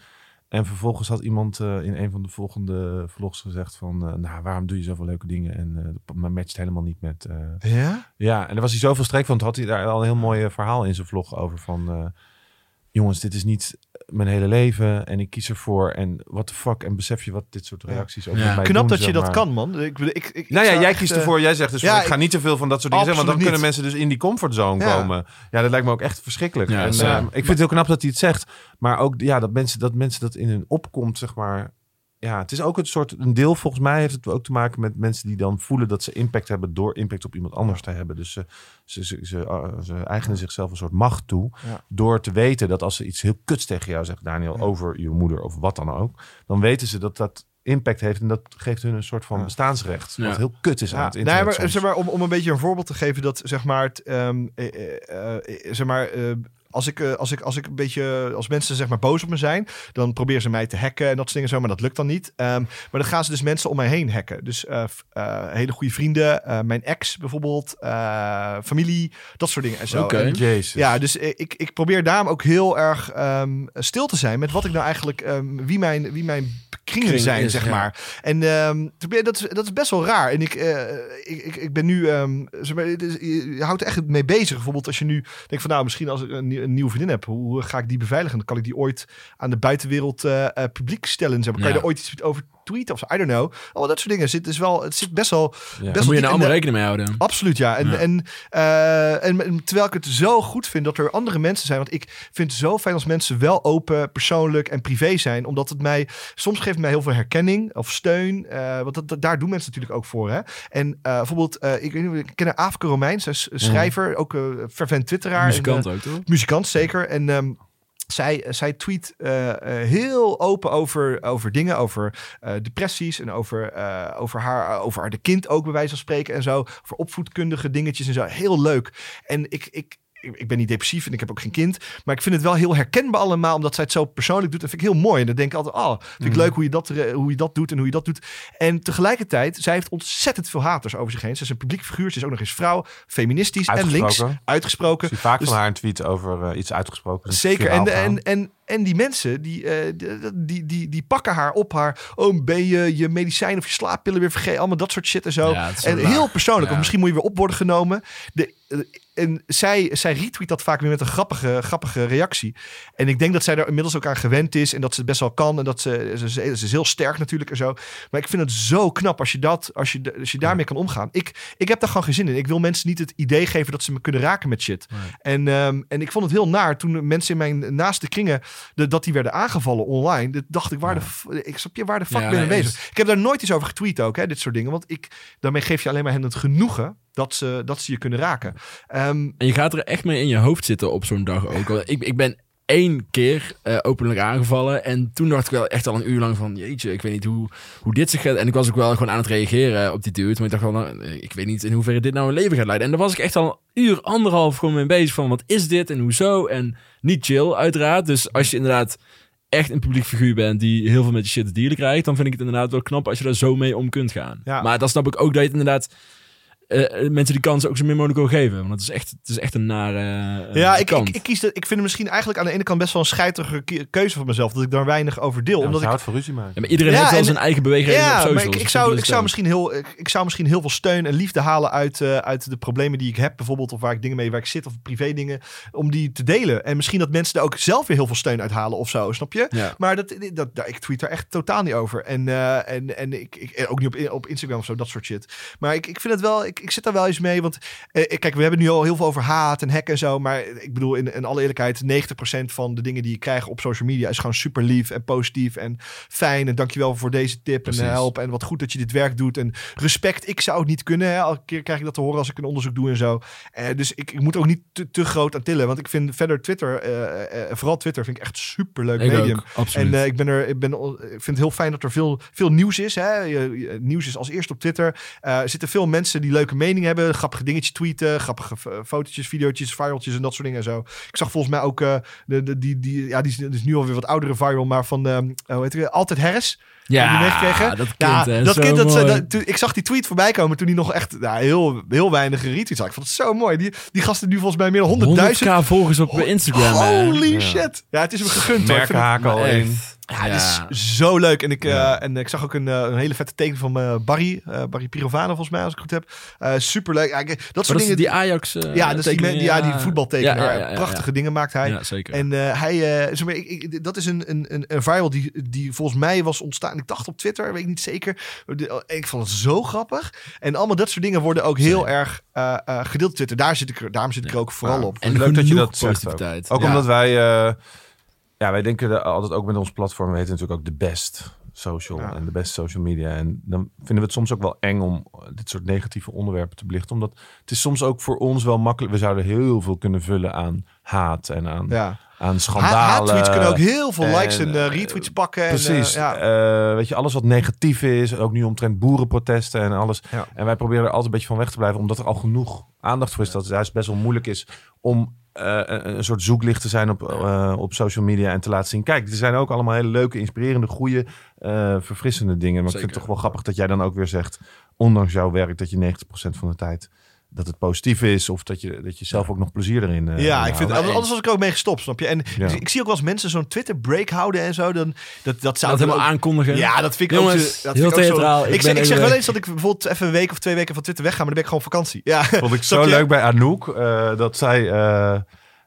En vervolgens had iemand in een van de volgende vlogs gezegd van... nou, waarom doe je zoveel leuke dingen? En dat ma- matcht helemaal niet met... Ja? ja, en daar was hij zoveel streek van. Toen had hij daar al een heel mooi verhaal in zijn vlog over van... eh, jongens, dit is niet mijn hele leven en ik kies ervoor. En what the fuck? En besef je wat dit soort reacties ook Ja. mij Knap doen, dat je dat maar. kan, man. Ik, ik, ik, ik Nou ja, jij kiest eh, ervoor. Jij zegt dus, ja, van, ik ga niet te veel van dat soort dingen zeggen, want dan kunnen mensen dus in die comfortzone Ja. komen. Ja, dat lijkt me ook echt verschrikkelijk. Ja, en, zeker. eh, ik vind het heel knap dat hij het zegt, maar ook ja, dat mensen dat mensen dat in hun opkomt, zeg maar. Ja, het is ook een soort een deel. Volgens mij heeft het ook te maken met mensen die dan voelen dat ze impact hebben door impact op iemand anders te hebben. Dus ze, ze, ze, ze, eh, ze eigenen zichzelf een soort macht toe. Ja. Door te weten dat als ze iets heel kuts tegen jou zegt, Daniel, Ja. over je moeder of wat dan ook, dan weten ze dat dat impact heeft en dat geeft hun een soort van Ja. bestaansrecht. Ja. Wat heel kut is aan Ja, het nee, internet. maar, soms. zeg maar om, om een beetje een voorbeeld te geven dat zeg maar, het, ehm, eh, eh, eh, zeg maar eh, als ik, eh, als ik, als ik een beetje, als mensen zeg maar boos op me zijn, dan proberen ze mij te hacken en dat soort dingen zo, maar dat lukt dan niet. Ehm, maar dan gaan ze dus mensen om mij heen hacken. Dus eh, eh, hele goede vrienden, eh, mijn ex bijvoorbeeld, eh, familie, dat soort dingen en zo. Oké. Ja, dus ik, ik probeer daarom ook heel erg ehm, stil te zijn met wat ik nou eigenlijk, ehm, wie, mijn, wie mijn kringen Kring zijn, is, zeg ja. maar. En ehm, dat, is, dat is best wel raar. En ik, eh, ik, ik, ik ben nu, ehm, zeg maar, het is- je je houdt er echt mee bezig. Bijvoorbeeld als je nu denkt van nou, misschien als ik een, nieuw- een nieuwe vriendin heb, hoe ga ik die beveiligen? Kan ik die ooit aan de buitenwereld eh, eh, publiek stellen. Zeg maar. Kan je er ooit iets over tweeten of zo. I don't know. Al dat soort dingen. Het zit, dus wel, het zit best wel... Ja. best moet je nou allemaal de- rekening mee houden. Absoluut, ja. En, Ja. En, eh, en, en terwijl ik het zo goed vind dat er andere mensen zijn. Want ik vind het zo fijn als mensen wel open, persoonlijk en privé zijn. Omdat het mij, soms geeft mij heel veel herkenning of steun. eh, want dat, dat- daar doen mensen natuurlijk ook voor. Hè? En eh, bijvoorbeeld, ik, ik ken Aafke Romein, zij schrijver, ook fervent twitteraar. Muzikant En, ook, toch? muzikant, zeker. En ehm, zij, zij tweet eh, eh, heel open over, over dingen, over eh, depressies en over, eh, over, haar, over haar de kind ook bij wijze van spreken en zo. Over opvoedkundige dingetjes en zo. Heel leuk. En ik, ik, ik ik ben niet depressief en ik heb ook geen kind. Maar ik vind het wel heel herkenbaar allemaal, omdat zij het zo persoonlijk doet. Dat vind ik heel mooi. En dan denk ik altijd, oh, vind ik Mhm. leuk hoe je, dat, hoe je dat doet en hoe je dat doet. En tegelijkertijd, zij heeft ontzettend veel haters over zich heen. Ze is een publiek figuur. Ze is ook nog eens vrouw, feministisch en links. Uitgesproken. Uitgesproken. Ik zie vaak Dus- van haar een tweet over eh, iets uitgesproken. Zeker. En, en, en, en die mensen, die, eh, die, die, die, die pakken haar op haar... Oh, ben je je medicijn of je slaappillen weer vergeten? Allemaal dat soort shit en zo. Ja, en heel laag. persoonlijk. Ja. Of misschien moet je weer op worden genomen. De, eh, en zij, zij retweet dat vaak weer met een grappige, grappige reactie. En ik denk dat zij er inmiddels ook aan gewend is. En dat ze het best wel kan. En dat ze, ze, ze, ze is heel sterk natuurlijk en zo. Maar ik vind het zo knap als je, dat, als je, als je daarmee kan omgaan. Ik, ik heb daar gewoon geen zin in. Ik wil mensen niet het idee geven dat ze me kunnen raken met shit. En, ehm, en ik vond het heel naar toen mensen in mijn naaste kringen... De, dat die werden aangevallen online. Dat dacht ik, waar, de, ik snap je, waar de fuck Ja, ben je nee, bezig? Ik heb daar nooit iets over getweet ook, hè, dit soort dingen. Want ik, daarmee geef je alleen maar hen het genoegen dat ze, dat ze je kunnen raken. Ehm, En je gaat er echt mee in je hoofd zitten op zo'n dag ook. Ik, ik ben één keer eh, openlijk aangevallen. En toen dacht ik wel echt al een uur lang van... Jeetje, ik weet niet hoe, hoe dit zich gaat... En ik was ook wel gewoon aan het reageren op die dude. Maar ik dacht wel, nou, eh, ik weet niet in hoeverre dit nou een leven gaat leiden. En daar was ik echt al een uur, anderhalf gewoon mee bezig. Van wat is dit en hoezo? En niet chill uiteraard. Dus als je inderdaad echt een publiek figuur bent... die heel veel met je shit te dealen krijgt... dan vind ik het inderdaad wel knap als je daar zo mee om kunt gaan. Ja. Maar dan snap ik ook dat je het inderdaad... eh, mensen die kans ook zo min mogelijk wil geven. Want het is echt, het is echt een nare eh, ja, ik, kant. ik, ik, kies de, ik vind het misschien eigenlijk aan de ene kant best wel een scheidige ke- keuze van mezelf. Dat ik daar weinig over deel. Ja, omdat ik houdt van ruzie maken. Ja, maar iedereen Ja, heeft wel en- zijn eigen beweging op Ja, socials. maar ik, ik, zou, ik, zou misschien heel, ik, ik zou misschien heel veel steun en liefde halen uit, eh, uit de problemen die ik heb. Bijvoorbeeld, of waar ik dingen mee waar ik zit, of privé dingen. Om die te delen. En misschien dat mensen er ook zelf weer heel veel steun uit halen of zo, snap je? Ja. Maar dat, dat, daar- ik tweet daar echt totaal niet over. En, eh, en, en ik, ik, ook niet op, op Instagram of zo, dat soort shit. Maar ik, ik vind het wel, ik, ik zit daar wel eens mee. Want eh, kijk, we hebben nu al heel veel over haat en hacken en zo. Maar ik bedoel, in, in alle eerlijkheid, 90% van de dingen die je krijgt op social media is gewoon super lief en positief en fijn. En dankjewel voor deze tip Precies. en help. En wat goed dat je dit werk doet. En respect, ik zou het niet kunnen. Hè. Elke keer krijg ik dat te horen als ik een onderzoek doe en zo. Eh, dus ik, ik moet ook niet te, te groot aan tillen. Want ik vind verder Twitter, eh, eh, vooral Twitter, vind ik echt super leuk medium. ook, absoluut. En eh, ik, ben er, ik, ben, ik vind het heel fijn dat er veel, veel nieuws is. Hè? Nieuws is als eerste op Twitter. Eh, er zitten veel mensen die leuke meningen hebben. Grappige dingetjes tweeten. Grappige f- fotootjes, videootjes, viraltjes en dat soort dingen en zo. Ik zag volgens mij ook uh, de, de, die, die, ja, die is, die is nu alweer wat oudere viral. Maar van, uh, hoe heet het? Altijd Harris. ja, die meegekregen? dat kind, Ja, hè, dat zo kind, dat, mooi. dat, toen, ik zag die tweet voorbij komen toen hij nog echt nou, heel, heel weinig retweets had. Ik vond het zo mooi. Die, die gasten nu volgens mij meer dan 100.000. 100k volgers op Instagram. hè. Holy shit. Ja, het is hem gegund. het- haken al echt. Ja, het is zo leuk. En ik, Ja. eh, en ik zag ook een, eh, een hele vette teken van eh, Barry. eh, Barry Pirovano volgens mij, als ik het goed heb. super leuk. Dat soort dat is dingen. die Ajax eh, ja, dat is die, ja, die voetbaltekenaar. Ja, ja, ja, ja, Prachtige dingen maakt hij. Ja, zeker. En eh, hij, eh, zeg maar, ik, ik- dat is een, een, een, een viral die, die volgens mij was ontstaan. Ik dacht op Twitter, weet ik niet zeker. De- Ik vond het zo grappig. En allemaal dat soort dingen worden ook heel erg eh, eh, gedeeld op Twitter. Daar zit ik, daarom zit ik er ook vooral Ja. op. en leuk dat je dat zegt ook. Ook Ja. omdat wij, eh, ja, wij denken er altijd ook met ons platform, we heten natuurlijk ook de best social Ja. en de best social media. En dan vinden we het soms ook wel eng om dit soort negatieve onderwerpen te belichten. Omdat het is soms ook voor ons wel makkelijk. We zouden heel veel kunnen vullen aan haat en aan, Ja. aan Ha- schandalen. Haattweets kunnen ook heel veel en, likes en eh, eh, retweets pakken. Precies. En, eh, ja. Eh, weet je, alles wat negatief is, ook nu omtrent boerenprotesten en alles. En wij proberen er altijd een beetje van weg te blijven, omdat er al genoeg aandacht voor is. Dat het juist best wel moeilijk is om eh, een, een soort zoeklicht te zijn op, eh, op social media en te laten zien. Kijk, er zijn ook allemaal hele leuke, inspirerende, goede, eh, verfrissende dingen. Maar ik vind het toch wel grappig dat jij dan ook weer zegt, ondanks jouw werk, dat je 90% van de tijd dat het positief is of dat je, dat je zelf ook nog plezier erin eh, Ja, ik vind anders was ik er ook mee gestopt, snap je? En Ja. ik, ik zie ook wel eens mensen zo'n Twitter break houden en zo. Dan, dat, dat zou dat helemaal ook- aankondigen. Ja, dat vind ik ook Jongens, zo- dat heel vind ik ook zo-. Ik Ik, zeg, ben ik zeg wel eens dat ik bijvoorbeeld even een week of twee weken van Twitter wegga, maar dan ben ik gewoon op vakantie. Ja, vond ik zo je? leuk bij Anouk. eh, dat zij. eh,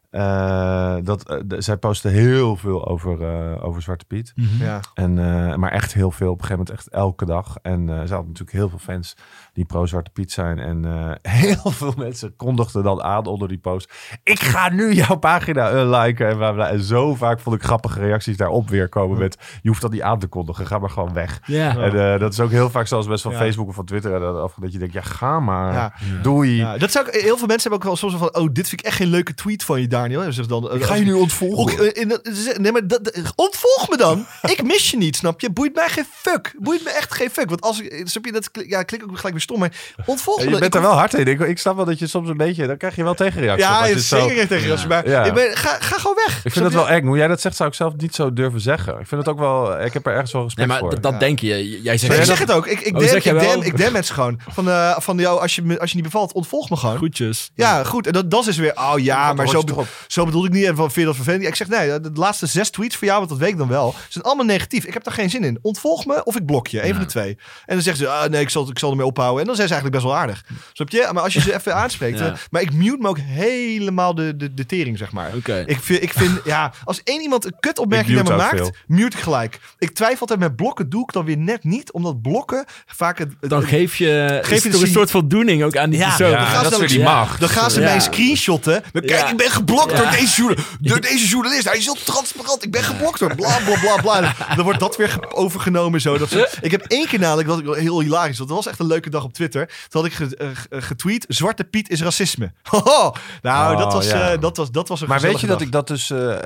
eh, dat, de- zij posten heel veel over, eh, over Zwarte Piet. Ja. En, eh, maar echt heel veel. Op een gegeven moment echt elke dag. En eh ze hadden natuurlijk heel veel fans die pro-Zwarte Piet zijn. En eh, heel veel mensen kondigden dan aan onder die post. Ik ga nu jouw pagina unliken. En, bla bla. en zo vaak vond ik grappige reacties daarop weer komen met... Je hoeft dat niet aan te kondigen. Ga maar gewoon weg. Ja. En eh, dat is ook heel vaak zelfs best van Ja. Facebook of van Twitter. en dat, dat je denkt, ja ga maar. Ja. Doei. Ja, dat zou ik, heel veel mensen hebben ook wel soms van, oh, dit vind ik echt geen leuke tweet van je, Daniel. En ze dan, Ik ga je nu ontvolgen. Ook, eh, in nee, maar dat, ontvolg me dan. ik mis je niet, snap je? Boeit mij geen fuck. Boeit me echt geen fuck. Want als ik, snap je, dat ja, klinkt ook gelijk weer stom, maar Ja, me je dan. bent Ik er wel hard in. Ik, ik snap wel dat je soms een beetje... Dan krijg je wel tegenreacties. Ja, je zo- zeker tegen je. Maar Ja. ik ben, ga, ga gewoon weg. Ik vind het wel eng. Hoe jij dat zegt, zou ik zelf niet zo durven zeggen. Ik vind het ook wel... Ik heb er ergens wel Nee, respect maar voor. dat, denk je. Jij Nee, zegt ik zeg het ook. Ik, ik, Oh, zeg ik? DM, ik mensen gewoon. Van, eh, van jou, als je, me- als je niet bevalt, ontvolg me gewoon. Groetjes. Ja, goed. En dat, dat is weer, oh ja, maar zo, zo bedoelde ik niet. En van, vind je dat vervelend? Ik zeg, nee, de laatste zes tweets voor jou, want dat weet ik dan wel, zijn allemaal negatief. Ik heb daar geen zin in. Ontvolg me of ik blok je. Een van de twee. En dan zeggen ze, ah, nee, ik zal, ik zal ermee ophouden. En dan zijn ze eigenlijk best wel aardig. Snap je? Maar als je ze even aanspreekt. Ja. eh, Maar ik mute me ook helemaal de, de, de tering, zeg maar. Oké. Ik vind, ik vind, ja, als één iemand een kutopmerking naar me maakt, mute ik gelijk. Ik twijfel altijd met blokken, doe ik dan weer net niet, omdat blokken vaak het... het- Dan geef je, Geef je toch een soort voldoening ook aan die Ja, persoon. ja, Dan gaan ze dat is dan- weer die ja. macht. Dan gaan ze Ja. mij screenshotten. Dan, Kijk, ik ben geblokt Ja. door, deze journa- door deze journalist. Hij is heel transparant. Ik ben geblokt door bla bla bla bla. Dan wordt dat weer ge- overgenomen. Zo. Dat soort- ik heb één keer namelijk, ik wel heel hilarisch. Dat was echt een leuke dag op Twitter. Toen had ik ge- eh, ge- getweet, Zwarte Piet is racisme. Hoho. nou, Oh, dat, was, ja. eh, dat, was, dat was een Maar weet je dat ik dat dus... eh,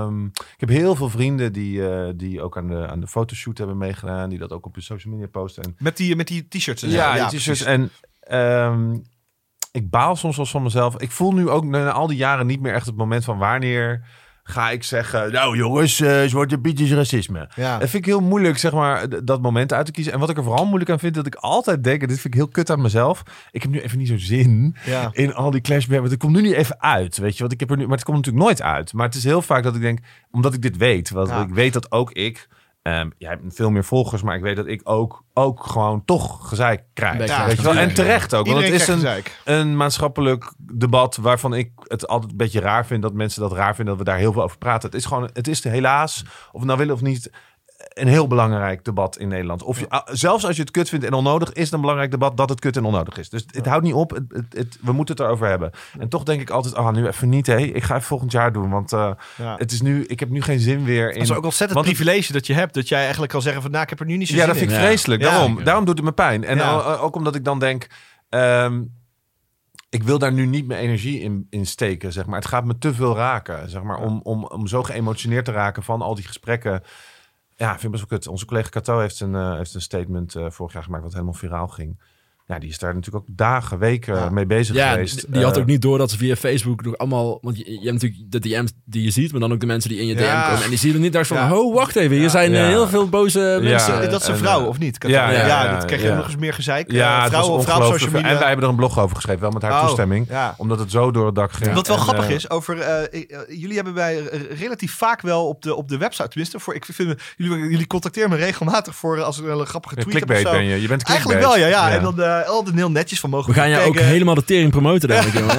ehm, ik heb heel veel vrienden die, eh, die ook aan de, aan de fotoshoot hebben meegedaan. Die dat ook op hun social media posten. En. Met die, met die t-shirts. en zo. Ja, die t-shirts. En ehm, ik baal soms wel van mezelf. Ik voel nu ook na al die jaren niet meer echt het moment van wanneer ga ik zeggen... Nou jongens, eh Zwarte Piet is racisme. Ja. Dat vind ik heel moeilijk, zeg maar, dat moment uit te kiezen. En wat ik er vooral moeilijk aan vind, dat ik altijd denk... en dit vind ik heel kut aan mezelf. Ik heb nu even niet zo zin Ja. in al die clash. Want het komt nu niet even uit, weet je. Want ik heb er nu, maar het komt natuurlijk nooit uit. Maar het is heel vaak dat ik denk, omdat ik dit weet. Want Ja. ik weet dat ook ik... ehm jij hebt veel meer volgers, maar ik weet dat ik ook, ook gewoon toch gezeik krijg. Ja, weet je wel? En terecht ook. Want het is een, gezeik. een maatschappelijk debat waarvan ik het altijd een beetje raar vind dat mensen dat raar vinden dat we daar heel veel over praten. Het is gewoon, het is helaas, of we nou willen of niet, een heel belangrijk debat in Nederland. Of je, ah, zelfs als je het kut vindt en onnodig, is het een belangrijk debat dat het kut en onnodig is. Dus het houdt niet op. Het, het, het- we moeten het erover hebben. En toch denk ik altijd, ah, nu even niet, hé. Ik ga even volgend jaar doen, want eh, Ja. het is nu, ik heb nu geen zin weer in. Dat is ook ontzettend want het- privilege dat je hebt. Dat jij eigenlijk kan zeggen van, nou, ik heb er nu niet zo ja, zin dat vind in. ik vreselijk. Ja. Daarom, daarom doet het me pijn. En Ja. al- al- ook omdat ik dan denk, ehm, ik wil daar nu niet mijn energie in, in steken, zeg maar. Het gaat me te veel raken, zeg maar, om, om, om zo geëmotioneerd te raken van al die gesprekken. Ja, ik vind het best wel kut. Onze collega Cato heeft een, eh, heeft een statement eh, vorig jaar gemaakt wat helemaal viraal ging. Ja, die is daar natuurlijk ook dagen, weken Ja. mee bezig Ja, geweest. die, die had Eh, ook niet door dat ze via Facebook nog allemaal... Want je, je hebt natuurlijk de DM's die je ziet, maar dan ook de mensen die in je Ja. DM komen. En die zie je er niet daar van, Ja. oh, wacht even, hier Ja. zijn eh, Ja. heel veel boze mensen. dat is een en, vrouw, eh, of niet? ja, ja, ja, dat krijg je ja. nog eens meer gezeik. Ja, het was vrouwen, vrouwen op social media. En wij hebben er een blog over geschreven, wel met haar Oh, toestemming. Ja. Omdat het zo door het dak ging. Wat wel En, grappig is, over, jullie hebben wij relatief vaak wel op de, op de website, tenminste, voor, ik vind, jullie, jullie contacteren me regelmatig voor als ik een grappige tweet heb of clickbait zo. ben je. Je bent Eigenlijk wel, ja, ja. En dan eh, altijd heel netjes van mogen We gaan je ook helemaal de tering promoten, denk ik, jongen.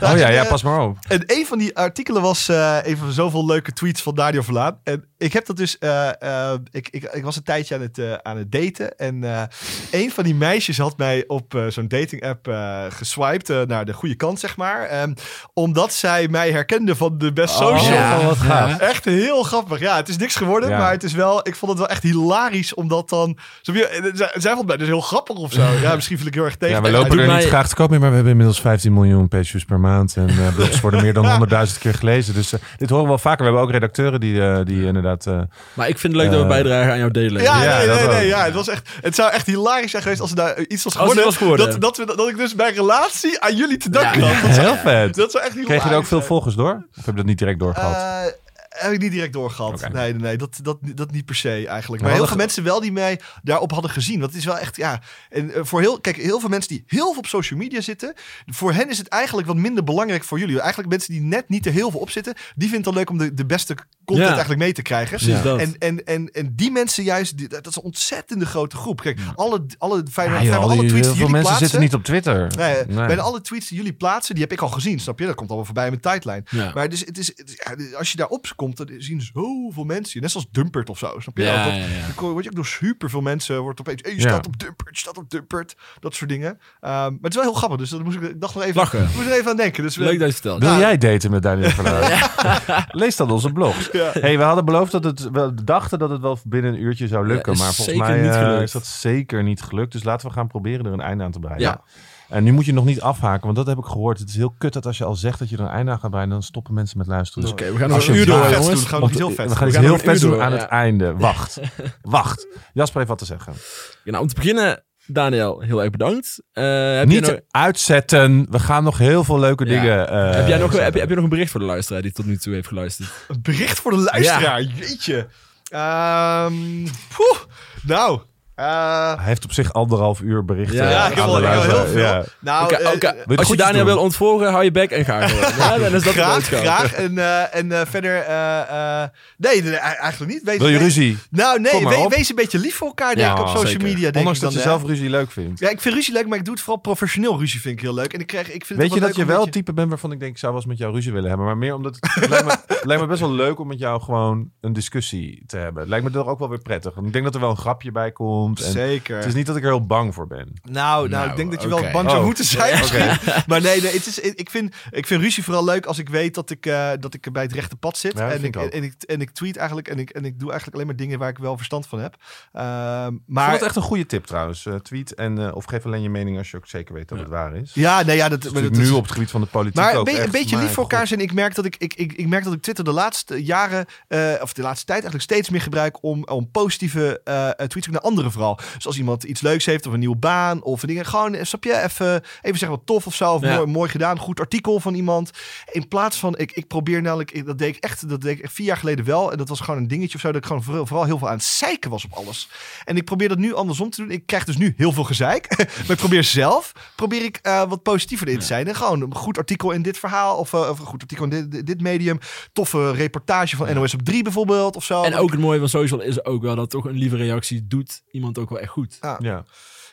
Oh ja, ja, pas maar op. En een van die artikelen was eh een van zoveel leuke tweets van Dario Verlaan. En ik heb dat dus. eh, eh, ik, ik, ik was een tijdje aan het, eh, aan het daten. En eh een van die meisjes had mij op zo'n dating app eh geswiped eh, naar de goede kant, zeg maar. Ehm, omdat zij mij herkende van de Best Social. Oh, Ja. wat gaaf. Echt heel grappig. Ja, het is niks geworden, Ja. maar het is wel. Ik vond het wel echt hilarisch, omdat dan. Zij, zij vond mij dus heel grappig of zo. Ja, misschien viel ik heel erg tegen. Ja, we lopen er mij- niet graag te koop mee, maar we hebben inmiddels 15 miljoen pages per maand. En blogs worden meer dan 100.000 keer gelezen. Dus dit horen we wel vaker. We hebben ook redacteuren die, die inderdaad... eh, Maar ik vind het leuk dat we Eh, bijdragen aan jouw delen. Ja, Ja, nee, nee, ja, het, was echt, het zou echt hilarisch zijn geweest als er daar iets was geworden. was geworden. Dat, dat, we, dat ik dus mijn relatie aan jullie te danken Ja. had. Dat zou, heel vet. dat zou echt hilarisch Kreeg je er ook veel zijn. volgers door? Of heb je dat niet direct doorgehad? Eh, heb ik niet direct doorgehad. Oké. Nee, nee, nee dat, dat, dat niet per se eigenlijk. Maar heel veel mensen wel die mij daarop hadden gezien. Want het is wel echt, ja. En eh, voor heel, kijk, heel veel mensen die heel veel op social media zitten. Voor hen is het eigenlijk wat minder belangrijk voor jullie. Eigenlijk mensen die net niet er heel veel op zitten. Die vinden het dan leuk om de, de beste content Ja. eigenlijk mee te krijgen. Ja. En, en, en, en die mensen juist, die- dat is een ontzettende grote groep. Kijk, alle, alle, fijn, joh, alle die- tweets heel die veel jullie mensen plaatsen. zitten niet op Twitter. Nee, Nee. Bijna alle tweets die jullie plaatsen, die heb ik al gezien, snap je? Dat komt allemaal voorbij in mijn tijdlijn. Ja. Maar dus, het is, het is- ja, als je daarop komt, dan zien zoveel mensen. Net zoals Dumpert of zo, snap je? Ja, Dat- ja, ja. Dan word je ook door super veel mensen, wordt opeens, hey, je Ja. staat op Dumpert, je staat op Dumpert. Dat soort dingen. Ehm, maar het is wel heel grappig, dus dat moest ik, ik dacht nog even, Lachen. ik moest er even aan denken. Dus Leuk dat je het vertelt. Wil Ja. jij daten met Daniel Verluij? Lees dan onze blog. Ja. Hey, we hadden beloofd dat het, we dachten dat het wel binnen een uurtje zou lukken. Maar volgens mij niet eh, is dat zeker niet gelukt. Dus laten we gaan proberen er een einde aan te breiden. Ja. En nu moet je nog niet afhaken, want dat heb ik gehoord. Het is heel kut dat als je al zegt dat je er een einde aan gaat breiden, dan stoppen mensen met luisteren. Dus oké, we gaan nog een uur door, jongens. doen, gaan we want iets heel we vet gaan doen. iets gaan heel vet doen aan ja. het einde. Wacht, wacht. Jasper heeft wat te zeggen. Nou, om te beginnen, Daniel, heel erg bedankt. Eh, heb, niet je nog, uitzetten. We gaan nog heel veel leuke Ja. dingen. eh, heb, jij nog, heb, je, heb je nog een bericht voor de luisteraar die tot nu toe heeft geluisterd? Een bericht voor de luisteraar, jeetje. Ehm, poeh, nou, eh, Hij heeft op zich anderhalf uur berichten. Ja, ik heb wel heel veel. Ja. Nou, eh, je Als je Daniel wil ontvolgen, hou je bek en ga gewoon. Ja, dan is dat graag, graag. En, eh, en eh, verder, eh, eh, nee, eigenlijk niet. Wees, Wil je wees- ruzie? Nou, nee, we- wees een beetje lief voor elkaar, denk Ja, ik, op social zeker. media. Denk Ondanks ik dat dan, je hè. zelf ruzie leuk vindt. Ja, ik vind ruzie leuk, maar ik doe het vooral professioneel ruzie vind ik heel leuk. En ik krijg, ik vind Weet je dat je wel het type bent waarvan ik denk, ik zou wel eens met jou ruzie willen hebben. Maar meer omdat het, het lijkt, me, best wel leuk om met jou gewoon een discussie te hebben. Het lijkt me toch ook wel weer prettig. Ik denk dat er wel een grapje bij komt. En Zeker. het is niet dat ik er heel bang voor ben. Nou, nou, Nou, ik denk dat je wel bang zou Oh. moeten zijn misschien. Maar nee, nee het is, ik, vind, ik vind ruzie vooral leuk als ik weet dat ik, eh, dat ik bij het rechte pad zit. Ja, en, ik, en, ik, en ik tweet eigenlijk en ik, en ik doe eigenlijk alleen maar dingen waar ik wel verstand van heb. Ehm, Maar... Ik maar vond het echt een goede tip trouwens. Eh, tweet en, eh, of geef alleen je mening als je ook zeker weet dat het waar is. ja, nee, ja, dat, Dat is maar dat natuurlijk is- nu op het gebied van de politiek Maar een, ook be- een echt, beetje lief voor elkaar god. zijn. Ik merk dat ik, ik, ik, ik merk dat ik Twitter de laatste jaren, eh, of de laatste tijd eigenlijk steeds meer gebruik om, om positieve tweets ook naar anderen vooral. Dus als iemand iets leuks heeft of een nieuwe baan of dingen, gewoon, snap je, even, even zeggen wat tof of zo, of Ja. mooi, mooi gedaan, goed artikel van iemand. In plaats van, ik, ik probeer namelijk, ik- dat deed ik echt, dat deed ik vier jaar geleden wel, en dat was gewoon een dingetje of zo, dat ik gewoon vooral, vooral heel veel aan het zeiken was op alles. En ik probeer dat nu andersom te doen. Ik krijg dus nu heel veel gezeik. maar ik probeer zelf probeer ik, eh, wat positiever in te zijn. En gewoon een goed artikel in dit verhaal. Of, eh, of een goed artikel in dit, dit medium. Toffe reportage van NOS op 3 bijvoorbeeld. Of zo. En ook het mooie van social is ook wel dat toch een lieve reactie doet iemand ook wel echt goed. Ja,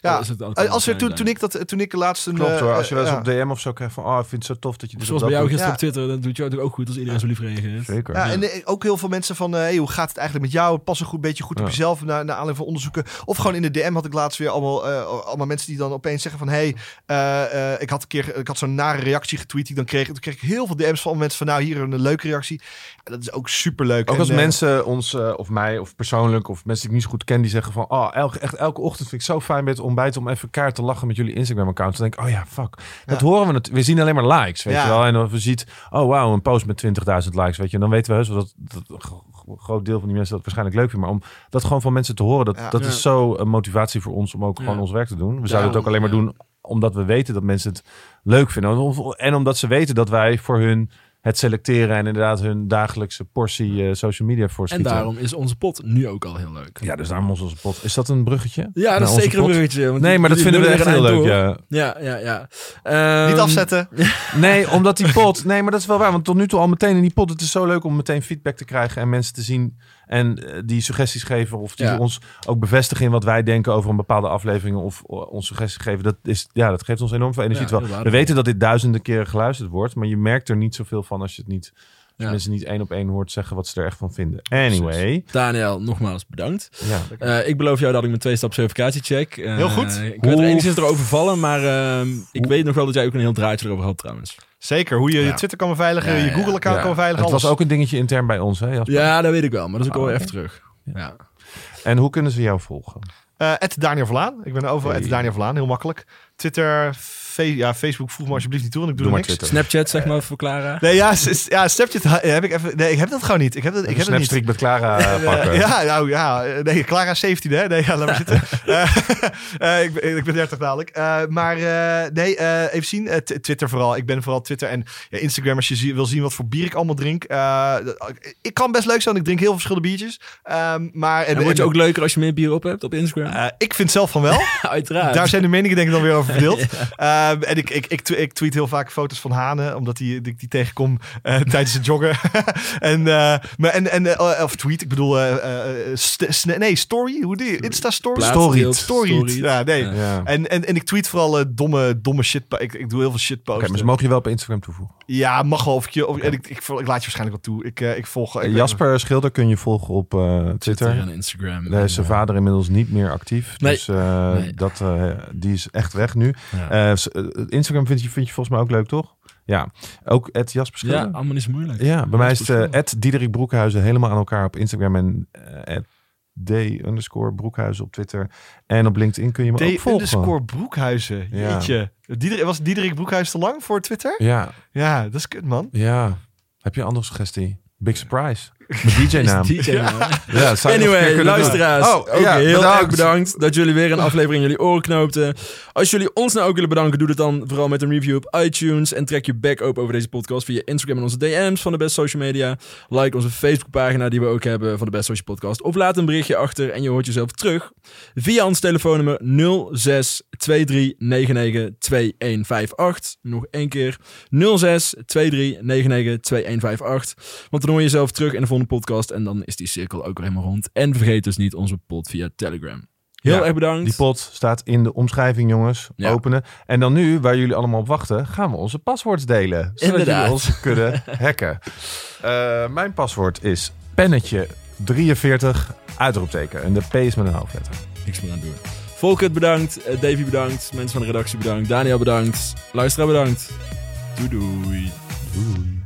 ja, Dat is het ook wel als er, toen, toen, ik dat, toen ik laatst een... klopt eh, hoor. Als je wel eens ja. op DM of zo krijgt van, oh, ik vind het zo tof dat je dit Zoals bij jou gisteren op Twitter, dat doet je ook goed als iedereen zo lief reageert. Zeker. Ja, en eh, ook heel veel mensen van, eh, hey, hoe gaat het eigenlijk met jou? Pas een goed beetje goed op jezelf, naar, naar aanleiding van onderzoeken. Of gewoon in de DM had ik laatst weer allemaal, eh, allemaal mensen die dan opeens zeggen van, hey, eh, eh, ik had een keer, ik had zo'n nare reactie getweet die ik dan kreeg. Toen kreeg ik heel veel DM's van mensen van, nou, hier een leuke reactie. En dat is ook super leuk. Ook als mensen ons, eh, of mij, of persoonlijk, of mensen die ik niet zo goed ken, die zeggen van, oh, elke, echt elke ochtend vind ik zo fijn het ontbijt om even kaart te lachen met jullie Instagram-account. Dan denk ik, oh ja, fuck. Dat Ja. horen we. Het, we zien alleen maar likes, weet Ja. je wel. En dan we ziet, oh wauw, een post met 20.000 likes, weet je. En dan weten we heus wel dat, dat een gro- gro- groot deel van die mensen dat waarschijnlijk leuk vinden. Maar om dat gewoon van mensen te horen, dat, Ja. dat Ja. is zo een motivatie voor ons om ook Ja. gewoon ons werk te doen. We zouden het ook alleen maar doen omdat we weten dat mensen het leuk vinden. En omdat ze weten dat wij voor hun het selecteren en inderdaad hun dagelijkse portie eh, social media En voorschieten. daarom is onze pot nu ook al heel leuk. Ja, dus daarom is onze pot. Is dat een bruggetje? Ja, dat is zeker een bruggetje. want Nee, die- maar dat vinden we echt heel leuk, ja. Ja, ja, ja. Niet Ehm, afzetten. Nee, omdat die pot... Nee, maar dat is wel waar. Want tot nu toe al meteen in die pot... Het is zo leuk om meteen feedback te krijgen en mensen te zien... en eh, die suggesties geven of die Ja. ons ook bevestigen in wat wij denken over een bepaalde aflevering... of ons suggesties geven. Dat, is, ja, dat geeft ons enorm veel energie. Ja, we weten dat dit duizenden keren geluisterd wordt... maar je merkt er niet zoveel van als je het niet... Als Ja. mensen niet één op één hoort zeggen wat ze er echt van vinden. Anyway. Daniel, nogmaals bedankt. Ja. Eh, ik beloof jou dat ik mijn twee-stap verificatie check. Eh, Heel goed. Ik werd er enigszins erover vallen, maar ehm, ik weet nog wel dat jij ook een heel draadje erover had trouwens. Zeker, hoe je je. Twitter kan beveiligen, je. Google-account Ja. kan beveiligen, Het was ook een dingetje intern bij ons, hè Jasper? Ja, dat weet ik wel, maar dat is ook Ah, wel even terug. Ja. En hoe kunnen ze jou volgen? Eh Daniel Verlaan. Ik ben overal Hey. Daniel Verlaan, heel makkelijk. Twitter, ja, Facebook vroeg me alsjeblieft niet toe, want ik doe, Doe er maar niks. Twitter. Snapchat, zeg maar, voor Clara. Nee, ja, ja, Snapchat ha- heb ik even... Nee, ik heb dat gewoon niet. Ik heb dat, ik heb dat niet. met Clara eh, Eh, pakken. ja, nou ja. eh, Nee, Clara is 17, hè? Nee, ja, laat maar zitten. Eh, eh, ik, ben, ik ben 30 dadelijk. Eh, maar eh, nee, eh, even zien. Eh, Twitter vooral. Ik ben vooral Twitter en ja, Instagram als je zie- wil zien wat voor bier ik allemaal drink. Eh, ik kan best leuk zijn. Ik drink heel veel verschillende biertjes. Ehm, maar, en, En wordt je en- ook leuker als je meer bier op hebt op Instagram? eh, ik vind zelf van wel. Uiteraard. Daar zijn de meningen denk ik dan weer over verdeeld. Ehm, en ik, ik, ik, ik tweet heel vaak foto's van hanen, omdat die, die, tegenkom eh, tijdens het joggen. en, eh, maar, en, en, eh, of tweet, ik bedoel, eh, eh, st- nee, story, hoe die? Insta story? Story. Ja, nee. Ja. En, en, en ik tweet vooral domme, domme shit. Ik, ik doe heel veel shit posten. maar ze mogen je wel op Instagram toevoegen. Ja, mag wel. Of ik, je, of, Oké. en ik, ik, ik laat je waarschijnlijk wel toe. Ik, eh, ik volg... ik weet Jasper Schilder kun je volgen op eh, Twitter. Twitter en Instagram. Daar is zijn vader inmiddels niet meer actief. Nee. Dus eh, Nee. dat, die is echt weg nu. ja. Eh, Instagram vind je, vind je volgens mij ook leuk, toch? Ja. Ook het Jasper Schilder. ja, allemaal zo moeilijk. Ja, bij mij is het eh, Diederik Broekhuizen helemaal aan elkaar op Instagram en eh, D underscore Broekhuizen op Twitter. En op LinkedIn kun je me ook D volgen. underscore Broekhuizen. Ja. Jeetje. Was Diederik Broekhuizen te lang voor Twitter? Ja, Ja, dat is kut, man. ja. Heb je een andere suggestie? Big surprise. Mijn DJ-naam. DJ naam. Ja, keer Anyway, luisteraars. Oh, ook ja, heel bedankt. erg bedankt dat jullie weer een aflevering in jullie oren knoopten. Als jullie ons nou ook willen bedanken, doe het dan vooral met een review op iTunes. En trek je back open over deze podcast via Instagram en onze DM's van de Best Social Media. Like onze Facebookpagina die we ook hebben van de Best Social Podcast. Of laat een berichtje achter en je hoort jezelf terug via ons telefoonnummer 0623992158. Nog één keer 0623992158. Want dan hoor je jezelf terug in de volgende podcast en dan is die cirkel ook weer helemaal rond. En vergeet dus niet onze pot via Telegram. Heel Ja, erg bedankt. Die pot staat in de omschrijving, jongens. Ja. Openen. En dan nu, waar jullie allemaal op wachten, gaan we onze paswoords delen. Zodat Inderdaad. jullie ons kunnen hacken. Eh, mijn paswoord is pennetje 43 uitroepteken. En de P is met een hoofdletter. Niks meer aan doen. Volkert bedankt, eh, Davy bedankt, mensen van de redactie bedankt, Daniel bedankt, luisteraar bedankt. Doei doei. Doei.